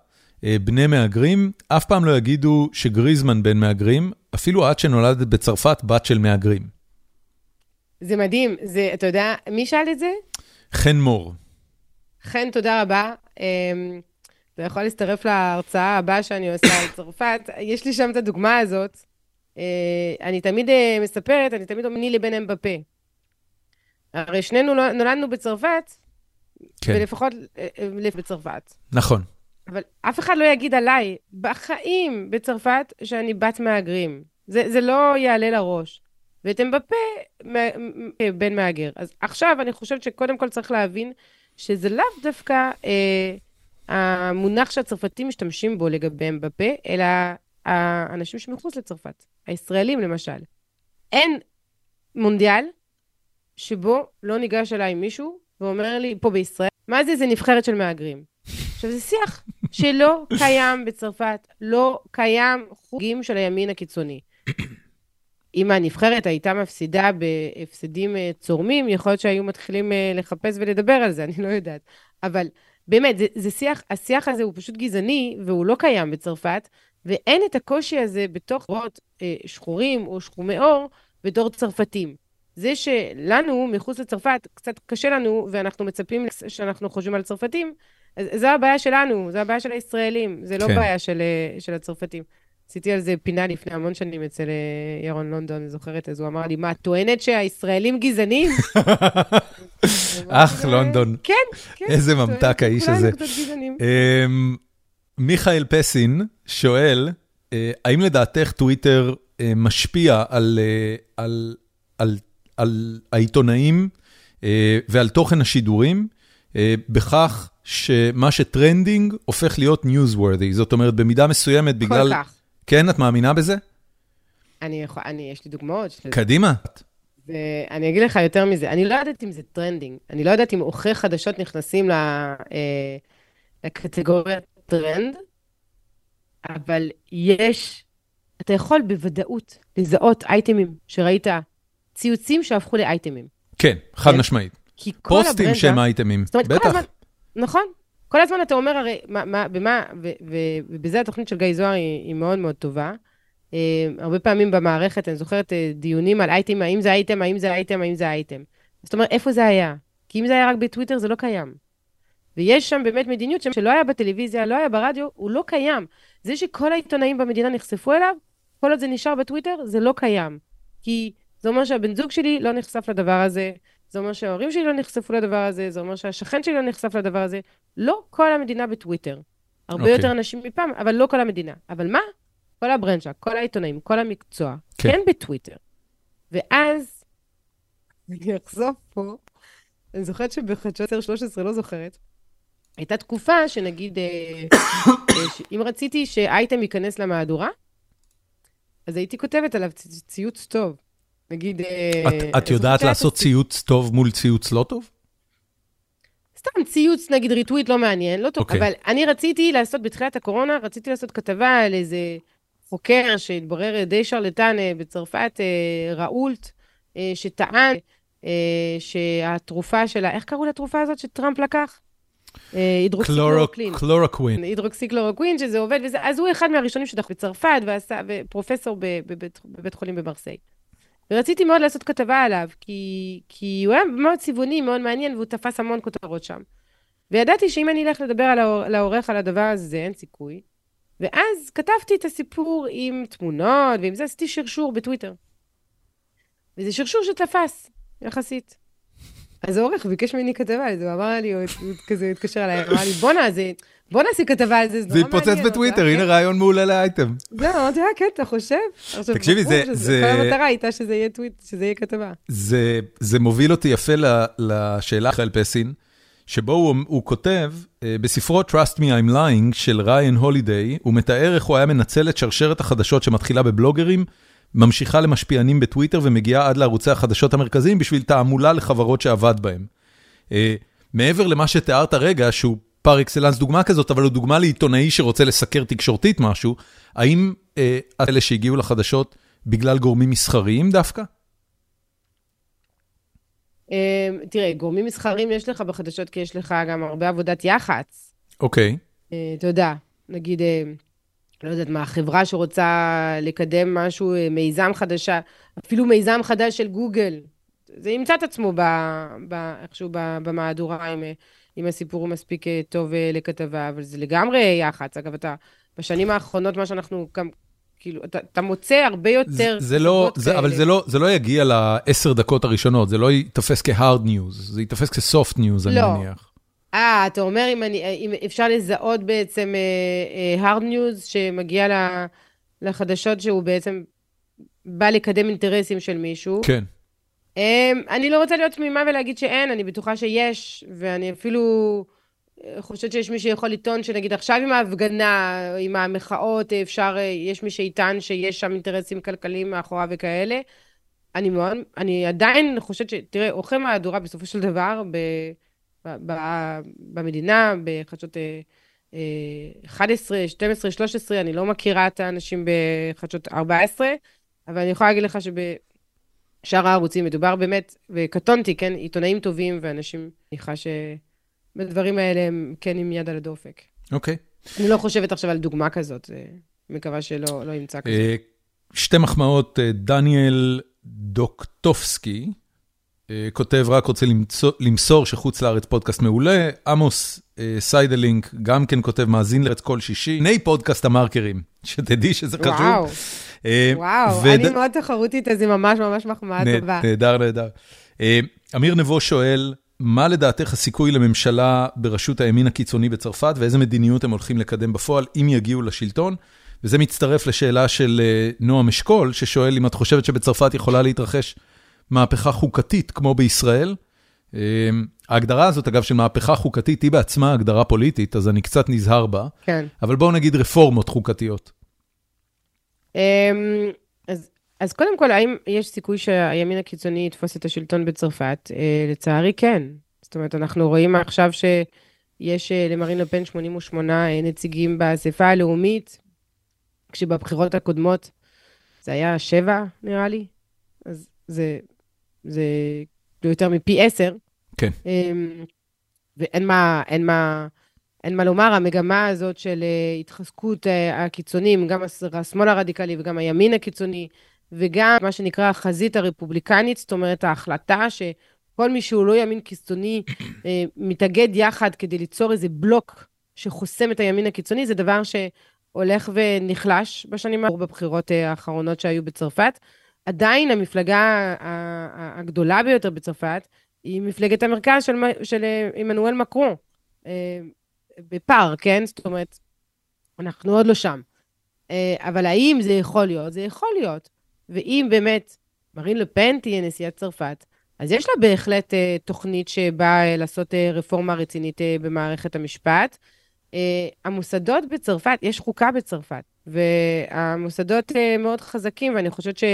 בני מהגרים, אף פעם לא יגידו שגריזמן בן מהגרים, אפילו את שנולדת בצרפת, בת של מהגרים. זה מדהים, זה, אתה יודע, מי שאל את זה? חן מור. חן, תודה רבה. אתה יכול להצטרף להרצאה הבאה שאני עושה על צרפת. יש לי שם את הדוגמה הזאת. אני תמיד מספרת, אני תמיד אומרת, לבן אמבפה. הרי שנינו נולדנו בצרפת, כן. ולפחות בצרפת. נכון. אבל אף אחד לא יגיד עליי, בחיים בצרפת, שאני בת מהגרים. זה, זה לא יעלה לראש. ואת אמבפה בן מהגר. אז עכשיו אני חושבת שקודם כל צריך להבין שזה לאו דווקא... אה, המונח שהצרפתים משתמשים בו לגבי אמבפה, אלא האנשים שמחוץ לצרפת, הישראלים למשל. אין מונדיאל שבו לא ניגש אליי מישהו ואומר לי, פה בישראל, מה זה, זה נבחרת של מהגרים. עכשיו, זה שיח שלא קיים בצרפת, לא קיים חוגים של הימין הקיצוני. אם הנבחרת הייתה מפסידה בהפסדים אה, צורמים, יכול להיות שהיו מתחילים אה, לחפש ולדבר על זה, אני לא יודעת. אבל באמת, זה, זה שיח, השיח הזה הוא פשוט גזעני, והוא לא קיים בצרפת, ואין את הקושי הזה בתוך רואות אה, שחורים או שחומי עור בתור צרפתים. זה שלנו, מחוץ לצרפת, קצת קשה לנו, ואנחנו מצפים שאנחנו חושבים על צרפתים, אז זו הבעיה שלנו, זו הבעיה של הישראלים, זה לא כן. בעיה של, אה, של הצרפתים. עשיתי על זה פינה לפני המון שנים אצל אה, ירון לונדון, אני זוכרת, אז הוא אמר לי, מה, את טוענת שהישראלים גזענים? [laughs] אח, לונדון. כן, כן. [laughs] איזה ממתק האיש הזה. אמ, מיכאל פסין שואל, אה, האם לדעתך טוויטר אה, משפיע על העיתונאים ועל תוכן השידורים, בכך שמה ש trending הופך להיות newsworthy, זאת אומרת, במידה מסוימת בגלל... כל כך. כן, את מאמינה בזה? אני יכול, אני, יש לי דוגמאות. קדימה. ואני אגיד לך יותר מזה, אני לא יודעת אם זה trending. אני לא יודעת אם עורכי חדשות נכנסים אה, לקטגוריית טרנד, אבל יש, אתה יכול בוודאות לזהות אייטמים שראית, ציוצים שהפכו לאייטמים. כן, חד כן? משמעית. כי כל הברנדה... פוסטים שהם אייטמים, זאת אומרת, בטח. כל הזמן, נכון, כל הזמן אתה אומר, הרי, מה, מה, במה, ו, ו, ובזה התוכנית של גיא זוהר היא, היא מאוד מאוד טובה. Uh, הרבה פעמים במערכת, אני זוכרת uh, דיונים על אייטם, האם זה אייטם, האם זה אייטם, האם זה אייטם. זאת אומרת, איפה זה היה? כי אם זה היה רק בטוויטר, זה לא קיים. ויש שם באמת מדיניות שלא היה בטלוויזיה, לא היה ברדיו, הוא לא קיים. זה שכל העיתונאים במדינה נחשפו אליו, כל עוד זה נשאר בטוויטר, זה לא קיים. כי זה אומר שהבן זוג שלי לא נחשף לדבר הזה, זה אומר שההורים שלי לא נחשפו לדבר הזה, זה אומר שהשכן שלי לא נחשף לדבר הזה. לא כל המדינה בטוויטר. הרבה okay. אוקיי. יותר אנשים מפעם, אבל לא כל המדינה. אבל מה? כל הברנצ'ה, כל העיתונאים, כל המקצוע, okay. כן. כן בטוויטר. ואז, אני אחשוף פה, אני זוכרת שבחדשות 13, לא זוכרת, הייתה תקופה שנגיד, אה, אה, אם רציתי שאייטם ייכנס למהדורה, אז הייתי כותבת עליו ציוץ טוב. נגיד... את, את יודעת לעשות ציוץ טוב מול ציוץ לא טוב? סתם ציוץ, נגיד retweet לא מעניין, לא טוב, okay. אוקיי. אבל אני רציתי לעשות, בתחילת הקורונה, רציתי לעשות כתבה על איזה חוקר שהתברר די שרלטן אה, בצרפת, אה, ראולט, אה, שטען שהתרופה שלה, איך קראו לתרופה הזאת שטראמפ לקח? הידרוקסיקלורוקלין. קלורוקווין. הידרוקסיקלורוקווין, שזה עובד, וזה, אז הוא אחד מהראשונים שדח בצרפת, ועשה, ופרופסור בבית, בבית חולים במרסיי. ורציתי מאוד לעשות כתבה עליו, כי, כי הוא היה מאוד צבעוני, מאוד מעניין, והוא תפס המון כותרות שם. וידעתי שאם אני אלך לדבר על העורך על הדבר הזה, אין סיכוי. ואז כתבתי את הסיפור עם תמונות, ועם זה עשיתי שרשור בטוויטר. וזה שרשור שתפס, יחסית. אז העורך ביקש ממני כתבה על זה, הוא אמר לי, הוא כזה התקשר אליי, אמר לי, בואנה, זה... בוא נעשה כתבה על זה, זה נורא מעניין. זה התפוצץ בטוויטר, הנה רעיון מעולה לאייטם. זהו, אמרתי, אה, כן, אתה חושב? תקשיבי, זה... כל המטרה הייתה שזה יהיה טוויט, שזה יהיה כתבה. זה מוביל אותי יפה לשאלה אחרי פסין, שבו הוא כותב, אה, בספרו Trust Me I'm Lying של ריין הולידיי, הוא מתאר איך הוא היה מנצל את שרשרת החדשות שמתחילה בבלוגרים, ממשיכה למשפיענים בטוויטר ומגיעה עד לערוצי החדשות המרכזיים בשביל תעמולה לחברות שעבד בהם. אה, מעבר למה שתיארת רגע, שהוא פר אקסלנס דוגמה כזאת, אבל הוא דוגמה לעיתונאי שרוצה לסקר תקשורתית משהו, האם אה, אלה שהגיעו לחדשות בגלל גורמים מסחריים דווקא? אה, תראה, גורמים מסחריים יש לך בחדשות, כי יש לך גם הרבה עבודת יח"צ. אוקיי. אה, אתה יודע, נגיד, אה, לא יודעת מה, חברה שרוצה לקדם משהו, אה, מיזם חדשה, אפילו מיזם חדש של גוגל, זה ימצא את עצמו ב, ב, איכשהו ב, במהדורה, אם, אם הסיפור הוא מספיק אה, טוב אה, לכתבה, אבל זה לגמרי יח"צ. אגב, אתה, בשנים האחרונות, מה שאנחנו גם, כאילו, אתה, אתה מוצא הרבה יותר... זה, זה לא, זה, אבל זה לא, זה לא יגיע לעשר דקות הראשונות, זה לא ייתפס כ-hard news, זה ייתפס כ-soft news, לא. אני מניח. אה, אתה אומר אם, אני, אם אפשר לזהות בעצם uh, uh, hard news שמגיע לחדשות שהוא בעצם בא לקדם אינטרסים של מישהו. כן. Um, אני לא רוצה להיות תמימה ולהגיד שאין, אני בטוחה שיש, ואני אפילו אה, חושבת שיש מי שיכול לטעון שנגיד עכשיו עם ההפגנה, עם המחאות, אפשר, יש מי שיטען שיש שם אינטרסים כלכליים מאחוריו וכאלה. אני מאוד, אני עדיין חושבת ש... תראה, עורכי מהדורה בסופו של דבר, ב... במדינה, בחדשות 11, 12, 13, אני לא מכירה את האנשים בחדשות 14, אבל אני יכולה להגיד לך שבשאר הערוצים מדובר באמת, וקטונתי, כן, עיתונאים טובים ואנשים, מניחה שבדברים האלה הם כן עם יד על הדופק. אוקיי. Okay. אני לא חושבת עכשיו על דוגמה כזאת, מקווה שלא לא ימצא כזאת. אה, שתי מחמאות, אה, דניאל דוקטובסקי, אה, כותב, רק רוצה למצוא, למסור שחוץ לארץ פודקאסט מעולה. עמוס אה, סיידלינק גם כן כותב, מאזין לארץ כל שישי. הנה פודקאסט המרקרים, שתדעי שזה חשוב. וואו, אה, וואו, וד... אני מאוד תחרותית, אז היא ממש ממש מחמאה טובה. נהדר, נהדר. אמיר נבו שואל, מה לדעתך הסיכוי לממשלה בראשות הימין הקיצוני בצרפת, ואיזה מדיניות הם הולכים לקדם בפועל אם יגיעו לשלטון? וזה מצטרף לשאלה של נועם אשכול, ששואל אם את חושבת שבצרפת יכולה להתרחש מהפכה חוקתית כמו בישראל. ההגדרה הזאת, אגב, של מהפכה חוקתית, היא בעצמה הגדרה פוליטית, אז אני קצת נזהר בה. כן. אבל בואו נגיד רפורמות חוקתיות. אמ, אז, אז קודם כל, האם יש סיכוי שהימין הקיצוני יתפוס את השלטון בצרפת? אה, לצערי, כן. זאת אומרת, אנחנו רואים עכשיו שיש אה, למרין לפן 88 אה, נציגים באספה הלאומית, כשבבחירות הקודמות זה היה שבע, נראה לי. אז זה זה יותר מפי עשר. כן. אמ, ואין מה, אין מה, אין מה לומר, המגמה הזאת של אה, התחזקות אה, הקיצונים, גם השמאל הרדיקלי וגם הימין הקיצוני, וגם מה שנקרא החזית הרפובליקנית, זאת אומרת, ההחלטה שכל מי שהוא לא ימין קיצוני אה, מתאגד יחד כדי ליצור איזה בלוק שחוסם את הימין הקיצוני, זה דבר שהולך ונחלש בשנים האחרונות בבחירות האחרונות שהיו בצרפת. עדיין המפלגה הגדולה ביותר בצרפת היא מפלגת המרכז של, של עמנואל מקרו, בפער, כן? זאת אומרת, אנחנו עוד לא שם. אה, אבל האם זה יכול להיות? זה יכול להיות. ואם באמת מרין לפן תהיה נשיאת צרפת, אז יש לה בהחלט תוכנית שבאה לעשות רפורמה רצינית במערכת המשפט. המוסדות בצרפת, יש חוקה בצרפת, והמוסדות מאוד חזקים, ואני חושבת ש...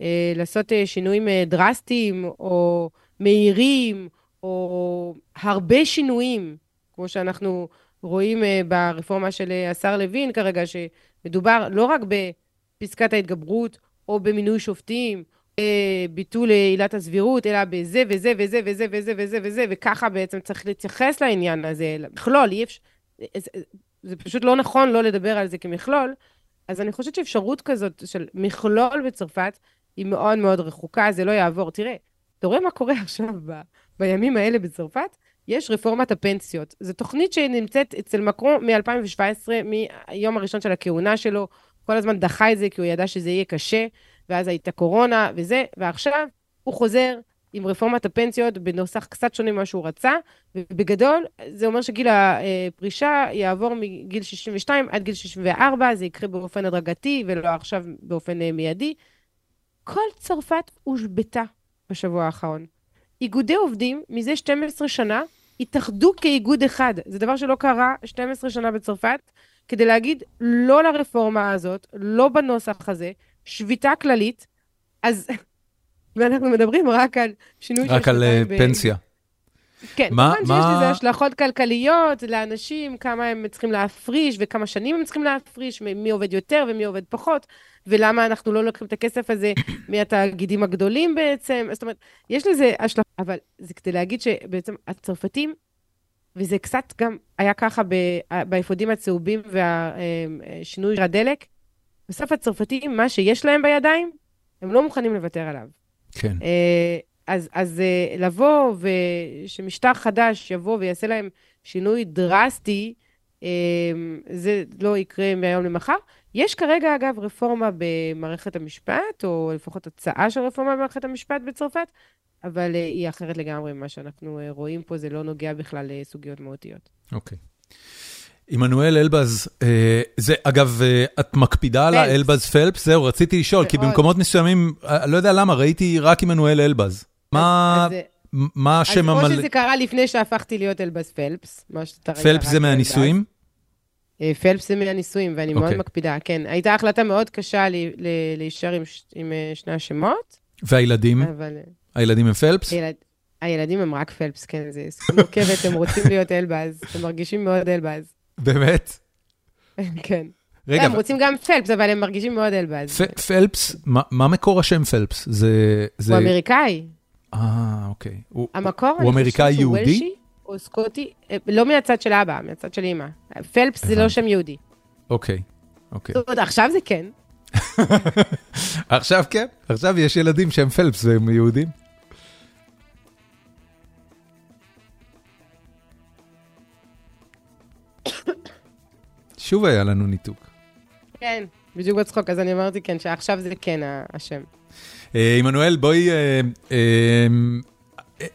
אה, לעשות אה, שינויים אה, דרסטיים או מהירים, או הרבה שינויים, כמו שאנחנו רואים ברפורמה של השר לוין כרגע, שמדובר לא רק בפסקת ההתגברות, או במינוי שופטים, ביטול עילת הסבירות, אלא בזה וזה וזה וזה וזה וזה וזה, וככה בעצם צריך להתייחס לעניין הזה, מכלול, אי אפשר... זה פשוט לא נכון לא לדבר על זה כמכלול. אז אני חושבת שאפשרות כזאת של מכלול בצרפת היא מאוד מאוד רחוקה, זה לא יעבור. תראה, אתה רואה מה קורה עכשיו ב, בימים האלה בצרפת? יש רפורמת הפנסיות. זו תוכנית שנמצאת אצל מקרון מ-2017, מהיום הראשון של הכהונה שלו, כל הזמן דחה את זה כי הוא ידע שזה יהיה קשה, ואז הייתה קורונה וזה, ועכשיו הוא חוזר עם רפורמת הפנסיות בנוסח קצת שונה ממה שהוא רצה, ובגדול זה אומר שגיל הפרישה יעבור מגיל 62 עד גיל 64, זה יקרה באופן הדרגתי ולא עכשיו באופן מיידי. כל צרפת הושבתה בשבוע האחרון. איגודי עובדים מזה 12 שנה התאחדו כאיגוד אחד. זה דבר שלא קרה 12 שנה בצרפת, כדי להגיד לא לרפורמה הזאת, לא בנוסח הזה, שביתה כללית. אז [laughs] ואנחנו מדברים רק על שינוי של רק על uh, פנסיה. כן, כמובן שיש לזה השלכות כלכליות לאנשים, כמה הם צריכים להפריש וכמה שנים הם צריכים להפריש, מי עובד יותר ומי עובד פחות, ולמה אנחנו לא לוקחים את הכסף הזה [coughs] מהתאגידים הגדולים בעצם. זאת אומרת, יש לזה השלכות, אבל זה כדי להגיד שבעצם הצרפתים, וזה קצת גם היה ככה באפודים הצהובים והשינוי הדלק, בסוף הצרפתים, מה שיש להם בידיים, הם לא מוכנים לוותר עליו. כן. אה, אז, אז אה, לבוא ושמשטר חדש יבוא ויעשה להם שינוי דרסטי, אה, זה לא יקרה מהיום למחר. יש כרגע, אגב, רפורמה במערכת המשפט, או לפחות הצעה של רפורמה במערכת המשפט בצרפת, אבל היא אחרת לגמרי ממה שאנחנו רואים פה, זה לא נוגע בכלל לסוגיות מהותיות. אוקיי. Okay. עמנואל אלבז, אה, זה אגב, אה, את מקפידה על האלבז פלפס? זהו, רציתי לשאול, כי במקומות מסוימים, אה, לא יודע למה, ראיתי רק עמנואל אלבז. מה השם המלא? אז כמו שזה קרה לפני שהפכתי להיות אלבז פלפס, מה שאתה ראית. פלפס זה מהנישואים? פלפס זה מהנישואים, ואני מאוד אוקיי. מקפידה, כן. הייתה החלטה מאוד קשה להישאר עם שני השמות. והילדים? הילדים הם פלפס? הילדים הם רק פלפס, כן, זה מורכבת, הם רוצים להיות אלבז, הם מרגישים מאוד אלבז. באמת? [laughs] כן. רגע, הם רוצים גם פלפס, אבל הם מרגישים מאוד אלבז. פלפס, מה מקור השם פלפס? זה... הוא אמריקאי. אה, אוקיי. המקור, הוא אמריקאי יהודי? הוא סקוטי, אה, לא מהצד של אבא, מהצד של אימא. פלפס זה לא שם יהודי. אוקיי, אוקיי. זאת אומרת, עכשיו זה כן. [laughs] עכשיו כן, עכשיו יש ילדים שהם פלפס והם יהודים. שוב היה לנו ניתוק. כן, בדיוק בצחוק, אז אני אמרתי כן, שעכשיו זה כן השם. אה, עמנואל, בואי, אה, אה,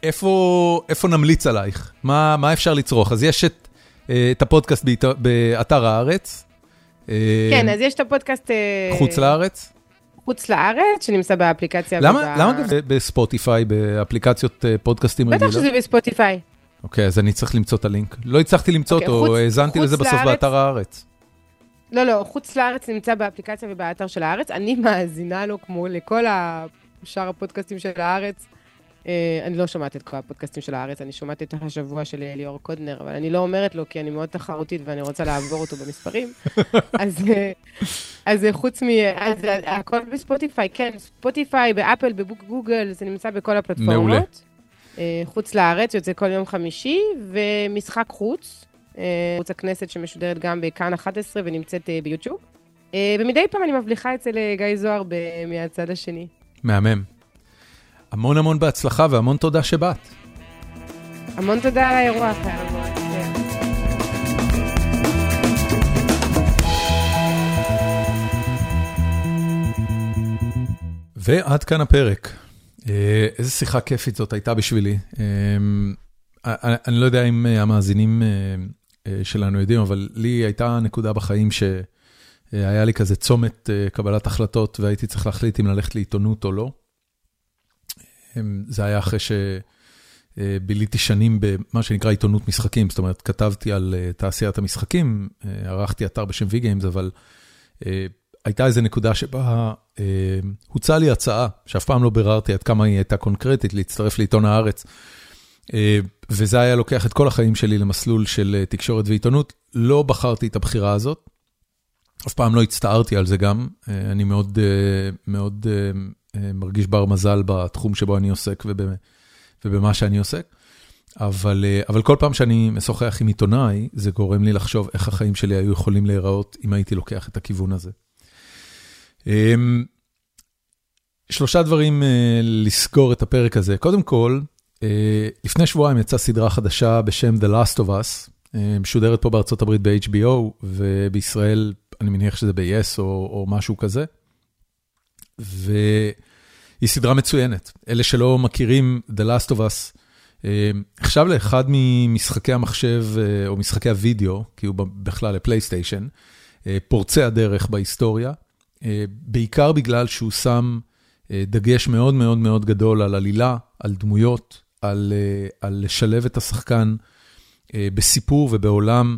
איפה נמליץ עלייך? מה אפשר לצרוך? אז יש את הפודקאסט באתר הארץ. כן, אז יש את הפודקאסט... חוץ לארץ? חוץ לארץ, שנמצא באפליקציה. למה בספוטיפיי, באפליקציות פודקאסטים רגילות? בטח שזה בספוטיפיי. אוקיי, אז אני צריך למצוא את הלינק. לא הצלחתי למצוא okay, אותו, האזנתי לזה בסוף לארץ, באתר הארץ. לא, לא, חוץ לארץ נמצא באפליקציה ובאתר של הארץ. אני מאזינה לו כמו לכל שאר הפודקאסטים של הארץ. אה, אני לא שומעת את כל הפודקאסטים של הארץ, אני שומעת את השבוע של ליאור קודנר, אבל אני לא אומרת לו, כי אני מאוד תחרותית ואני רוצה לעבור אותו במספרים. [laughs] אז, אה, אז חוץ מ... אז הכל בספוטיפיי, כן, ספוטיפיי, באפל, בגוגל, זה נמצא בכל הפלטפורמות. מעולה. אה, חוץ לארץ, יוצא כל יום חמישי, ומשחק חוץ, אה, חוץ הכנסת שמשודרת גם בכאן 11 ונמצאת אה, ביוטיוב. ומדי פעם אני מבליחה אצל גיא זוהר מהצד השני. מהמם. המון המון בהצלחה והמון תודה שבאת. המון תודה על האירוע. ועד כאן הפרק. אה, איזה שיחה כיפית זאת הייתה בשבילי. אני לא יודע אם אה, המאזינים אה, שלנו יודעים, אבל לי הייתה נקודה בחיים שהיה לי כזה צומת קבלת החלטות והייתי צריך להחליט אם ללכת לעיתונות או לא. אמ, זה היה אחרי שביליתי שנים במה שנקרא עיתונות משחקים, זאת אומרת, כתבתי על תעשיית המשחקים, ערכתי אתר בשם V-Games, אבל הייתה איזו נקודה שבה אה, הוצעה לי הצעה, שאף פעם לא ביררתי עד כמה היא הייתה קונקרטית, להצטרף לעיתון הארץ. אה, וזה היה לוקח את כל החיים שלי למסלול של אה, תקשורת ועיתונות. לא בחרתי את הבחירה הזאת. אף פעם לא הצטערתי על זה גם, אני מאוד, מאוד מרגיש בר מזל בתחום שבו אני עוסק ובמה שאני עוסק. אבל, אבל כל פעם שאני משוחח עם עיתונאי, זה גורם לי לחשוב איך החיים שלי היו יכולים להיראות אם הייתי לוקח את הכיוון הזה. שלושה דברים לסגור את הפרק הזה. קודם כל, לפני שבועיים יצאה סדרה חדשה בשם The Last of Us, משודרת פה בארצות הברית ב-HBO, ובישראל אני מניח שזה ב-yes או, או משהו כזה. והיא סדרה מצוינת. אלה שלא מכירים The Last of Us, נחשב לאחד ממשחקי המחשב או משחקי הוידאו, כי הוא בכלל לפלייסטיישן, פורצי הדרך בהיסטוריה, בעיקר בגלל שהוא שם דגש מאוד מאוד מאוד גדול על עלילה, על דמויות, על, על לשלב את השחקן בסיפור ובעולם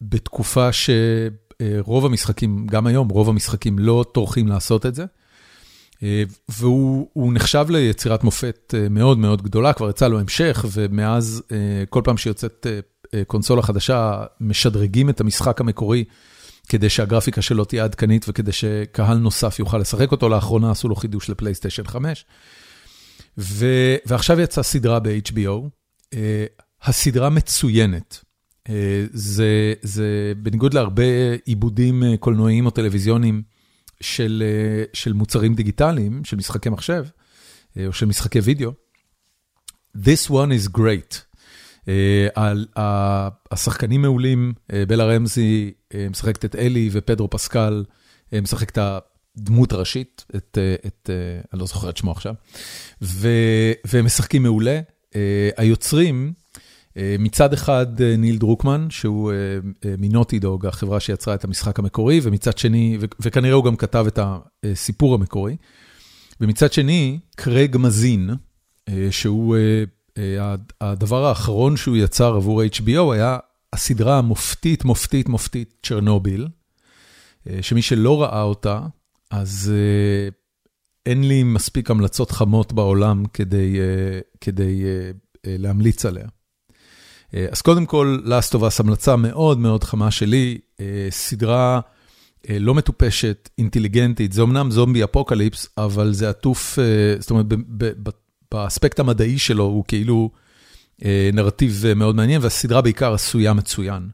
בתקופה שרוב המשחקים, גם היום רוב המשחקים לא טורחים לעשות את זה. והוא נחשב ליצירת מופת מאוד מאוד גדולה, כבר יצא לו המשך, ומאז כל פעם שיוצאת קונסולה חדשה, משדרגים את המשחק המקורי כדי שהגרפיקה שלו תהיה עדכנית וכדי שקהל נוסף יוכל לשחק אותו. לאחרונה עשו לו חידוש לפלייסטיישן 5. ועכשיו יצאה סדרה ב-HBO, הסדרה מצוינת. זה, זה בניגוד להרבה עיבודים קולנועיים או טלוויזיוניים של, של מוצרים דיגיטליים, של משחקי מחשב, או של משחקי וידאו, This one is great. השחקנים מעולים, בלה רמזי משחקת את אלי ופדרו פסקל משחק את הדמות הראשית, את, את, אני לא זוכר את שמו עכשיו, והם משחקים מעולה. היוצרים, מצד אחד ניל דרוקמן, שהוא מנוטי דוג, החברה שיצרה את המשחק המקורי, ומצד שני, וכנראה הוא גם כתב את הסיפור המקורי, ומצד שני, קרג מזין, שהוא הדבר האחרון שהוא יצר עבור HBO היה הסדרה המופתית, מופתית, מופתית, צ'רנוביל, שמי שלא ראה אותה, אז אין לי מספיק המלצות חמות בעולם כדי, כדי להמליץ עליה. אז קודם כל, Last of Us, המלצה מאוד מאוד חמה שלי, סדרה לא מטופשת, אינטליגנטית, זה אמנם זומבי אפוקליפס, אבל זה עטוף, זאת אומרת, באספקט המדעי שלו הוא כאילו נרטיב מאוד מעניין, והסדרה בעיקר עשויה מצוין.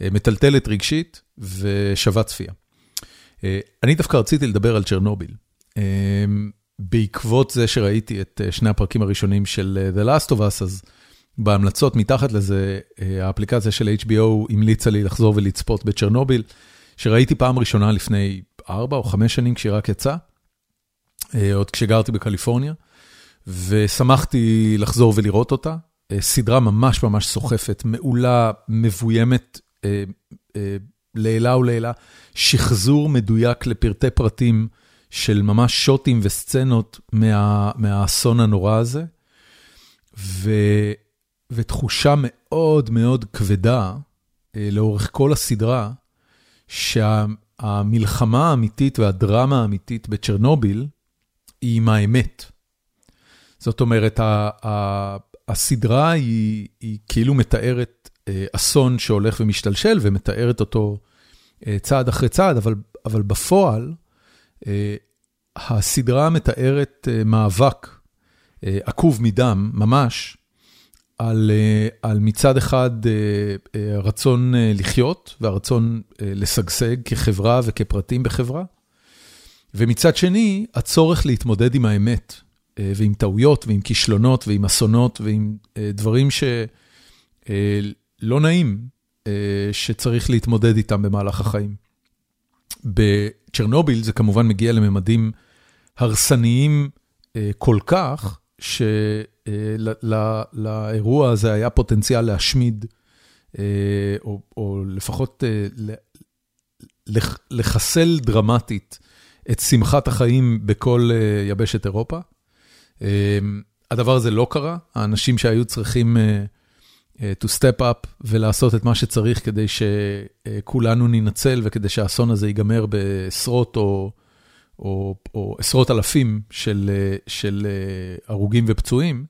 מטלטלת רגשית ושווה צפייה. אני דווקא רציתי לדבר על צ'רנוביל. בעקבות זה שראיתי את שני הפרקים הראשונים של The Last of Us, אז בהמלצות מתחת לזה, האפליקציה של HBO המליצה לי לחזור ולצפות בצ'רנוביל, שראיתי פעם ראשונה לפני ארבע או חמש שנים כשהיא רק יצאה, עוד כשגרתי בקליפורניה. ושמחתי לחזור ולראות אותה. סדרה ממש ממש סוחפת, מעולה, מבוימת לעילה ולעילה, שחזור מדויק לפרטי פרטים של ממש שוטים וסצנות מה, מהאסון הנורא הזה, ו, ותחושה מאוד מאוד כבדה לאורך כל הסדרה, שהמלחמה האמיתית והדרמה האמיתית בצ'רנוביל היא עם האמת. זאת אומרת, הסדרה היא היא כאילו מתארת אסון שהולך ומשתלשל ומתארת אותו צעד אחרי צעד, אבל אבל בפועל, הסדרה מתארת מאבק עקוב מדם, ממש, על על מצד אחד רצון לחיות והרצון לשגשג כחברה וכפרטים בחברה, ומצד שני, הצורך להתמודד עם האמת. ועם טעויות ועם כישלונות ועם אסונות ועם דברים שלא נעים שצריך להתמודד איתם במהלך החיים. בצ'רנוביל זה כמובן מגיע לממדים הרסניים כל כך, שלאירוע הזה היה פוטנציאל להשמיד, או, או לפחות לחסל דרמטית את שמחת החיים בכל יבשת אירופה. הדבר הזה לא קרה, האנשים שהיו צריכים to step up ולעשות את מה שצריך כדי שכולנו ננצל וכדי שהאסון הזה ייגמר בעשרות או או, או עשרות אלפים של של הרוגים ופצועים,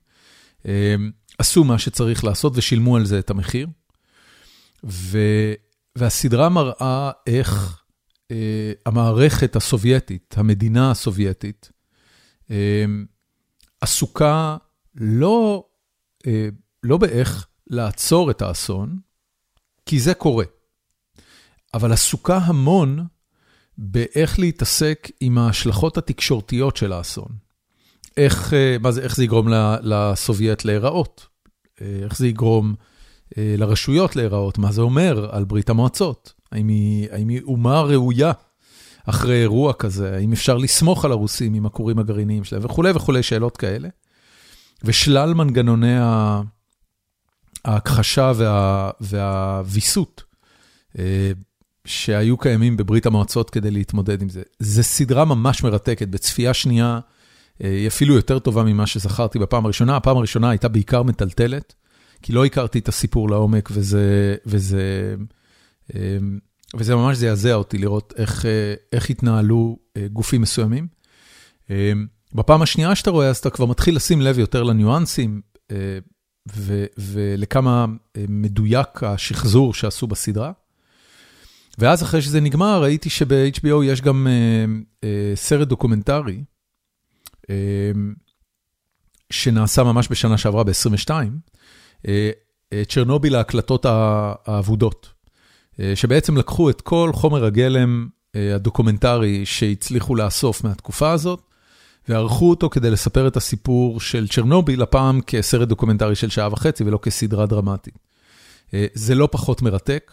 עשו מה שצריך לעשות ושילמו על זה את המחיר. ו, והסדרה מראה איך המערכת הסובייטית, המדינה הסובייטית, עסוקה לא, לא באיך לעצור את האסון, כי זה קורה, אבל עסוקה המון באיך להתעסק עם ההשלכות התקשורתיות של האסון. איך, מה זה, איך זה יגרום לסובייט להיראות, איך זה יגרום לרשויות להיראות, מה זה אומר על ברית המועצות, האם היא, האם היא אומה ראויה אחרי אירוע כזה, האם אפשר לסמוך על הרוסים עם הכורים הגרעיניים שלהם וכולי וכולי, שאלות כאלה. ושלל מנגנוני ההכחשה וה, והוויסות שהיו קיימים בברית המועצות כדי להתמודד עם זה. זו סדרה ממש מרתקת, בצפייה שנייה היא אפילו יותר טובה ממה שזכרתי בפעם הראשונה. הפעם הראשונה הייתה בעיקר מטלטלת, כי לא הכרתי את הסיפור לעומק, וזה, וזה, וזה ממש זעזע אותי לראות איך, איך התנהלו גופים מסוימים. בפעם השנייה שאתה רואה, אז אתה כבר מתחיל לשים לב יותר לניואנסים, ולכמה מדויק השחזור שעשו בסדרה. ואז אחרי שזה נגמר, ראיתי שב-HBO יש גם אה, אה, סרט דוקומנטרי, אה, שנעשה ממש בשנה שעברה, ב-22, אה, צ'רנוביל ההקלטות האבודות, אה, שבעצם לקחו את כל חומר הגלם אה, הדוקומנטרי שהצליחו לאסוף מהתקופה הזאת, וערכו אותו כדי לספר את הסיפור של צ'רנוביל, הפעם כסרט דוקומנטרי של שעה וחצי ולא כסדרה דרמטית. Uh, זה לא פחות מרתק.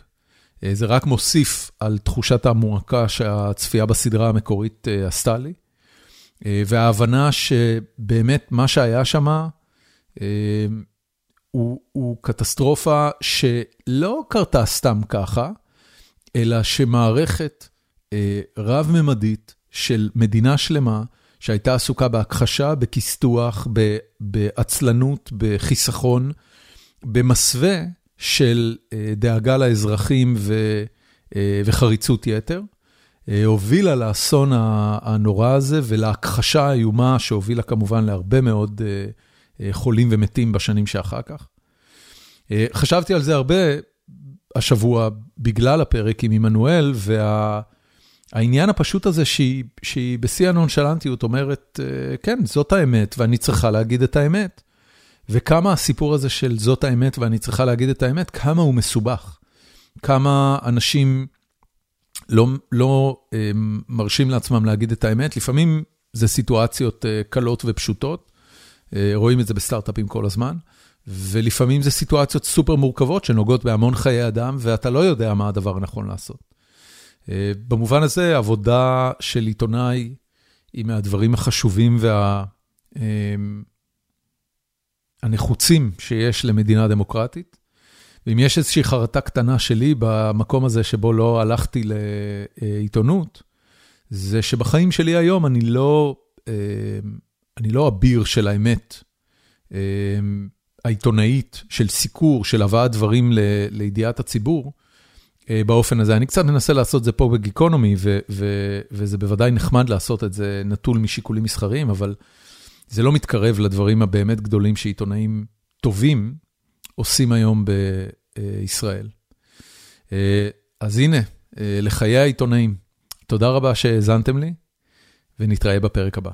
זה רק מוסיף על תחושת המועקה שהצפייה בסדרה המקורית עשתה לי. וההבנה שבאמת מה שהיה שם הוא, הוא קטסטרופה שלא קרתה סתם ככה, אלא שמערכת רב-ממדית של מדינה שלמה, שהייתה עסוקה בהכחשה, בכסתוח, בעצלנות, בחיסכון, במסווה של דאגה לאזרחים וחריצות יתר, הובילה לאסון הנורא הזה ולהכחשה האיומה שהובילה כמובן להרבה מאוד חולים ומתים בשנים שאחר כך. חשבתי על זה הרבה השבוע בגלל הפרק עם עמנואל, והעניין הפשוט הזה שהיא, שהיא בשיא הנונשלנטיות אומרת, כן, זאת האמת ואני צריכה להגיד את האמת. וכמה הסיפור הזה של זאת האמת ואני צריכה להגיד את האמת, כמה הוא מסובך. כמה אנשים לא, לא אה, מרשים לעצמם להגיד את האמת, לפעמים זה סיטואציות אה, קלות ופשוטות, אה, רואים את זה בסטארט-אפים כל הזמן, ולפעמים זה סיטואציות סופר מורכבות שנוגעות בהמון חיי אדם, ואתה לא יודע מה הדבר הנכון לעשות. אה, במובן הזה, עבודה של עיתונאי היא מהדברים החשובים וה... אה, שיש למדינה דמוקרטית. ואם יש איזושהי חרטה קטנה שלי במקום הזה שבו לא הלכתי לעיתונות, זה שבחיים שלי היום אני לא, אני לא אביר של האמת העיתונאית, של סיקור, של הבאת דברים לידיעת הציבור, באופן הזה. אני קצת מנסה לעשות את זה פה בגיקונומי, וזה בוודאי נחמד לעשות את זה נטול משיקולים מסחריים, אבל... זה לא מתקרב לדברים הבאמת גדולים שעיתונאים טובים עושים היום בישראל. אז הנה, לחיי העיתונאים. תודה רבה שהאזנתם לי, ונתראה בפרק הבא.